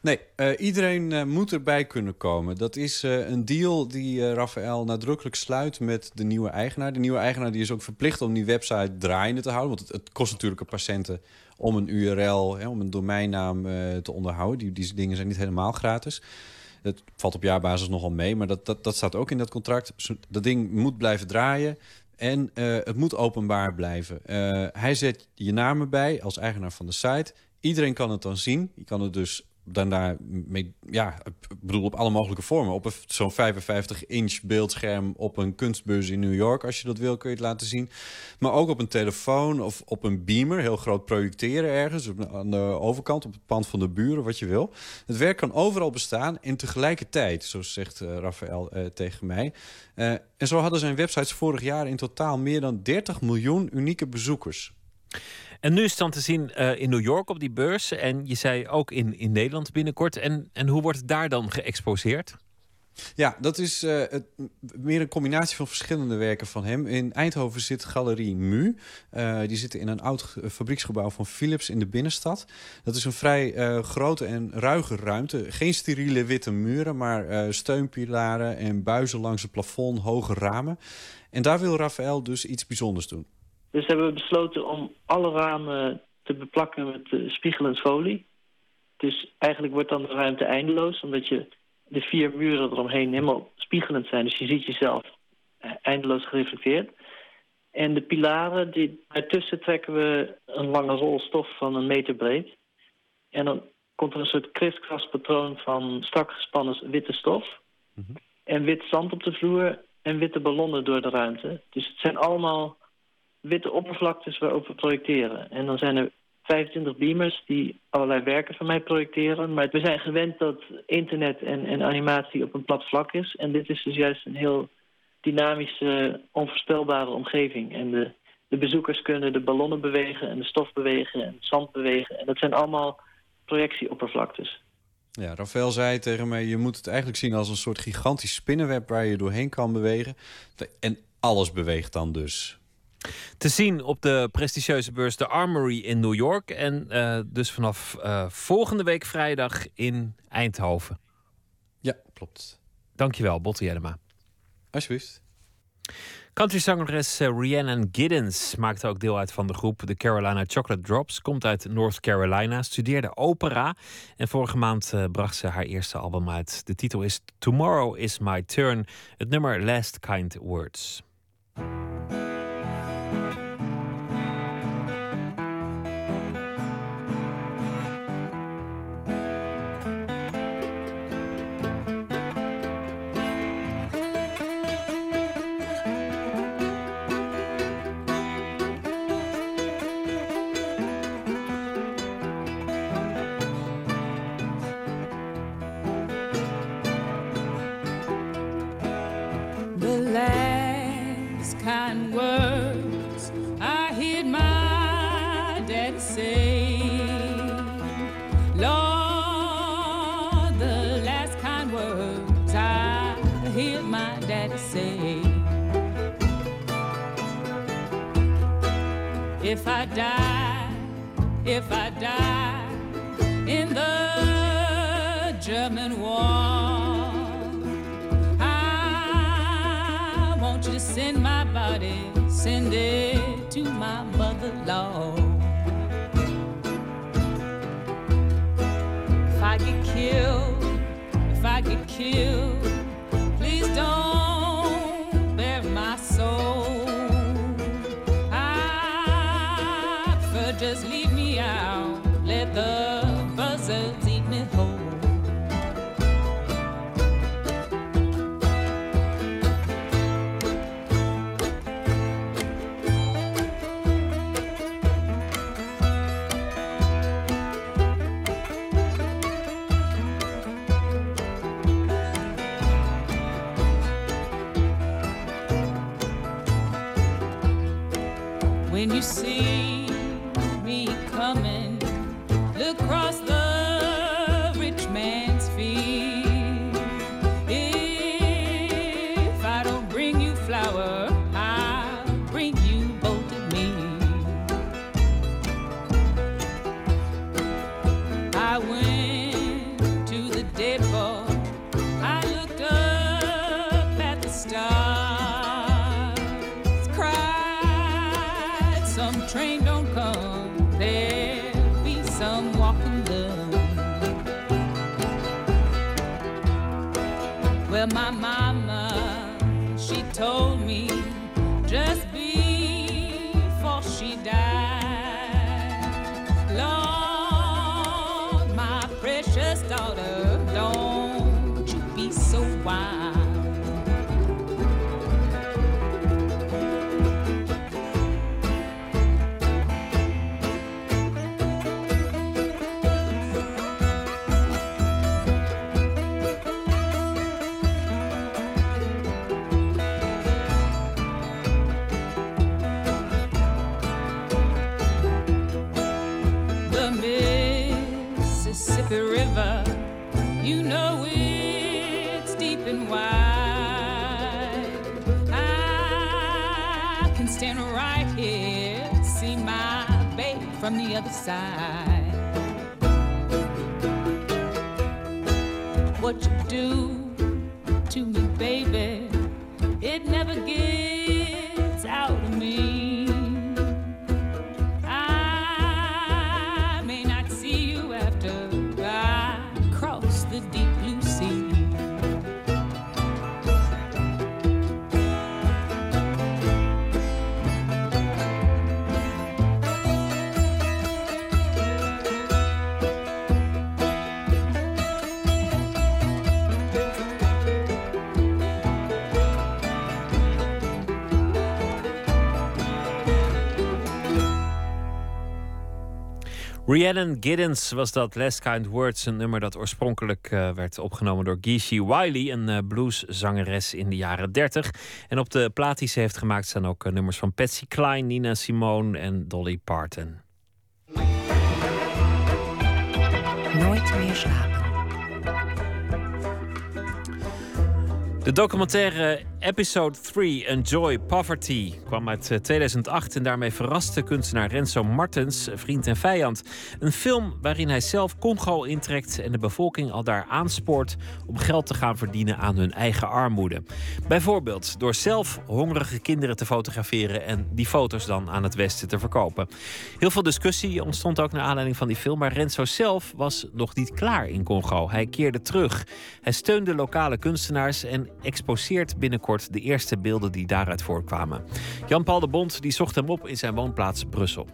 Nee, uh, iedereen uh, moet erbij kunnen komen. Dat is uh, een deal die Rafael nadrukkelijk sluit met de nieuwe eigenaar. De nieuwe eigenaar die is ook verplicht om die website draaiende te houden. Want het, het kost natuurlijk een patiënten om een URL, hè, om een domeinnaam te onderhouden. Die, die dingen zijn niet helemaal gratis. Het valt op jaarbasis nogal mee, maar dat, dat, dat staat ook in dat contract. Dat ding moet blijven draaien. En uh, het moet openbaar blijven. Uh, hij zet je naam erbij als eigenaar van de site. Iedereen kan het dan zien. Je kan het dus dan daar mee, ja, ik bedoel op alle mogelijke vormen. Op zo'n 55-inch beeldscherm op een kunstbeurs in New York, als je dat wil, kun je het laten zien. Maar ook op een telefoon of op een beamer, heel groot projecteren ergens, aan de overkant, op het pand van de buren, wat je wil. Het werk kan overal bestaan en tegelijkertijd, zo zegt uh, Raphaël uh, tegen mij. Uh, en zo hadden zijn websites vorig jaar in totaal meer dan 30 miljoen unieke bezoekers. En nu is het dan te zien uh, in New York op die beurs. En je zei ook in, in Nederland binnenkort. En, en hoe wordt het daar dan geëxposeerd? Ja, dat is uh, het, meer een combinatie van verschillende werken van hem. In Eindhoven zit Galerie Mu. Uh, die zitten in een oud fabrieksgebouw van Philips in de binnenstad. Dat is een vrij grote en ruige ruimte. Geen steriele witte muren, maar steunpilaren en buizen langs het plafond, hoge ramen. En daar wil Raphaël dus iets bijzonders doen. Dus hebben we besloten om alle ramen te beplakken met uh, spiegelend folie. Dus eigenlijk wordt dan de ruimte eindeloos, omdat je de vier muren eromheen helemaal spiegelend zijn. Dus je ziet jezelf eindeloos gereflecteerd. En de pilaren, die, daartussen trekken we een lange rol stof van een meter breed. En dan komt er een soort kriskras patroon van strak gespannen witte stof. Mm -hmm. En wit zand op de vloer en witte ballonnen door de ruimte. Dus het zijn allemaal witte oppervlaktes waarop we projecteren. En dan zijn er 25 beamers die allerlei werken van mij projecteren. Maar we zijn gewend dat internet en, en animatie op een plat vlak is. En dit is dus juist een heel dynamische, onvoorspelbare omgeving. En de, de bezoekers kunnen de ballonnen bewegen en de stof bewegen en het zand bewegen. En dat zijn allemaal projectieoppervlaktes. Ja, Rafael zei tegen mij, je moet het eigenlijk zien als een soort gigantisch spinnenweb waar je doorheen kan bewegen. En alles beweegt dan dus. Te zien op de prestigieuze beurs The Armory in New York. En uh, dus vanaf uh, volgende week vrijdag in Eindhoven. Ja, klopt. Dankjewel, Botte Jellema. Alsjeblieft. Countryzangeres uh, Rhiannon Giddens maakte ook deel uit van de groep The Carolina Chocolate Drops. Komt uit North Carolina, studeerde opera. En vorige maand bracht ze haar eerste album uit. De titel is Tomorrow is My Turn. Het nummer Last Kind Words. thank you if I die, if I die in the German war. I want you to send my body, send it to my mother-law. If I get killed, if I get killed, When you see side. What you do to me, baby, it never gets Rhiannon Giddens was dat Last Kind Words, een nummer dat oorspronkelijk eh, werd opgenomen door Geeshy Wiley, een eh, blueszangeres in de jaren 30. En op de plaat die ze heeft gemaakt staan ook eh, nummers van Patsy Cline, Nina Simone en Dolly Parton. Nooit meer slapen. De documentaire Episode 3, Enjoy Poverty, kwam uit eh, 2008 en daarmee verraste kunstenaar Renzo Martens vriend en vijand. Een film waarin hij zelf Congo intrekt en de bevolking al daar aanspoort om geld te gaan verdienen aan hun eigen armoede. Bijvoorbeeld door zelf hongerige kinderen te fotograferen en die foto's dan aan het Westen te verkopen. Heel veel discussie ontstond ook naar aanleiding van die film, maar Renzo zelf was nog niet klaar in Congo. Hij keerde terug. Hij steunde lokale kunstenaars en exposeert binnenkort de eerste beelden die daaruit voorkwamen. Jan-Paul de Bond die zocht hem op in zijn woonplaats Brussel.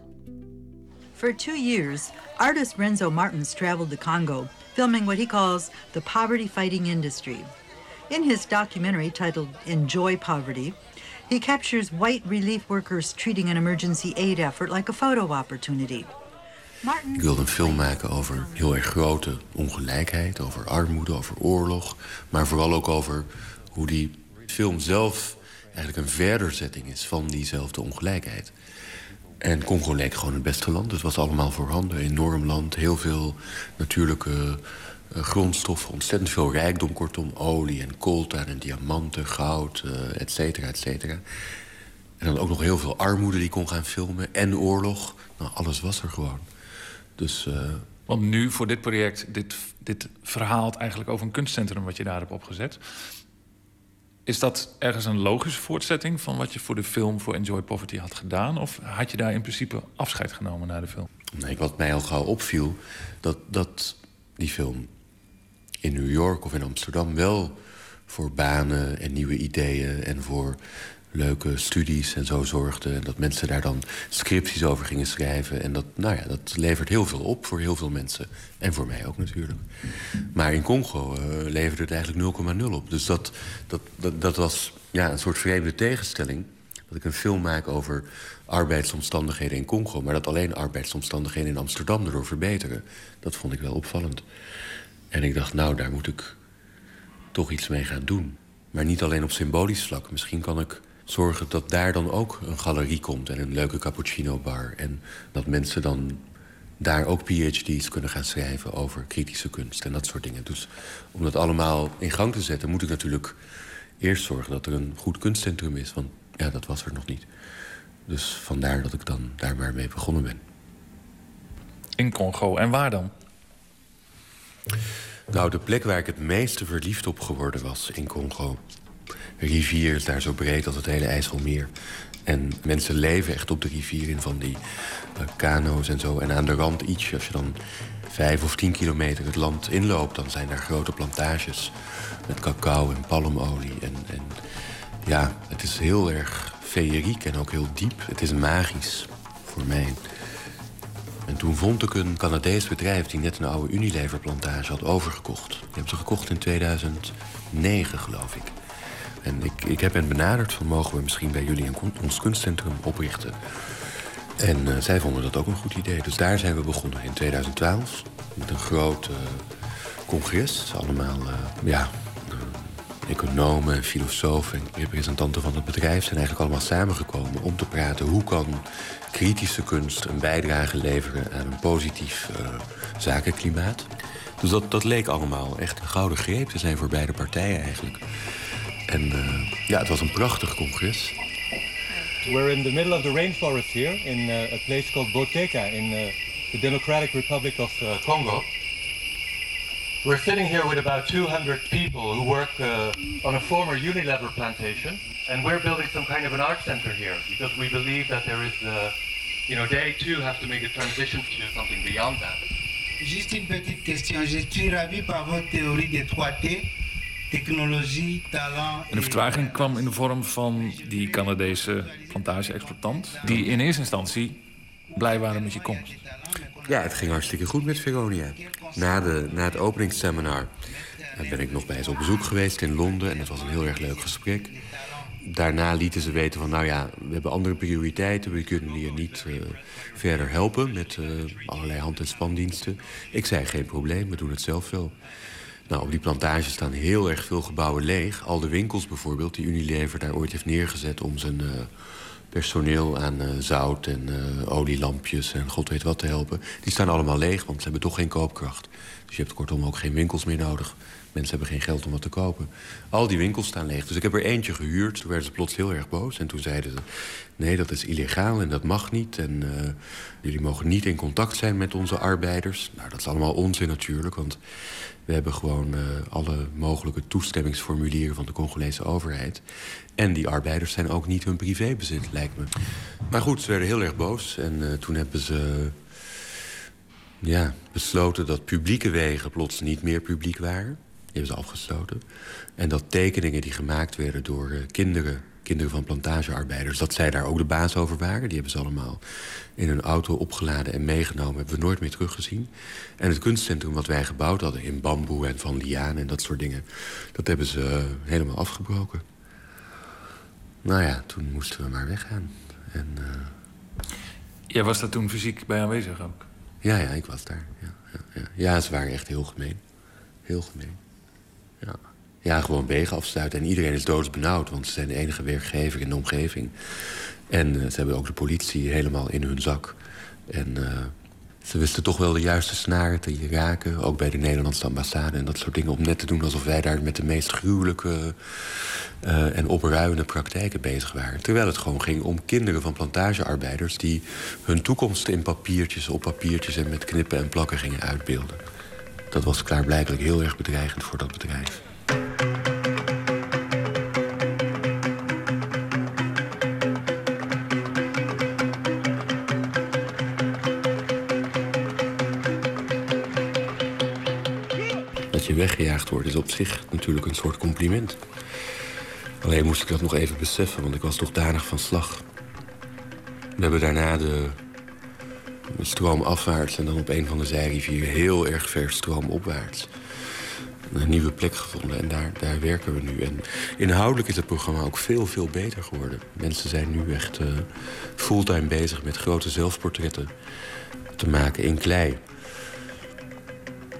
For two years, artist Renzo Martins traveled to Congo, filming what he calls the poverty fighting industry. In his documentary titled Enjoy Poverty, he captures white relief workers treating an emergency aid effort like a photo opportunity. Ik wilde een film maken over heel erg grote ongelijkheid, over armoede, over oorlog, maar vooral ook over hoe die film zelf eigenlijk een verderzetting is van diezelfde ongelijkheid. En Congo leek gewoon het beste land. Het was allemaal voorhanden. Enorm land, heel veel natuurlijke eh, grondstoffen, ontzettend veel rijkdom, kortom, olie en coltan en diamanten, goud, eh, et cetera, et cetera. En dan ook nog heel veel armoede die kon gaan filmen en oorlog. Nou, alles was er gewoon. Dus eh, Want nu voor dit project, dit, dit verhaalt eigenlijk over een kunstcentrum wat je daar hebt opgezet. Is dat ergens een logische voortzetting van wat je voor de film voor Enjoy Poverty had gedaan? Of had je daar in principe afscheid genomen na de film? Nee, wat mij al gauw opviel, dat, dat die film in New York of in Amsterdam wel voor banen en nieuwe ideeën en voor leuke studies en zo zorgde. En dat mensen daar dan scripties over gingen schrijven. En dat, nou ja, dat levert heel veel op voor heel veel mensen. En voor mij ook natuurlijk. Maar in Congo uh, leverde het eigenlijk 0,0 op. Dus dat, dat, dat, dat was ja, een soort vreemde tegenstelling. Dat ik een film maak over arbeidsomstandigheden in Congo... maar dat alleen arbeidsomstandigheden in Amsterdam erdoor verbeteren. Dat vond ik wel opvallend. En ik dacht, nou, daar moet ik toch iets mee gaan doen. Maar niet alleen op symbolisch vlak. Misschien kan ik zorgen dat daar dan ook een galerie komt en een leuke cappuccino bar. En dat mensen dan daar ook PhD's kunnen gaan schrijven over kritische kunst en dat soort dingen. Dus om dat allemaal in gang te zetten, moet ik natuurlijk eerst zorgen dat er een goed kunstcentrum is. Want ja, dat was er nog niet. Dus vandaar dat ik dan daar maar mee begonnen ben. In Congo. En waar dan? Nou, de plek waar ik het meeste verliefd op geworden was in Congo. Rivier is daar zo breed als het hele IJsselmeer. En mensen leven echt op de rivier in van die uh, kano's en zo. En aan de rand iets, als je dan vijf of tien kilometer het land inloopt... dan zijn daar grote plantages met cacao en palmolie. En, en ja, het is heel erg feeriek en ook heel diep. Het is magisch voor mij. En toen vond ik een Canadees bedrijf die net een oude Unilever-plantage had overgekocht. Die hebben ze gekocht in 2009, geloof ik. En ik, ik heb hen benaderd van mogen we misschien bij jullie een, ons kunstcentrum oprichten. En uh, zij vonden dat ook een goed idee. Dus daar zijn we begonnen in 2012 met een groot uh, congres. Allemaal uh, ja, economen, filosofen en representanten van het bedrijf zijn eigenlijk allemaal samengekomen om te praten hoe kan kritische kunst een bijdrage leveren aan een positief zakenklimaat. Dus dat, dat leek allemaal echt een gouden greep te zijn voor beide partijen eigenlijk. En uh, ja, het was een prachtig congres. We're in the middle of the rainforest here in uh, a place called Boteka in uh, the Democratic Republic of Congo. We're sitting here with about 200 people who work on a former Unilever plantation. And we're building some kind of an art center here because we believe that there is, you know, they too have to make a transition to something beyond that. Juste une petite question. Je suis ravi par votre théorie des 3T. Technologie, talent. En de vertraging kwam in de vorm van die Canadese plantage-exploitant... die in eerste instantie blij waren met je komst. Ja, het ging hartstikke goed met Veronia. Na, de, na het openingsseminar ben ik nog bij ze op bezoek geweest in Londen... en het was een heel erg leuk gesprek. Daarna lieten ze weten van, nou ja, we hebben andere prioriteiten... we kunnen hier niet uh, verder helpen met uh, allerlei hand- en spandiensten. Ik zei, geen probleem, we doen het zelf wel. Nou, op die plantage staan heel erg veel gebouwen leeg. Al de winkels bijvoorbeeld, die Unilever daar ooit heeft neergezet... om zijn uh, personeel aan uh, zout en uh, olielampjes en god weet wat te helpen... die staan allemaal leeg, want ze hebben toch geen koopkracht. Dus je hebt kortom ook geen winkels meer nodig. Mensen hebben geen geld om wat te kopen. Al die winkels staan leeg. Dus ik heb er eentje gehuurd. Toen werden ze plots heel erg boos. En toen zeiden ze, nee, dat is illegaal en dat mag niet. En uh, jullie mogen niet in contact zijn met onze arbeiders. Nou, dat is allemaal onzin natuurlijk, want... We hebben gewoon uh, alle mogelijke toestemmingsformulieren van de Congolese overheid. En die arbeiders zijn ook niet hun privébezit, lijkt me. Maar goed, ze werden heel erg boos. En uh, toen hebben ze ja, besloten dat publieke wegen plots niet meer publiek waren. Die hebben ze afgesloten. En dat tekeningen die gemaakt werden door uh, kinderen kinderen van plantagearbeiders... dat zij daar ook de baas over waren. Die hebben ze allemaal in een auto opgeladen en meegenomen. Hebben we nooit meer teruggezien. En het kunstcentrum wat wij gebouwd hadden... in bamboe en van lianen en dat soort dingen... dat hebben ze uh, helemaal afgebroken. Nou ja, toen moesten we maar weggaan. En, uh... Jij was daar toen fysiek bij aanwezig ook? Ja, ja, ik was daar. Ja, ja, ja. ja ze waren echt heel gemeen. Heel gemeen. Ja. Gewoon wegen afsluiten. En iedereen is doodsbenauwd, want ze zijn de enige werkgever in de omgeving. En uh, ze hebben ook de politie helemaal in hun zak. En uh, ze wisten toch wel de juiste snaren te raken. Ook bij de Nederlandse ambassade en dat soort dingen. Om net te doen alsof wij daar met de meest gruwelijke uh, en opruiende praktijken bezig waren. Terwijl het gewoon ging om kinderen van plantagearbeiders... die hun toekomst in papiertjes, op papiertjes en met knippen en plakken gingen uitbeelden. Dat was klaarblijkelijk heel erg bedreigend voor dat bedrijf. Weggejaagd wordt... is op zich natuurlijk een soort compliment. Alleen moest ik dat nog even beseffen, want ik was toch danig van slag. We hebben daarna de, de stroom afwaarts... en dan op een van de zijrivieren heel erg ver stroomopwaarts een nieuwe plek gevonden en daar, daar werken we nu. En inhoudelijk is het programma ook veel, veel beter geworden. Mensen zijn nu echt uh, fulltime bezig met grote zelfportretten te maken in klei.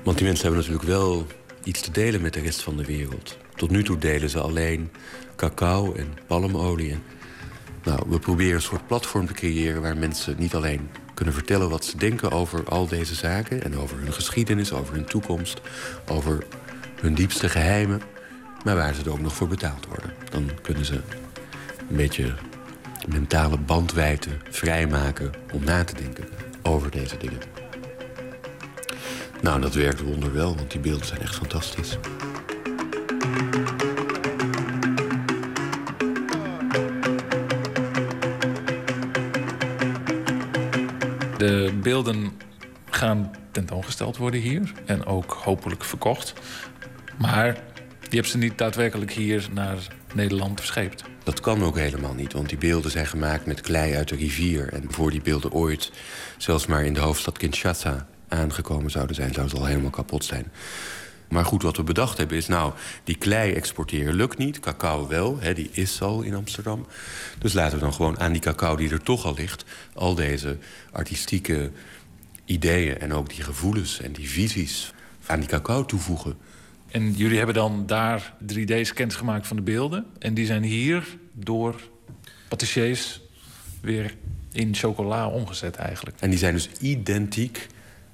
Want die mensen hebben natuurlijk wel iets te delen met de rest van de wereld. Tot nu toe delen ze alleen cacao en palmolie. Nou, we proberen een soort platform te creëren waar mensen niet alleen kunnen vertellen wat ze denken over al deze zaken en over hun geschiedenis, over hun toekomst, over hun diepste geheimen, maar waar ze er ook nog voor betaald worden. Dan kunnen ze een beetje mentale bandwijte vrijmaken om na te denken over deze dingen. Nou, dat werkt wonderwel, want die beelden zijn echt fantastisch. De beelden gaan tentoongesteld worden hier en ook hopelijk verkocht. Maar die hebben ze niet daadwerkelijk hier naar Nederland verscheept. Dat kan ook helemaal niet, want die beelden zijn gemaakt met klei uit de rivier. En voor die beelden ooit zelfs maar in de hoofdstad Kinshasa aangekomen zouden zijn... zou ze al helemaal kapot zijn. Maar goed, wat we bedacht hebben is, nou, die klei exporteren lukt niet. Cacao wel, hè, die is al in Amsterdam. Dus laten we dan gewoon aan die cacao die er toch al ligt... al deze artistieke ideeën en ook die gevoelens en die visies aan die cacao toevoegen. En jullie hebben dan daar 3D-scans gemaakt van de beelden. En die zijn hier door patissiers weer in chocola omgezet eigenlijk. En die zijn dus identiek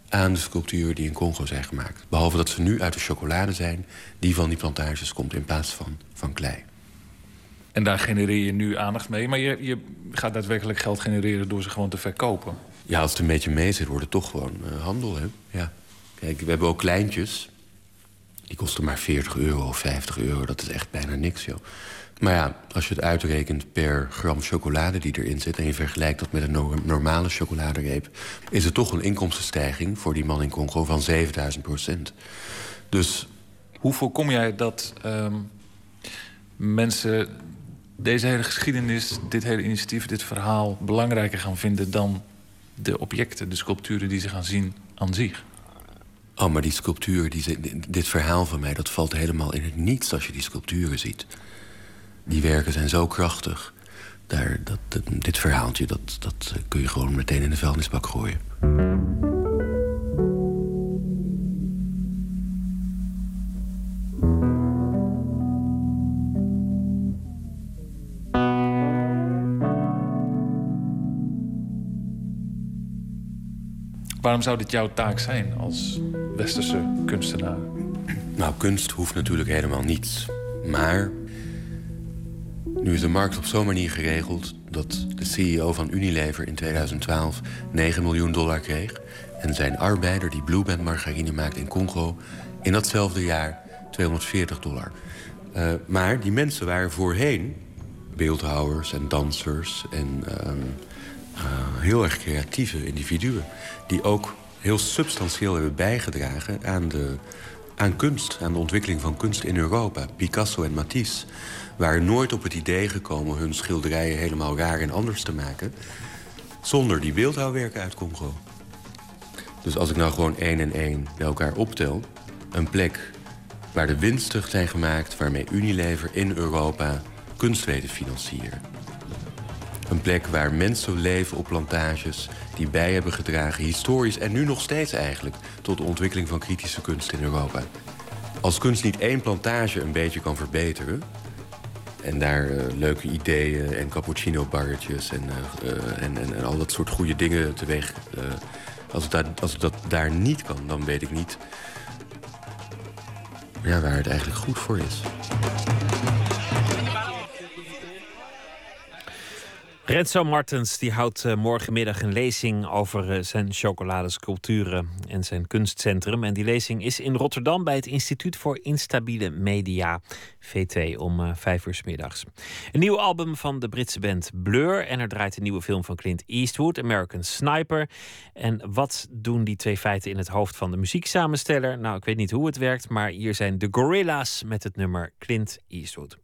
aan de sculpturen die in Congo zijn gemaakt. Behalve dat ze nu uit de chocolade zijn die van die plantages komt in plaats van, van klei. En daar genereer je nu aandacht mee. Maar je, je gaat daadwerkelijk geld genereren door ze gewoon te verkopen. Ja, als het een beetje mee zit, wordt het toch gewoon uh, handel. Hè? Ja. Kijk, we hebben ook kleintjes. Die kosten maar 40 euro of 50 euro. Dat is echt bijna niks, joh. Maar ja, als je het uitrekent per gram chocolade die erin zit... en je vergelijkt dat met een normale chocoladereep... is het toch een inkomstenstijging voor die man in Congo van 7000 procent. Dus... Hoe voorkom jij dat um, mensen deze hele geschiedenis... dit hele initiatief, dit verhaal belangrijker gaan vinden... dan de objecten, de sculpturen die ze gaan zien aan zich? Oh, maar die sculpturen, die, dit verhaal van mij... dat valt helemaal in het niets als je die sculpturen ziet. Die werken zijn zo krachtig. Daar, dat, dit verhaaltje, dat, dat eh, kun je gewoon meteen in de vuilnisbak gooien. Waarom zou dit jouw taak zijn als westerse kunstenaar? Nou, kunst hoeft natuurlijk helemaal niets. Maar nu is de markt op zo'n manier geregeld dat de CEO van Unilever in 2012 9 miljoen dollar kreeg. En zijn arbeider, die Blueband margarine maakt in Congo, in datzelfde jaar 240 dollar. Uh, maar die mensen waren voorheen beeldhouwers en dansers en uh, heel erg creatieve individuen. Die ook heel substantieel hebben bijgedragen aan, de, aan kunst, aan de ontwikkeling van kunst in Europa. Picasso en Matisse waren nooit op het idee gekomen hun schilderijen helemaal raar en anders te maken. Zonder die beeldhouwwerken uit Congo. Dus als ik nou gewoon één en één bij elkaar optel... een plek waar de winsten zijn gemaakt... waarmee Unilever in Europa kunst weten financieren. Een plek waar mensen leven op plantages die bij hebben gedragen... historisch en nu nog steeds eigenlijk... tot de ontwikkeling van kritische kunst in Europa. Als kunst niet één plantage een beetje kan verbeteren... en daar uh, leuke ideeën en cappuccino-barretjes... En, uh, en, en, en, al dat soort goede dingen teweeg... als, het als dat daar niet kan, dan weet ik niet... Ja, waar het eigenlijk goed voor is. Renzo Martens die houdt eh, morgenmiddag een lezing over eh, zijn chocoladesculpturen en zijn kunstcentrum. En die lezing is in Rotterdam bij het Instituut voor Instabiele Media, VT, om uh, vijf uur s middags. Een nieuw album van de Britse band Blur en er draait een nieuwe film van Clint Eastwood, American Sniper. En wat doen die twee feiten in het hoofd van de muzieksamensteller? Nou, ik weet niet hoe het werkt, maar hier zijn de Gorilla's met het nummer Clint Eastwood.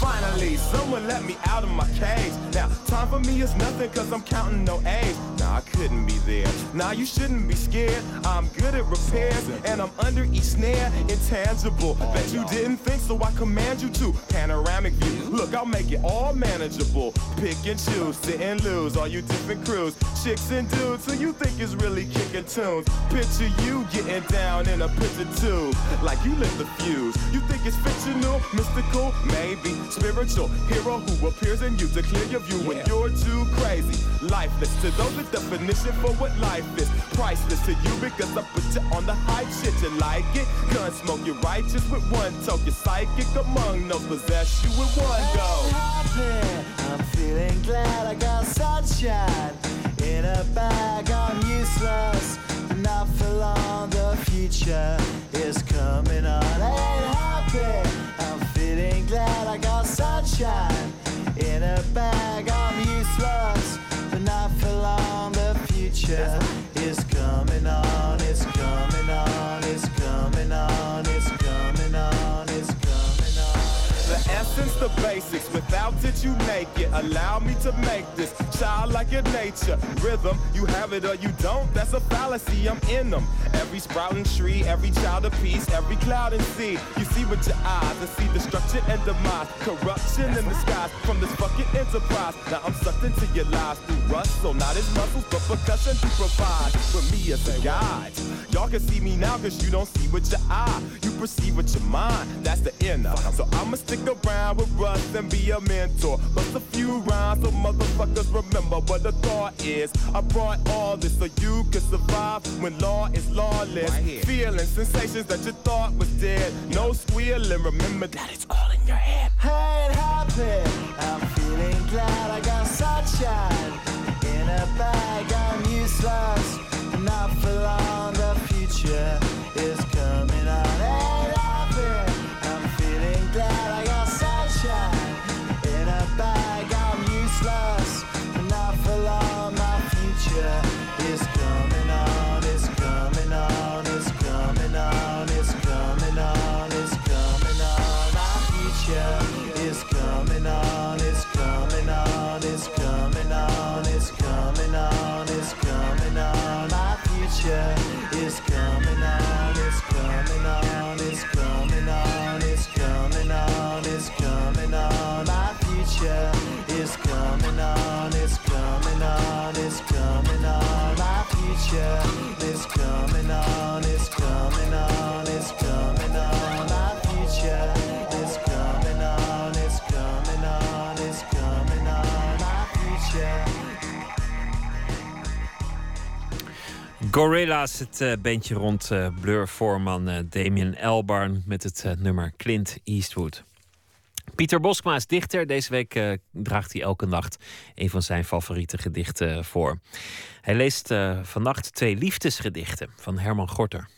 Finally, someone let me out of my cage. Now, time for me is nothing cause I'm counting no A's. Nah, I couldn't be there. Nah, you shouldn't be scared. I'm good at repairs and I'm under each snare. Intangible. Bet you didn't think so I command you to. Panoramic view. Look, I'll make it all manageable. Pick and choose, sit and lose. All you different crews, chicks and dudes who you think is really kicking tunes. Picture you getting down in a picture tube. Like you lit the fuse. You think it's fictional, mystical, maybe spiritual hero who appears in you to clear your view when you're too crazy. Lifeless to those, the definition for what life is. Priceless to you because I put you on the hype shit. You like it? Gun smoke, you're righteous with one toke. You're psychic among no possess you with one go. I'm feeling glad I got sunshine in a bag. I'm useless, not for long. The future is coming on. Ain't happy. I'm feeling glad I got sunshine in a bag. I'm useless, but not for long. Future is coming on. Essence, the basics. Without it, you make it. Allow me to make this child like your nature. Rhythm, you have it or you don't. That's a fallacy. I'm in them. Every sprouting tree, every child of peace, every cloud and sea. You see with your eyes and see destruction and demise. Corruption in the skies from this fucking enterprise. Now I'm sucked into your lies through rust. So not as muscles, but percussion to provide for me as a guide. Y'all can see me now cause you don't see with your eye. You perceive with your mind. That's the inner. So I'ma stick around with Russ and be a mentor. Bust a few rhymes so motherfuckers remember what the thought is. I brought all this so you can survive when law is lawless. Feeling sensations that you thought was dead. No squealing, remember that it's all in your head. I ain't happy. I'm feeling glad I got sunshine in a bag. I'm useless, not for long. The future is Gorilla's, het uh, bandje rond uh, Blur-voorman uh, Damien Elbarn met het nummer Clint Eastwood. Pieter Boskma is dichter. Deze week draagt hij elke nacht een van zijn favoriete gedichten voor. Hij leest vannacht twee liefdesgedichten van Herman Gorter.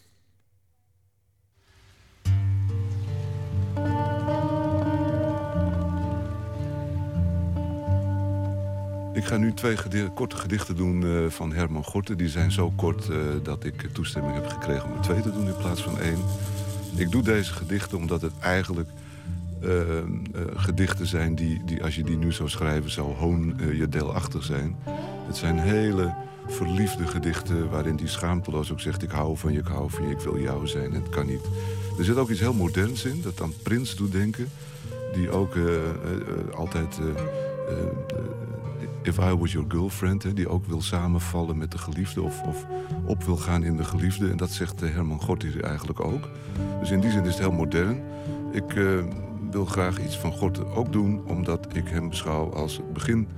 Ik ga nu twee korte gedichten doen uh, van Herman Gorten. Die zijn zo kort uh, dat ik toestemming heb gekregen om er twee te doen in plaats van één. Ik doe deze gedichten omdat het eigenlijk uh, gedichten zijn die, die, als je die nu zou schrijven, zou hoon je deelachtig zijn. Het zijn hele verliefde gedichten... waarin hij schaamteloos ook zegt... ik hou van je, ik hou van je, ik wil jou zijn. En het kan niet. Er zit ook iets heel moderns in, dat aan Prins doet denken. Die ook eh, eh, eh, altijd... If I Was Your Girlfriend, die ook wil samenvallen met de geliefde... Of, of op wil gaan in de geliefde. En dat zegt eh, Herman Gorty eigenlijk ook. Dus in die zin is het heel modern. Ik eh, wil graag iets van Gorty ook doen... omdat ik hem beschouw als het begin...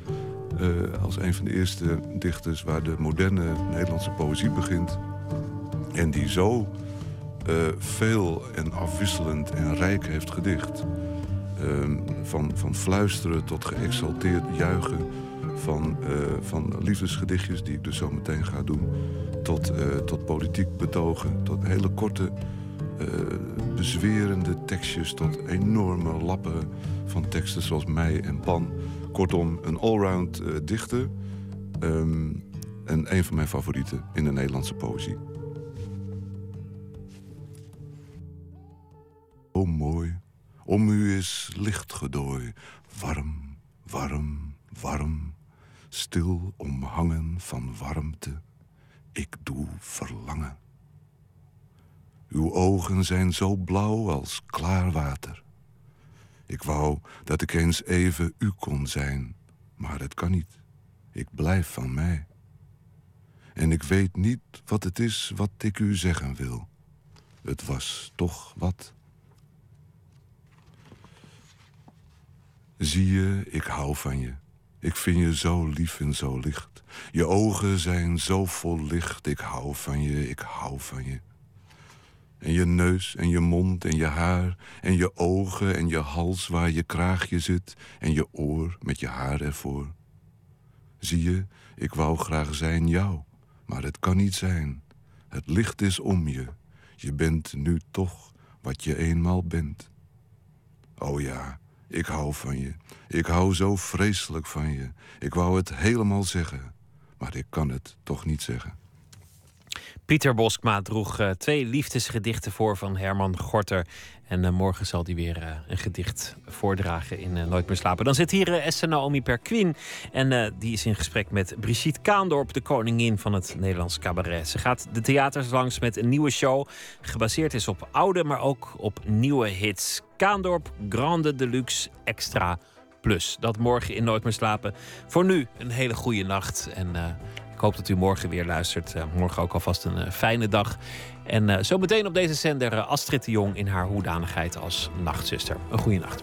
eh, als een van de eerste dichters waar de moderne Nederlandse poëzie begint. En die zo veel en afwisselend en rijk heeft gedicht. Ehm, van, van fluisteren tot geëxalteerd juichen. Van, eh, van liefdesgedichtjes, die ik dus zo meteen ga doen. Tot, eh, tot politiek betogen. Tot hele korte, eh, bezwerende tekstjes. Tot enorme lappen van teksten zoals Mij en Pan. Kortom, een allround dichter. Ehm, en een van mijn favorieten in de Nederlandse poëzie. O mooi, om u is lichtgedooi, warm, warm, warm, stil omhangen van warmte, ik doe verlangen. Uw ogen zijn zo blauw als klaar water. Ik wou dat ik eens even u kon zijn, maar het kan niet. Ik blijf van mij. En ik weet niet wat het is wat ik u zeggen wil. Het was toch wat. Zie je, ik hou van je. Ik vind je zo lief en zo licht. Je ogen zijn zo vol licht. Ik hou van je, ik hou van je. En je neus en je mond en je haar en je ogen en je hals waar je kraagje zit en je oor met je haar ervoor. Zie je, ik wou graag zijn jou, maar het kan niet zijn. Het licht is om je. Je bent nu toch wat je eenmaal bent. Oh ja, ik hou van je. Ik hou zo vreselijk van je. Ik wou het helemaal zeggen, maar ik kan het toch niet zeggen. Pieter Boskma droeg eh, twee liefdesgedichten voor van Herman Gorter. En eh, morgen zal hij weer eh, een gedicht voordragen in eh, Nooit meer slapen. Dan zit hier Esther Naomi Perquin. En die is in gesprek met Brigitte Kaandorp, de koningin van het Nederlands cabaret. Ze gaat de theaters langs met een nieuwe show. Gebaseerd is op oude, maar ook op nieuwe hits. Kaandorp Grande Deluxe Extra Plus. Dat morgen in Nooit meer slapen. Voor nu een hele goede nacht. En ik hoop dat u morgen weer luistert. Morgen ook alvast een fijne dag. En eh, zo meteen op deze zender eh, Astrid de Jong in haar hoedanigheid als nachtzuster. Een goede nacht.